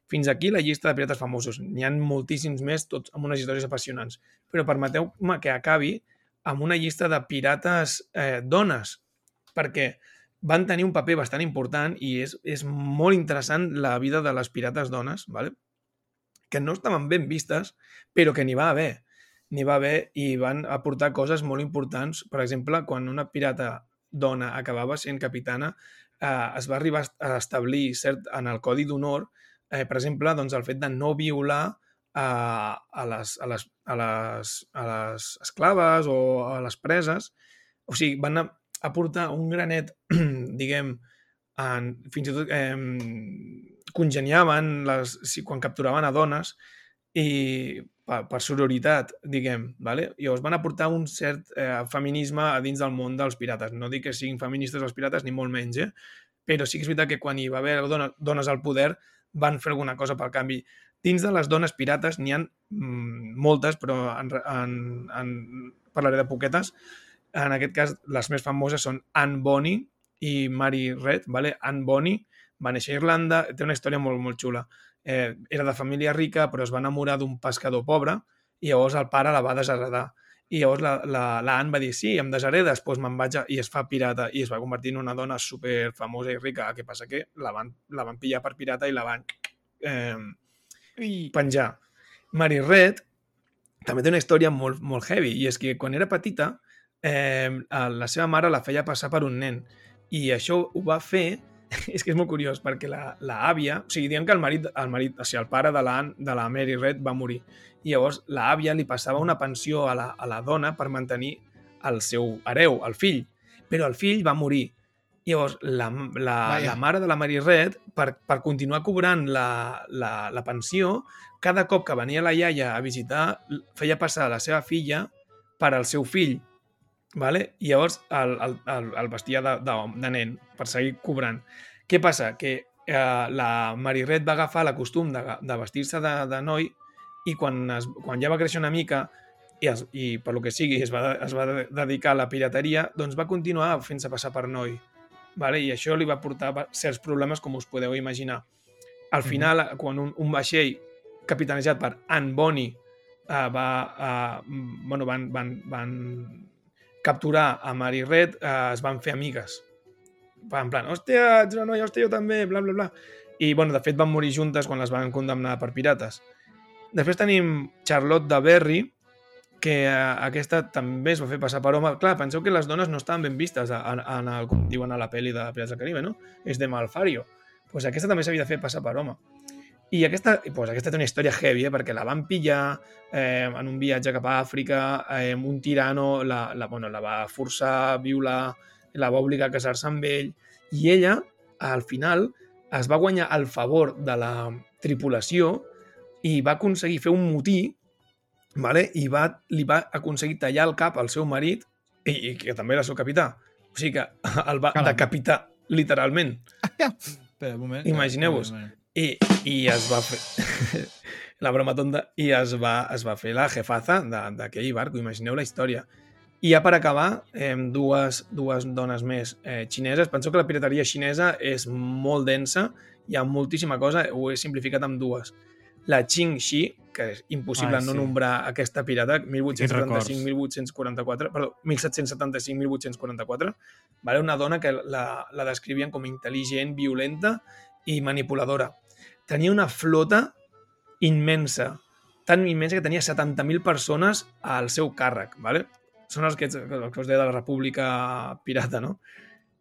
Fins aquí la llista de pirates famosos. N'hi han moltíssims més, tots amb unes històries apassionants. Però permeteu-me que acabi amb una llista de pirates eh, dones, perquè van tenir un paper bastant important i és, és molt interessant la vida de les pirates dones, ¿vale? Que no estaven ben vistes, però que n'hi va haver. N'hi va haver i van aportar coses molt importants. Per exemple, quan una pirata dona acabava sent capitana, eh, es va arribar a establir cert, en el codi d'honor, eh, per exemple, doncs, el fet de no violar a, a, les, a, les, a, les, a les esclaves o a les preses. O sigui, van aportar un granet, diguem, en, fins i tot eh, congeniaven les, si, quan capturaven a dones i per, per sororitat, diguem, vale? llavors van aportar un cert eh, feminisme a dins del món dels pirates. No dic que siguin feministes els pirates, ni molt menys, eh? però sí que és veritat que quan hi va haver dones, dones al poder van fer alguna cosa pel canvi. Dins de les dones pirates n'hi ha mm, moltes, però en, en, en parlaré de poquetes. En aquest cas, les més famoses són Anne Bonny i Mary Red. Vale? Anne Bonny va néixer a Irlanda, té una història molt, molt xula. Eh, era de família rica, però es va enamorar d'un pescador pobre i llavors el pare la va desheredar. I llavors la, la, la Anne va dir, sí, em desheredes, doncs me'n vaig a... i es fa pirata i es va convertir en una dona super famosa i rica. El que passa que la van, la van pillar per pirata i la van eh, penjar. Mary Red també té una història molt, molt heavy i és que quan era petita eh, la seva mare la feia passar per un nen i això ho va fer és que és molt curiós perquè la, la àvia, o sigui, diem que el marit, el marit, o sigui, el pare de la, de la Mary Red va morir i llavors la àvia li passava una pensió a la, a la dona per mantenir el seu hereu, el fill, però el fill va morir. Llavors, la, la, Vaja. la mare de la Mary Red, per, per continuar cobrant la, la, la pensió, cada cop que venia la iaia a visitar, feia passar la seva filla per al seu fill. Vale? I llavors el, el, el, el vestia de, de, de nen per seguir cobrant. Què passa? Que eh, la Mary Red va agafar la costum de, de vestir-se de, de noi i quan, es, quan ja va créixer una mica i, es, i per lo que sigui es va, es va de- dedicar a la pirateria, doncs va continuar fent-se passar per noi. Vale? I això li va portar certs problemes, com us podeu imaginar. Al final, quan un, un vaixell capitanejat per Anne Bonny eh, va, eh, bueno, van, van, van capturar a Mary Red, eh, es van fer amigues. En plan, hòstia, ets una noia, hòstia, jo també, bla, bla, bla. I, bueno, de fet, van morir juntes quan les van condemnar per pirates. Després tenim Charlotte de Berry, que eh, aquesta també es va fer passar per home. Clar, penseu que les dones no estaven ben vistes en, en el, com diuen a la pel·li de Pirates del Caribe, no? És de Malfario. Doncs pues aquesta també s'havia de fer passar per home. I aquesta, pues aquesta té una història heavy, eh? perquè la van pillar eh, en un viatge cap a Àfrica, eh, un tirano la, la, bueno, la va forçar, violar, la va obligar a casar-se amb ell, i ella, al final, es va guanyar el favor de la tripulació i va aconseguir fer un motí vale? i va, li va aconseguir tallar el cap al seu marit i, i que també era el seu capità. O sigui que el va Caram. decapitar, literalment. Espera, un moment. Imagineu-vos. I, i es va fer... la broma tonta. I es va, es va fer la jefaza d'aquell barco. Imagineu la història. I ja per acabar, eh, dues, dues dones més eh, xineses. Penseu que la pirateria xinesa és molt densa, hi ha moltíssima cosa, ho he simplificat amb dues. La Qing Shi, que és impossible Ai, no sí. nombrar aquesta pirata, records. 1875-1844, perdó, 1775-1844, vale? una dona que la, la descrivien com intel·ligent, violenta i manipuladora. Tenia una flota immensa, tan immensa que tenia 70.000 persones al seu càrrec. Vale? Són els que, els que us deia de la república pirata, no?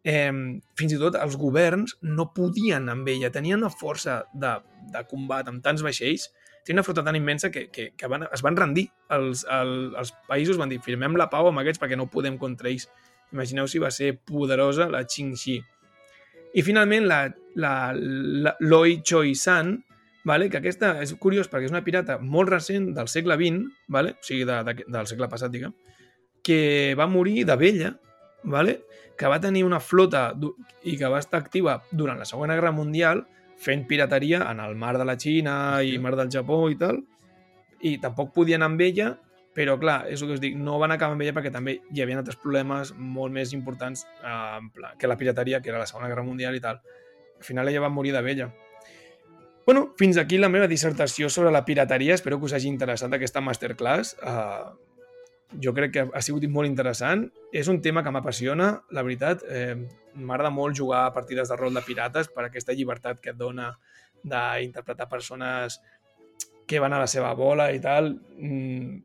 Eh, fins i tot els governs no podien amb ella, tenien una força de, de combat amb tants vaixells tenia una flota tan immensa que, que, que van, es van rendir. Els, el, els països van dir, firmem la pau amb aquests perquè no podem contra ells. Imagineu si va ser poderosa la Qingxi. I finalment la, la, la Loi Choi-san, vale? que aquesta és curiós perquè és una pirata molt recent del segle XX, vale? o sigui, de, de, del segle passat, diguem, que va morir de vella, vale? que va tenir una flota i que va estar activa durant la Segona Guerra Mundial fent pirateria en el mar de la Xina i mar del Japó i tal, i tampoc podien amb ella, però clar, és el que us dic, no van acabar amb ella perquè també hi havia altres problemes molt més importants eh, que la pirateria, que era la Segona Guerra Mundial i tal. Al final ella va morir de vella. Bueno, fins aquí la meva dissertació sobre la pirateria. Espero que us hagi interessat aquesta masterclass. Uh, jo crec que ha sigut molt interessant. És un tema que m'apassiona, la veritat. Eh, M'agrada molt jugar a partides de rol de pirates per aquesta llibertat que et dona d'interpretar persones que van a la seva bola i tal. Mm,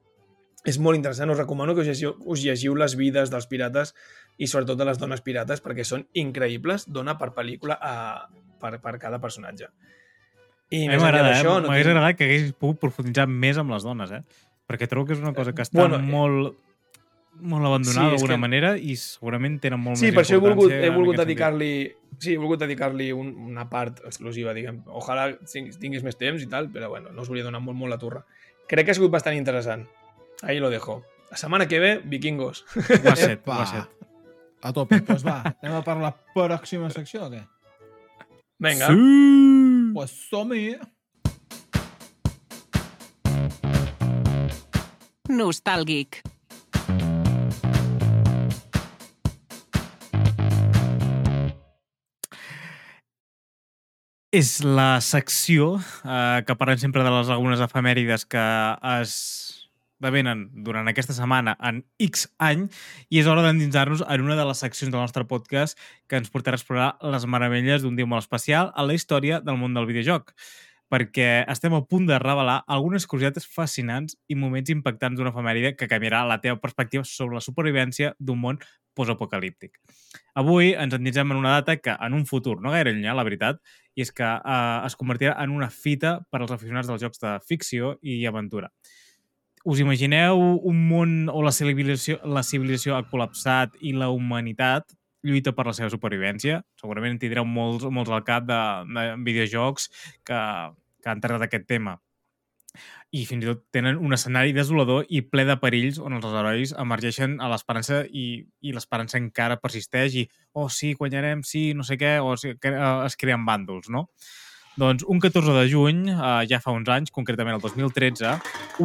és molt interessant. Us recomano que us llegiu, us llegiu les vides dels pirates i sobretot de les dones pirates perquè són increïbles. Dona per pel·lícula a, per, per cada personatge. I A mi m'agrada, eh? M'hagués tinc- agradat que hagués pogut profunditzar més amb les dones, eh? Perquè trobo que és una cosa que està Bueno, eh, molt molt abandonada sí, d'alguna que- manera i segurament tenen molt Sí, més per això he volgut, importància he volgut dedicar-li sí, he volgut dedicar-li un, una part exclusiva, diguem. Ojalà ting- tinguis més temps i tal, però bueno, no us volia donar molt, molt la turra. Crec que ha sigut bastant interessant. Ahí lo dejo. La setmana que ve, vikingos. Ho ha set, ho Epa, ha set. A tope. Pues va, anem a per la pròxima secció o què? Vinga. Sí! Pues som-hi. Nostàlgic. És la secció eh, que parlem sempre de les algunes efemèrides que es devenen durant aquesta setmana en X any i és hora d'endinsar-nos en una de les seccions del nostre podcast que ens portarà a explorar les meravelles d'un dia molt especial a la història del món del videojoc perquè estem a punt de revelar algunes curiositats fascinants i moments impactants d'una efemèride que canviarà la teva perspectiva sobre la supervivència d'un món postapocalíptic. Avui ens endinsem en una data que en un futur no gaire llunyà, la veritat, i és que eh, es convertirà en una fita per als aficionats dels jocs de ficció i aventura. Us imagineu un món on la civilització, la civilització ha col·lapsat i la humanitat lluita per la seva supervivència? Segurament en tindreu molts, molts al cap de, de videojocs que, que han tractat aquest tema. I fins i tot tenen un escenari desolador i ple de perills on els herois emergeixen a l'esperança i, i l'esperança encara persisteix i, oh, sí, guanyarem, sí, no sé què, o es creen bàndols, no? Doncs un 14 de juny, eh, ja fa uns anys, concretament el 2013,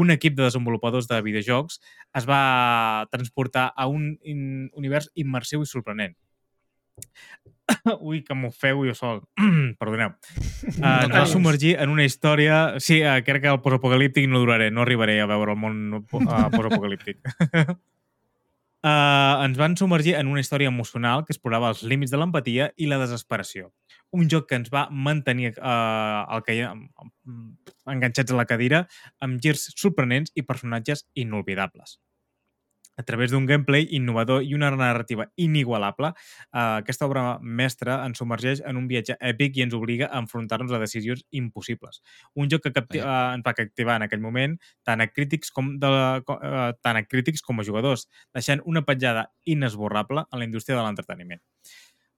un equip de desenvolupadors de videojocs es va transportar a un in univers immersiu i sorprenent. Ui, que m'ho feu jo sol. Perdoneu. Uh, ens va submergir en una història... Sí, uh, crec que el postapocalíptic no duraré, no arribaré a veure el món uh, postapocalíptic. uh, ens van submergir en una història emocional que explorava els límits de l'empatia i la desesperació. Un joc que ens va mantenir uh, el que, enganxats a la cadira amb girs sorprenents i personatges inolvidables a través d'un gameplay innovador i una narrativa inigualable, eh, aquesta obra mestra ens submergeix en un viatge èpic i ens obliga a enfrontar-nos a decisions impossibles. Un joc que capti eh, ens va captivar en aquell moment tant a crítics com, de, co- eh, tant a crítics com a jugadors, deixant una petjada inesborrable en la indústria de l'entreteniment.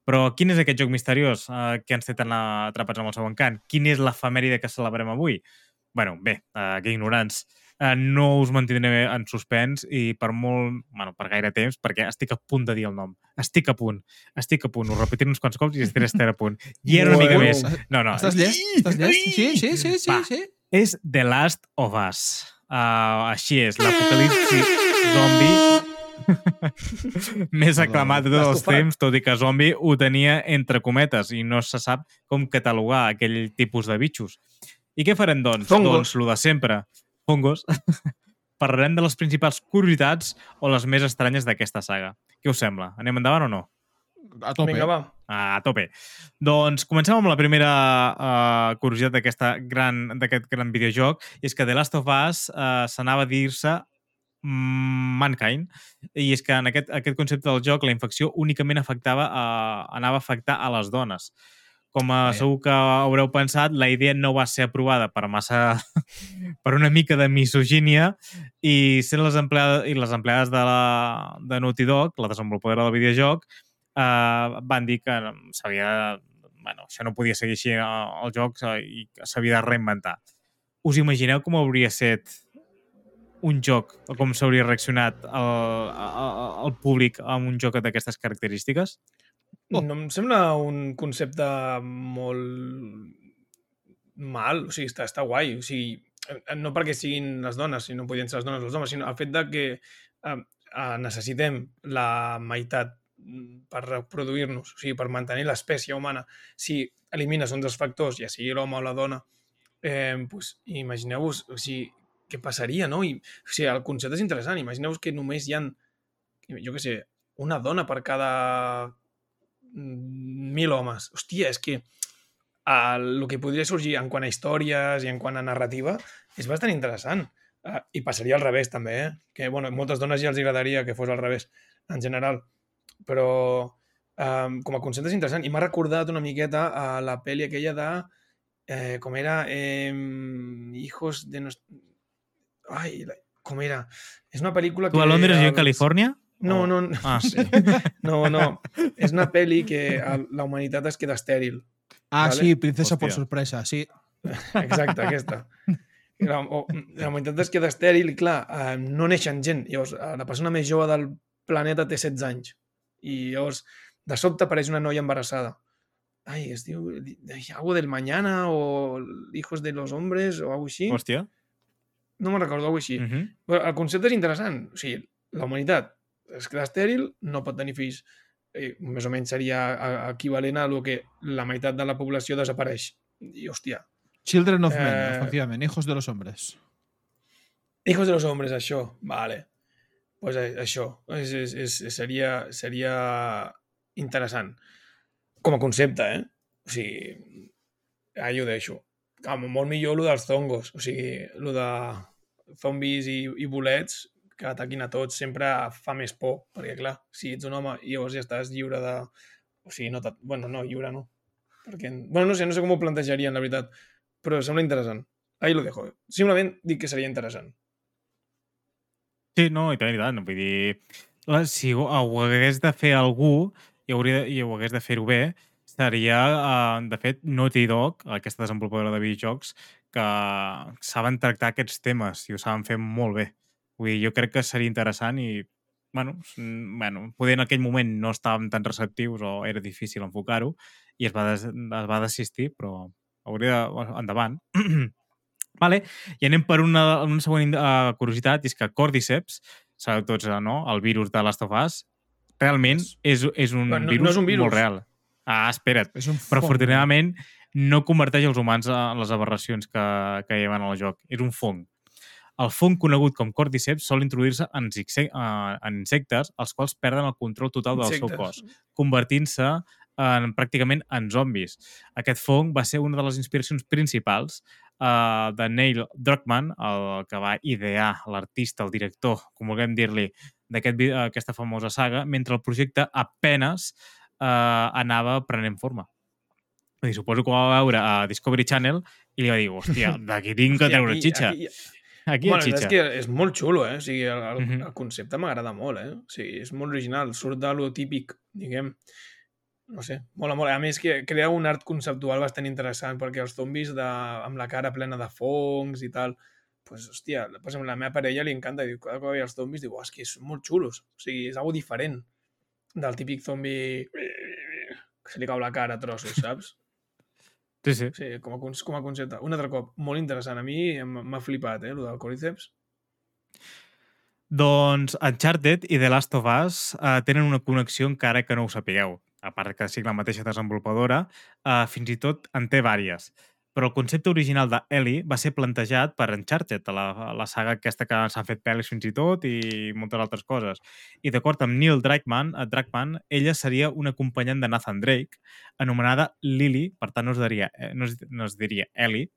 Però quin és aquest joc misteriós eh, que ens té tan atrapats amb el seu encant? Quina és l'efemèride que celebrem avui? bueno, bé, uh, que ignorants. Uh, no us mantindré en suspens i per molt, bueno, per gaire temps, perquè estic a punt de dir el nom. Estic a punt, estic a punt. Ho repetiré uns quants cops i estaré, estaré a punt. I era una mica més. No, no. Estàs llest? Estàs llest? Sí, sí, sí, sí, Va. sí. És The Last of Us. Uh, així és, l'apocalipsi zombi més aclamat de tots els temps, tot i que zombi ho tenia entre cometes i no se sap com catalogar aquell tipus de bitxos. I què farem, doncs? Fongos. Doncs el de sempre. Fongos. Parlarem de les principals curiositats o les més estranyes d'aquesta saga. Què us sembla? Anem endavant o no? A tope. Vinga, va. A tope. Doncs comencem amb la primera uh, curiositat d'aquesta gran d'aquest gran videojoc, i és que The Last of Us uh, s'anava a dir-se Mankind, i és que en aquest, aquest concepte del joc la infecció únicament afectava, uh, anava a afectar a les dones. com a, Vaja. segur que haureu pensat, la idea no va ser aprovada per massa... per una mica de misogínia i sent les empleades, i les empleades de, la, de Naughty Dog, la desenvolupadora del videojoc, eh, van dir que s'havia... Bueno, això no podia seguir així eh, el joc eh, i s'havia de reinventar. Us imagineu com hauria set un joc, com s'hauria reaccionat el, el, públic amb un joc d'aquestes característiques? No em sembla un concepte molt mal, o sigui, està, està guai. O sigui, eh, no perquè siguin les dones, si no podien ser les dones o els homes, sinó el fet de que eh, eh, necessitem la meitat per reproduir-nos, o sigui, per mantenir l'espècie humana. Si elimines un dels factors, ja sigui l'home o la dona, eh, pues, imagineu-vos, o sigui, què passaria, no? I, o sigui, el concepte és interessant. Imagineu-vos que només hi han, jo què sé, una dona per cada mm, mil homes. Hòstia, és que el que podria sorgir en quant a històries i en quant a narrativa és bastant interessant. Uh, I passaria al revés, també, eh? Que, bueno, moltes dones ja els agradaria que fos al revés, en general. Però um, com a concepte és interessant. I m'ha recordat una miqueta a la pel·li aquella de... Eh, com era? Eh, hijos de... Nos... Ai, la... com era? És una pel·lícula Tu que... a Londres i jo a Califòrnia? No, no, no. Ah, sí. No, no. És una pel·li que la humanitat es queda estèril. Ah, Vale. sí, Princesa por Hòstia. sorpresa, sí. Exacte, aquesta. La, o, la humanitat es queda estèril i, clar, eh, no neixen gent. Llavors, eh, la persona més jove del planeta té 16 anys. I llavors, de sobte apareix una noia embarassada. Ai, es diu algo del mañana o hijos de los hombres o algo així. Hòstia. No me'n recordo, algo així. Uh -huh. Però el concepte és interessant. O sigui, la humanitat es queda estèril, no pot tenir fills. Eh, més o menys seria equivalent a lo que la meitat de la població desapareix. I, hòstia, Children of Men, Eh, efectivament, hijos de los hombres. hijos de los hombres, això. Vale. pues eh, això. És, és, és, seria, seria interessant. Com a concepte, eh? O sigui, ahí ho deixo. Ah, molt millor lo dels zongos. O sigui, lo de zombis i, i bolets que ataquin a tots sempre fa més por, perquè clar, si ets un home i llavors ja estàs lliure de... O sigui, no... Bueno, no, lliure no. Perquè... Bueno, no sé, no sé com ho plantejarien, la veritat, però sembla interessant. Ahí lo dejo. Simplement dic que seria interessant. Sí, no, i tant, i tant. Vull dir, la, si ho, ho hagués de fer algú i, hauria, i ho hagués de fer-ho bé, seria, uh, de fet, Naughty Dog, aquesta desenvolupadora de videojocs, que saben tractar aquests temes i ho saben fer molt bé. Vull dir, jo crec que seria interessant i, bueno, bueno poder en aquell moment no estàvem tan receptius o era difícil enfocar-ho i es va, des, es va desistir, però hauria de... Endavant. vale. I anem per una, una següent uh, curiositat, i és que Cordyceps, sabeu tots, eh, no?, el virus de Last of Us, realment és, és un, no- no virus, és un virus. molt real. Ah, espera't. És un Però afortunadament no converteix els humans en les aberracions que, que hi ha en el joc. És un fong. El fong conegut com Cordyceps sol introduir-se en, eh, en insectes els quals perden el control total del seu cos, convertint-se en, pràcticament en zombis. Aquest fong va ser una de les inspiracions principals uh, de Neil Druckmann, el que va idear l'artista, el director, com vulguem dir-li, d'aquesta famosa saga, mentre el projecte apenes uh, anava prenent forma. Dir, suposo que ho va veure a Discovery Channel i li va dir, hòstia, d'aquí tinc que treure aquí- xitxa. aquí- Aquí bueno, és xitxa. que és molt xulo, eh? O sigui, el, el, Mhm. el concepte m'agrada molt, eh? O sigui, és molt original, surt de lo típic, diguem. No sé, mola molt. A més, que crea un art conceptual bastant interessant, perquè els zombis de, amb la cara plena de fongs i tal, pues, hòstia, per exemple, la meva parella li encanta, diu, cada cop que veia els zombis, diu, "Oh, és que són molt xulos. O sigui, és algo diferent del típic zombi que se li cau la cara a trossos, saps? Sí, sí. Sí, com a, com a concepte. Un altre cop, molt interessant. A mi m'ha flipat, eh, el del Cordyceps. Doncs Uncharted i The Last of Us uh, tenen una connexió encara que no ho sapigueu. A part que sigui la mateixa desenvolupadora, uh, fins i tot en té vàries. Però el concepte original de Ellie va ser plantejat per Uncharted, la, la saga aquesta que s'han fet pel·lis fins i tot i moltes altres coses. I d'acord amb Neil Druckmann, uh, Druckmann, ella seria una acompanyant de Nathan Drake, anomenada Lily, per tant no es diria, eh, no es, no es diria Ellie,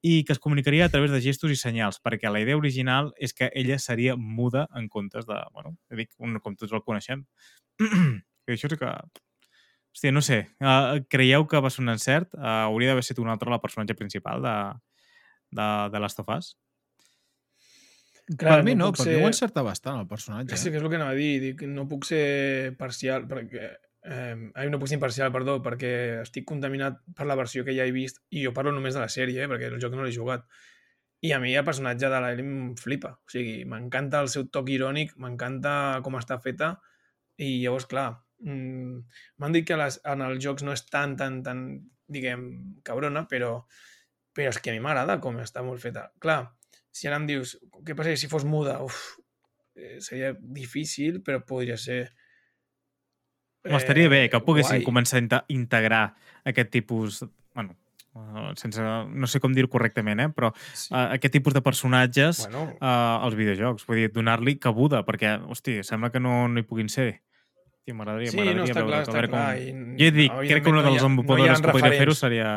i que es comunicaria a través de gestos i senyals, perquè la idea original és que ella seria muda en comptes de, bueno, dic, un, com tots el coneixem. I això sí que Hòstia, no sé. Uh, creieu que va ser un encert? Uh, hauria d'haver estat un altre la personatge principal de, de, de Last of Us? Clar, per mi no, puc per mi ho encerta bastant, el personatge. Sí, Eh? que és el que anava a dir. Dic, no puc ser parcial, perquè... Eh, ai, no puc ser imparcial, perdó, perquè estic contaminat per la versió que ja he vist i jo parlo només de la sèrie, eh, perquè el joc no l'he jugat. I a mi el personatge de l'Ellie em flipa. O sigui, m'encanta el seu toc irònic, m'encanta com està feta i llavors, clar, m'han dit que les, en els jocs no és tan, tan, tan, diguem, cabrona, però, però és que a mi m'agrada com està molt feta. Clar, si ara em dius, què passaria si fos muda? Uf, eh, seria difícil, però podria ser... Eh, Estaria bé que poguessin guai. començar a inte- integrar aquest tipus... Bueno, uh, sense, no sé com dir-ho correctament, eh? però Sí. uh, aquest tipus de personatges Bueno, uh, als videojocs. Vull dir, donar-li cabuda, perquè, hosti, sembla que no, no hi puguin ser. Tio, m'agradaria, sí, m'agradaria no, està veure- clar, està veure clar. Com... I, Jo dic, crec que un dels desenvolupadors no que podria fer-ho seria...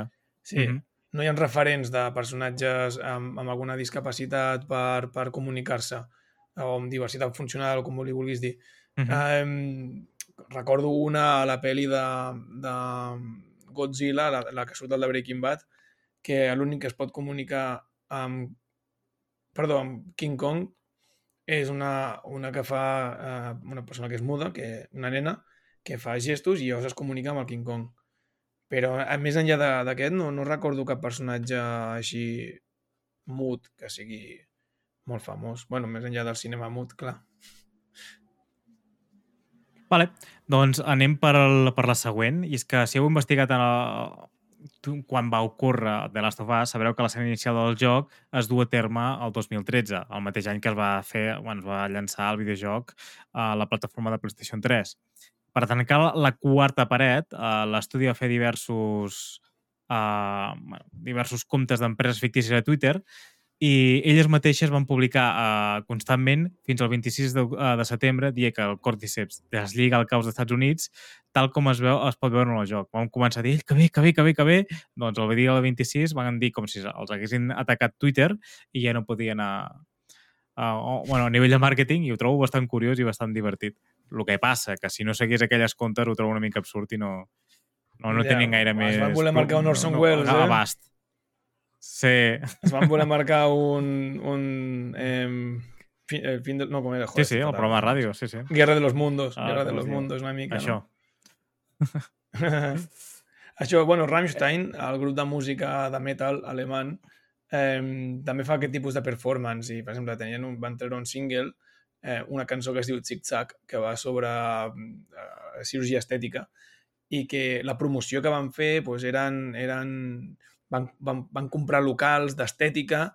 Sí, Mhm. no hi ha referents de personatges amb, amb alguna discapacitat per, per comunicar-se o amb diversitat funcional, o com li vulguis dir. Mhm. Um, recordo una a la pel·li de, de Godzilla, la, la que surt del de Breaking Bad, que l'únic que es pot comunicar amb, perdó, amb King Kong és una, una que fa uh, una persona que és muda, que una nena, que fa gestos i llavors es comunica amb el King Kong. Però a més enllà d'aquest no, no recordo cap personatge així mut que sigui molt famós. bueno, més enllà del cinema mut, clar. Vale, doncs anem per, el, per la següent, i és que si heu investigat en el, tu- quan va ocórrer The Last of Us, sabreu que l'escena inicial del joc es du a terme el 2013, el mateix any que es va fer, bueno, es va llançar el videojoc a la plataforma de PlayStation 3. Per tancar la quarta paret, eh, l'estudi va fer diversos, eh, diversos comptes d'empreses fictícies a Twitter i elles mateixes van publicar uh, constantment fins al 26 de, uh, de setembre dia que el Cordyceps deslliga el caos dels Estats Units tal com es, veu, es pot veure en el joc. Vam començar a dir que bé, que bé, que bé, que bé. Doncs el dia del 26 van dir com si els haguessin atacat Twitter i ja no podien a, a, a, bueno, a nivell de màrqueting i ho trobo bastant curiós i bastant divertit. El que passa, que si no seguís aquelles comptes ho trobo una mica absurd i no, no, no Ja, tenien gaire es més... van voler marcar un Orson Welles, eh? Abast. Sí, Es van voler marcar un... un eh, fin, el fin de, no, com era? sí, Joder, sí, el fatal. programa de ràdio, sí, sí. Guerra de los Mundos. Ah, Guerra de los diu. Mundos, una mica, Això. no? Això, bueno, Rammstein, el grup de música de metal alemany, eh, també fa aquest tipus de performance i, per exemple, tenien un, van treure un single, eh, una cançó que es diu Zig Zag, que va sobre eh, cirurgia estètica i que la promoció que van fer doncs, eren, eren van, van, van comprar locals d'estètica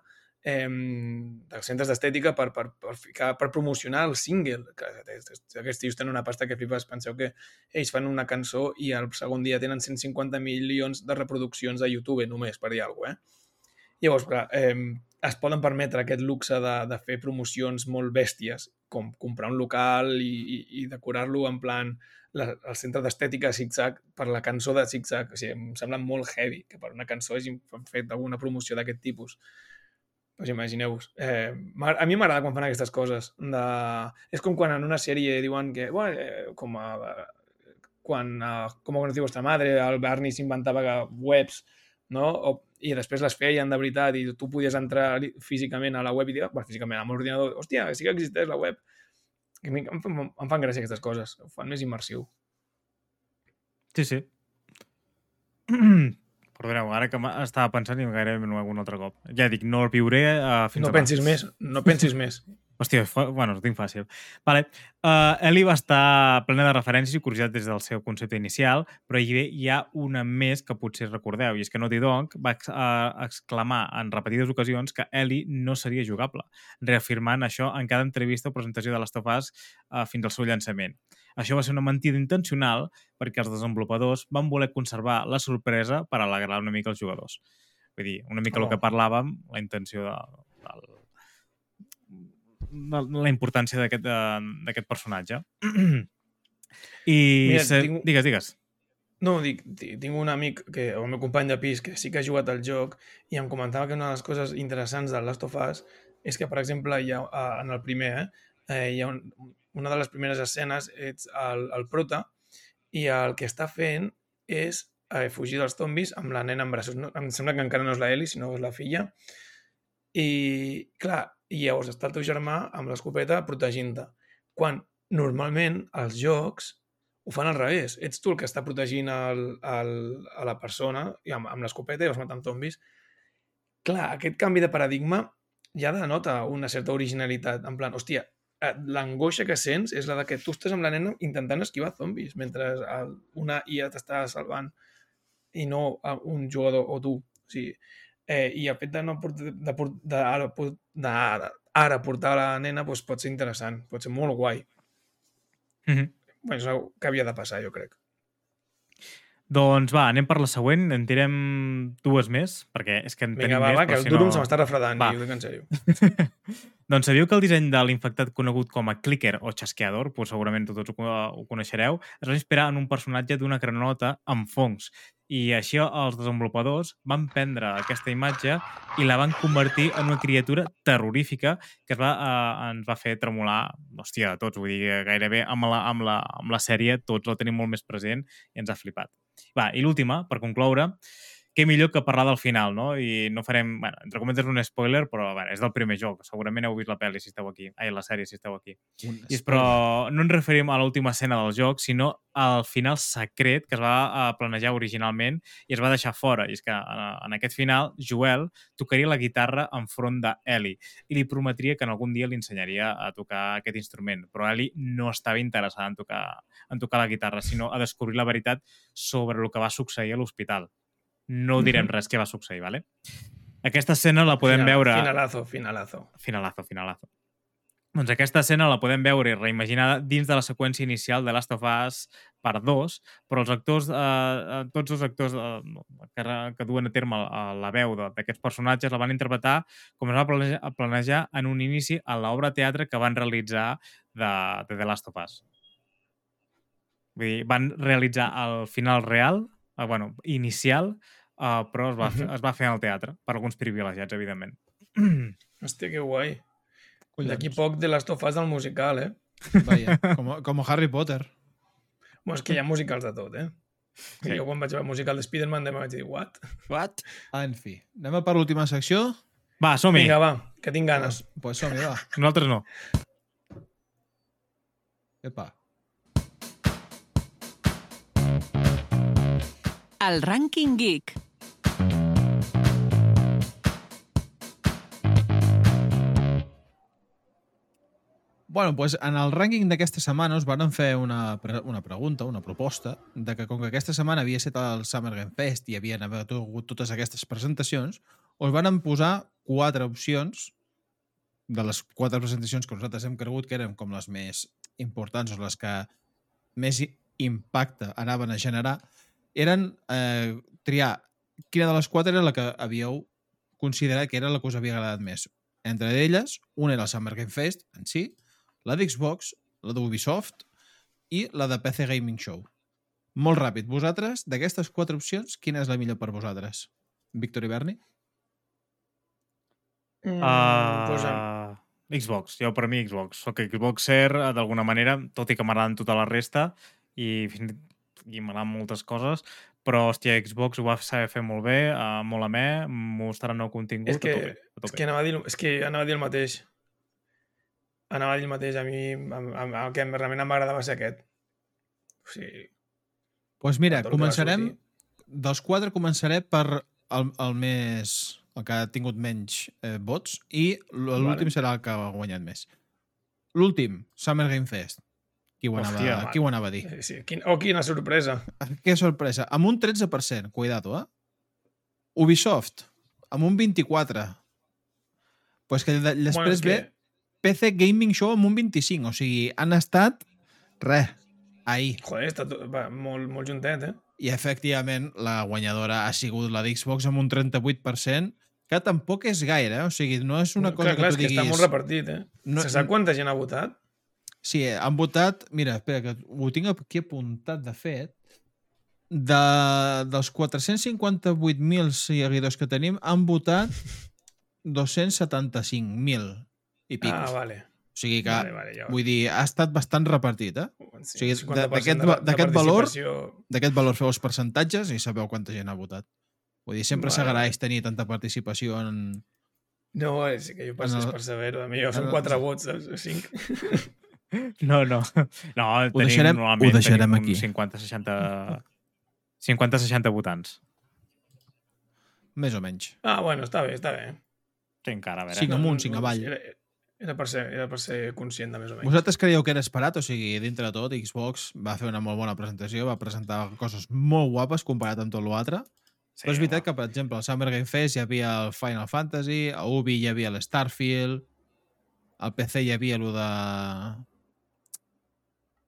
eh, dels centres d'estètica per, per, per, ficar, per promocionar el single. Que, aquests tios tenen una pasta que flipes. Penseu que ells fan una cançó i el segon dia tenen 150 milions de reproduccions a YouTube només, per dir alguna cosa. Eh? Llavors, clar, eh, es poden permetre aquest luxe de, de fer promocions molt bèsties, com comprar un local i, i, i decorar-lo en plan la, el centre d'estètica de Zig-Zag per la cançó de Zig-Zag. O sigui, em sembla molt heavy que per una cançó hagin fet alguna promoció d'aquest tipus. Pues imagineu-vos. Eh, a mi m'agrada quan fan aquestes coses. De... És com quan en una sèrie diuen que, bueno, eh, com a, quan, uh, com conocí vostra madre, el Barney s'inventava webs, no? O, i després les feien de veritat i tu podies entrar físicament a la web i dir, bueno, físicament, amb l'ordinador, hòstia, sí que existeix la web. Em, fan- em fan gràcia aquestes coses, ho fan més immersiu. Sí, sí. Perdoneu, ara que estava pensant i gairebé no algun altre cop. Ja dic, no el viuré uh, fins No demà. pensis més, no pensis més. Hòstia, bueno, ho tinc fàcil. Vale. Uh, Eli va estar plena de referències i curiositat des del seu concepte inicial, però hi, hi ha una més que potser recordeu, i és que Naughty Dog va ex uh, exclamar en repetides ocasions que Eli no seria jugable, reafirmant això en cada entrevista o presentació de Last of Us uh, fins al seu llançament. Això va ser una mentida intencional perquè els desenvolupadors van voler conservar la sorpresa per alegrar una mica els jugadors. Vull dir, una mica oh. El que parlàvem, la intenció de, del, de la importància d'aquest d'aquest personatge. I... Mira, se... tinc- Digues, digues. No, dic, ti- tinc un amic, que, el meu company de pis, que sí que ha jugat al joc i em comentava que una de les coses interessants de Last of Us és que, per exemple, hi ha, eh, en el primer, eh, eh, hi ha un, una de les primeres escenes, ets el, el prota i el que està fent és eh, fugir dels zombis amb la nena en braços. No, em sembla que encara no és la Ellie, sinó és la filla. I, clar, i llavors està el teu germà amb l'escopeta protegint-te. Quan normalment els jocs ho fan al revés. Ets tu el que està protegint el, el, a la persona i amb, amb l'escopeta i vas matant zombis. Clar, aquest canvi de paradigma ja denota una certa originalitat. En plan, hòstia, eh, l'angoixa que sents és la de que tu estàs amb la nena intentant esquivar zombis mentre una IA t'està salvant i no un jugador o tu. O sigui, eh, I el fet de, no portar, de, de, de, ara, de, ara, ara portar la nena doncs pot ser interessant, pot ser molt guai. Mm -hmm. Bé, és una que havia de passar, jo crec. Doncs va, anem per la següent. En tirem dues més, perquè és que en Vinga, tenim va, més, va, però que el si durum no... se m'està refredant, Va. i ho dic en sèrio. doncs sabíeu que el disseny de l'infectat conegut com a clicker o xasqueador, pues segurament tots ho, ho coneixereu, es va inspirar en un personatge d'una granota amb fongs. I així els desenvolupadors van prendre aquesta imatge i la van convertir en una criatura terrorífica que es va, eh, ens va fer tremolar, hòstia, tots, vull dir, gairebé amb la, amb, la, amb la sèrie tots la tenim molt més present i ens ha flipat. Va, i l'última, per concloure, què millor que parlar del final, no? I no farem, bueno, entre cometes un spoiler, però bueno, és del primer joc. Segurament heu vist la pel·li si esteu aquí. Ai, la sèrie si esteu aquí. I és, però no ens referim a l'última escena del joc, sinó al final secret que es va eh, planejar originalment i es va deixar fora. I és que en, en aquest final, Joel tocaria la guitarra enfront d'Ellie i li prometria que en algun dia li ensenyaria a tocar aquest instrument. Però Ellie no estava interessada en tocar, en tocar la guitarra, sinó a descobrir la veritat sobre el que va succeir a l'hospital. No direm res què va succeir, ¿vale? Aquesta escena la podem Final- veure... Finalazo, finalazo. Finalazo, finalazo. Doncs aquesta escena la podem veure reimaginada dins de la seqüència inicial de Last of Us per 2, però els actors, eh, eh, tots els actors eh, que, que duen a terme eh, la veu d'aquests personatges la van interpretar com es va planejar, planejar en un inici a l'obra de teatre que van realitzar de, de The Last of Us. Vull dir, van realitzar el final real, eh, bueno, inicial, eh, però es va, fer, Mhm. es va fer en el teatre, per alguns privilegiats, evidentment. Hòstia, que guai. D'aquí poc de les tofes del musical, eh? Vaja, com, com Harry Potter. Bueno, és que hi ha musicals de tot, eh? Sí. Jo quan vaig veure el musical de Spider-Man em vaig dir, what? What? En fi, anem a per l'última secció? Va, som-hi. Vinga, va, que tinc ganes. Pues, pues som-hi, va. Nosaltres no. Epa. El Rànquing Geek. Bueno, pues en el rànquing d'aquesta setmana us van fer una, pre una pregunta, una proposta, de que com que aquesta setmana havia estat el Summer Game Fest i havien hagut totes aquestes presentacions, us van posar quatre opcions de les quatre presentacions que nosaltres hem cregut que eren com les més importants o les que més impacte anaven a generar, eren eh, triar quina de les quatre era la que havíeu considerat que era la que us havia agradat més. Entre elles, una era el Summer Game Fest en si, la d'Xbox, la d'Ubisoft i la de PC Gaming Show. Molt ràpid, vosaltres, d'aquestes quatre opcions, quina és la millor per vosaltres? Víctor i Berni? Mm, Uh, em- Xbox, jo per mi Xbox. Soc Xboxer, eh, d'alguna manera, tot i que m'agraden tota la resta i, i m'agraden moltes coses, però, hòstia, Xbox ho va saber fer molt bé, uh, molt amè, mostrar nou contingut és que, a tope. A tope. és que anava a dir, és que anava a dir el mateix. Anava a dir el mateix. A mi em- el que realment m'agradava va ser aquest. O sigui, Doncs pues mira, el començarem... Dels quatre començaré per el, el més... el que ha tingut menys eh, vots i l'últim Vale. serà el que ha guanyat més. L'últim, Summer Game Fest. Qui ho, Hòstia, anava, va. qui ho anava a dir? eh, sí, quin, oh, quina sorpresa. Que sorpresa. Amb un 13%, cuidado, eh? Ubisoft, amb un 24%. Pues que de- després Bueno, ve PC Gaming Show amb un 25%. O sigui, han estat... Res, ahir. Joder, està tot, va, molt, molt juntet, eh? I efectivament la guanyadora ha sigut la d'Xbox amb un 38%, que tampoc és gaire, eh? o sigui, no és una cosa clar, clar, que és tu que diguis... està molt repartit, eh? No- No, Se sap quanta gent ha votat? Sí, eh, han votat... Mira, espera, que ho tinc aquí apuntat, de fet. De, dels 458.000 seguidors que tenim, han votat 275.000 i pics. Ah, vale. O sigui que, Vale, vale, ja. vull dir, ha estat bastant repartit, eh? Sí, O sigui, 50% de- d'aquest valor-. D'aquest valor feu els percentatges i sabeu quanta gent ha votat. Vull dir, sempre Vale. s'agraeix tenir tanta participació en... No, és que jo és el- per saber-ho. A mi són el- quatre vots, saps? O cinc. No, no. No, tenim, deixarem- ho deixarem aquí. uns 50-60 50-60 votants. Més o menys. Ah, bueno, està bé, està bé. Sí, encara, a veure. Cinc amunt, cinc avall. Era, era, per ser, era per ser conscient de més o menys. Vosaltres creieu que era esperat? O sigui, dintre de tot, Xbox va fer una molt bona presentació, va presentar coses molt guapes comparat amb tot l'altre. Sí, Però és veritat home. que, per exemple, al Summer Game Fest hi havia el Final Fantasy, a Ubi hi havia l'Starfield, al PC hi havia el de...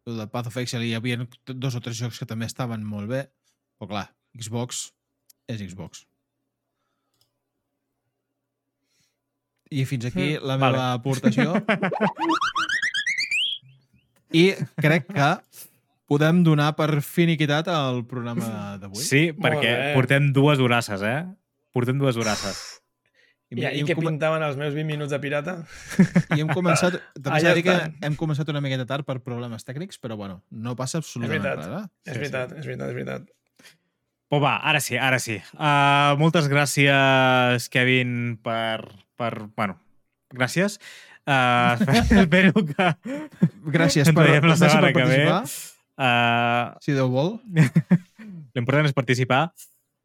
El de Path of Exile hi havia dos o tres jocs que també estaven molt bé, però clar, Xbox és Xbox. I fins aquí la Vale. meva aportació. I crec que podem donar per finiquitat el programa d'avui. Sí, perquè portem dues horasses, eh? Portem dues horasses. I, I, hem què come- pintaven els meus 20 minuts de pirata? I hem començat, també Ah, s'ha ja de que hem començat una miqueta tard per problemes tècnics, però bueno, no passa absolutament veritat. res. Eh? és sí. veritat, és veritat, és veritat. Però va, ara sí, ara sí. Uh, moltes gràcies, Kevin, per... per bueno, gràcies. Uh, espero que... Gràcies per, la setmana per que ve. Uh, Si Déu vol. L'important és participar.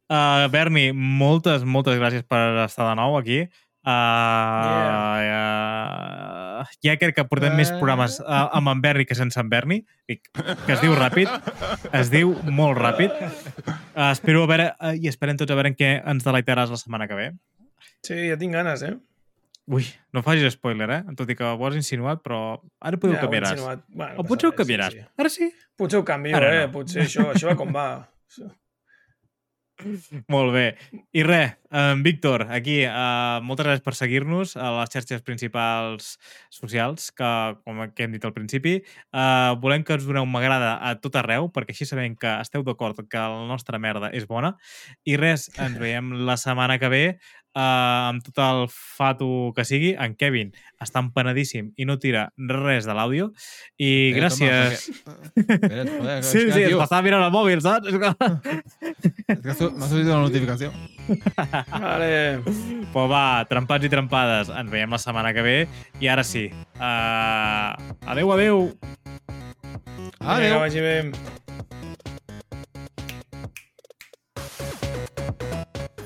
Uh, Berni, moltes, moltes gràcies per estar de nou aquí. Uh, yeah. uh, ja crec que portem més Eh. programes uh, amb en Berni que sense en Berni, i que es diu ràpid, es diu molt ràpid. Uh, espero a veure, uh, i esperem tots a veure en què ens deleitaràs la setmana que ve. Sí, ja tinc ganes, eh? Ui, no facis spoiler, eh? Tot i que ho has insinuat, però ara potser Ja, ho canviaràs. insinuat. Bueno, no o potser ho canviaràs. Sí, sí. Ara sí. Potser ho canvio, Ara eh? no. Potser això, això va com va. Molt bé. I res, en Víctor, aquí, uh, moltes gràcies per seguir-nos a les xarxes principals socials, que, com que hem dit al principi, uh, volem que us doneu un m'agrada a tot arreu, perquè així sabem que esteu d'acord que la nostra merda és bona. I res, ens veiem la setmana que ve uh, amb tot el fato que sigui. En Kevin està empenedíssim i no tira res de l'àudio. I Eh, gràcies... Toma, perquè... Joder, Sí, sí, tio, m'estava mirant el mòbil, saps? És que- m'ha sortit una notificació. Vale. Però va, trempats i trempades, ens veiem la setmana que ve. I ara sí. Uh, adeu, adeu! Adéu. que vagi bé.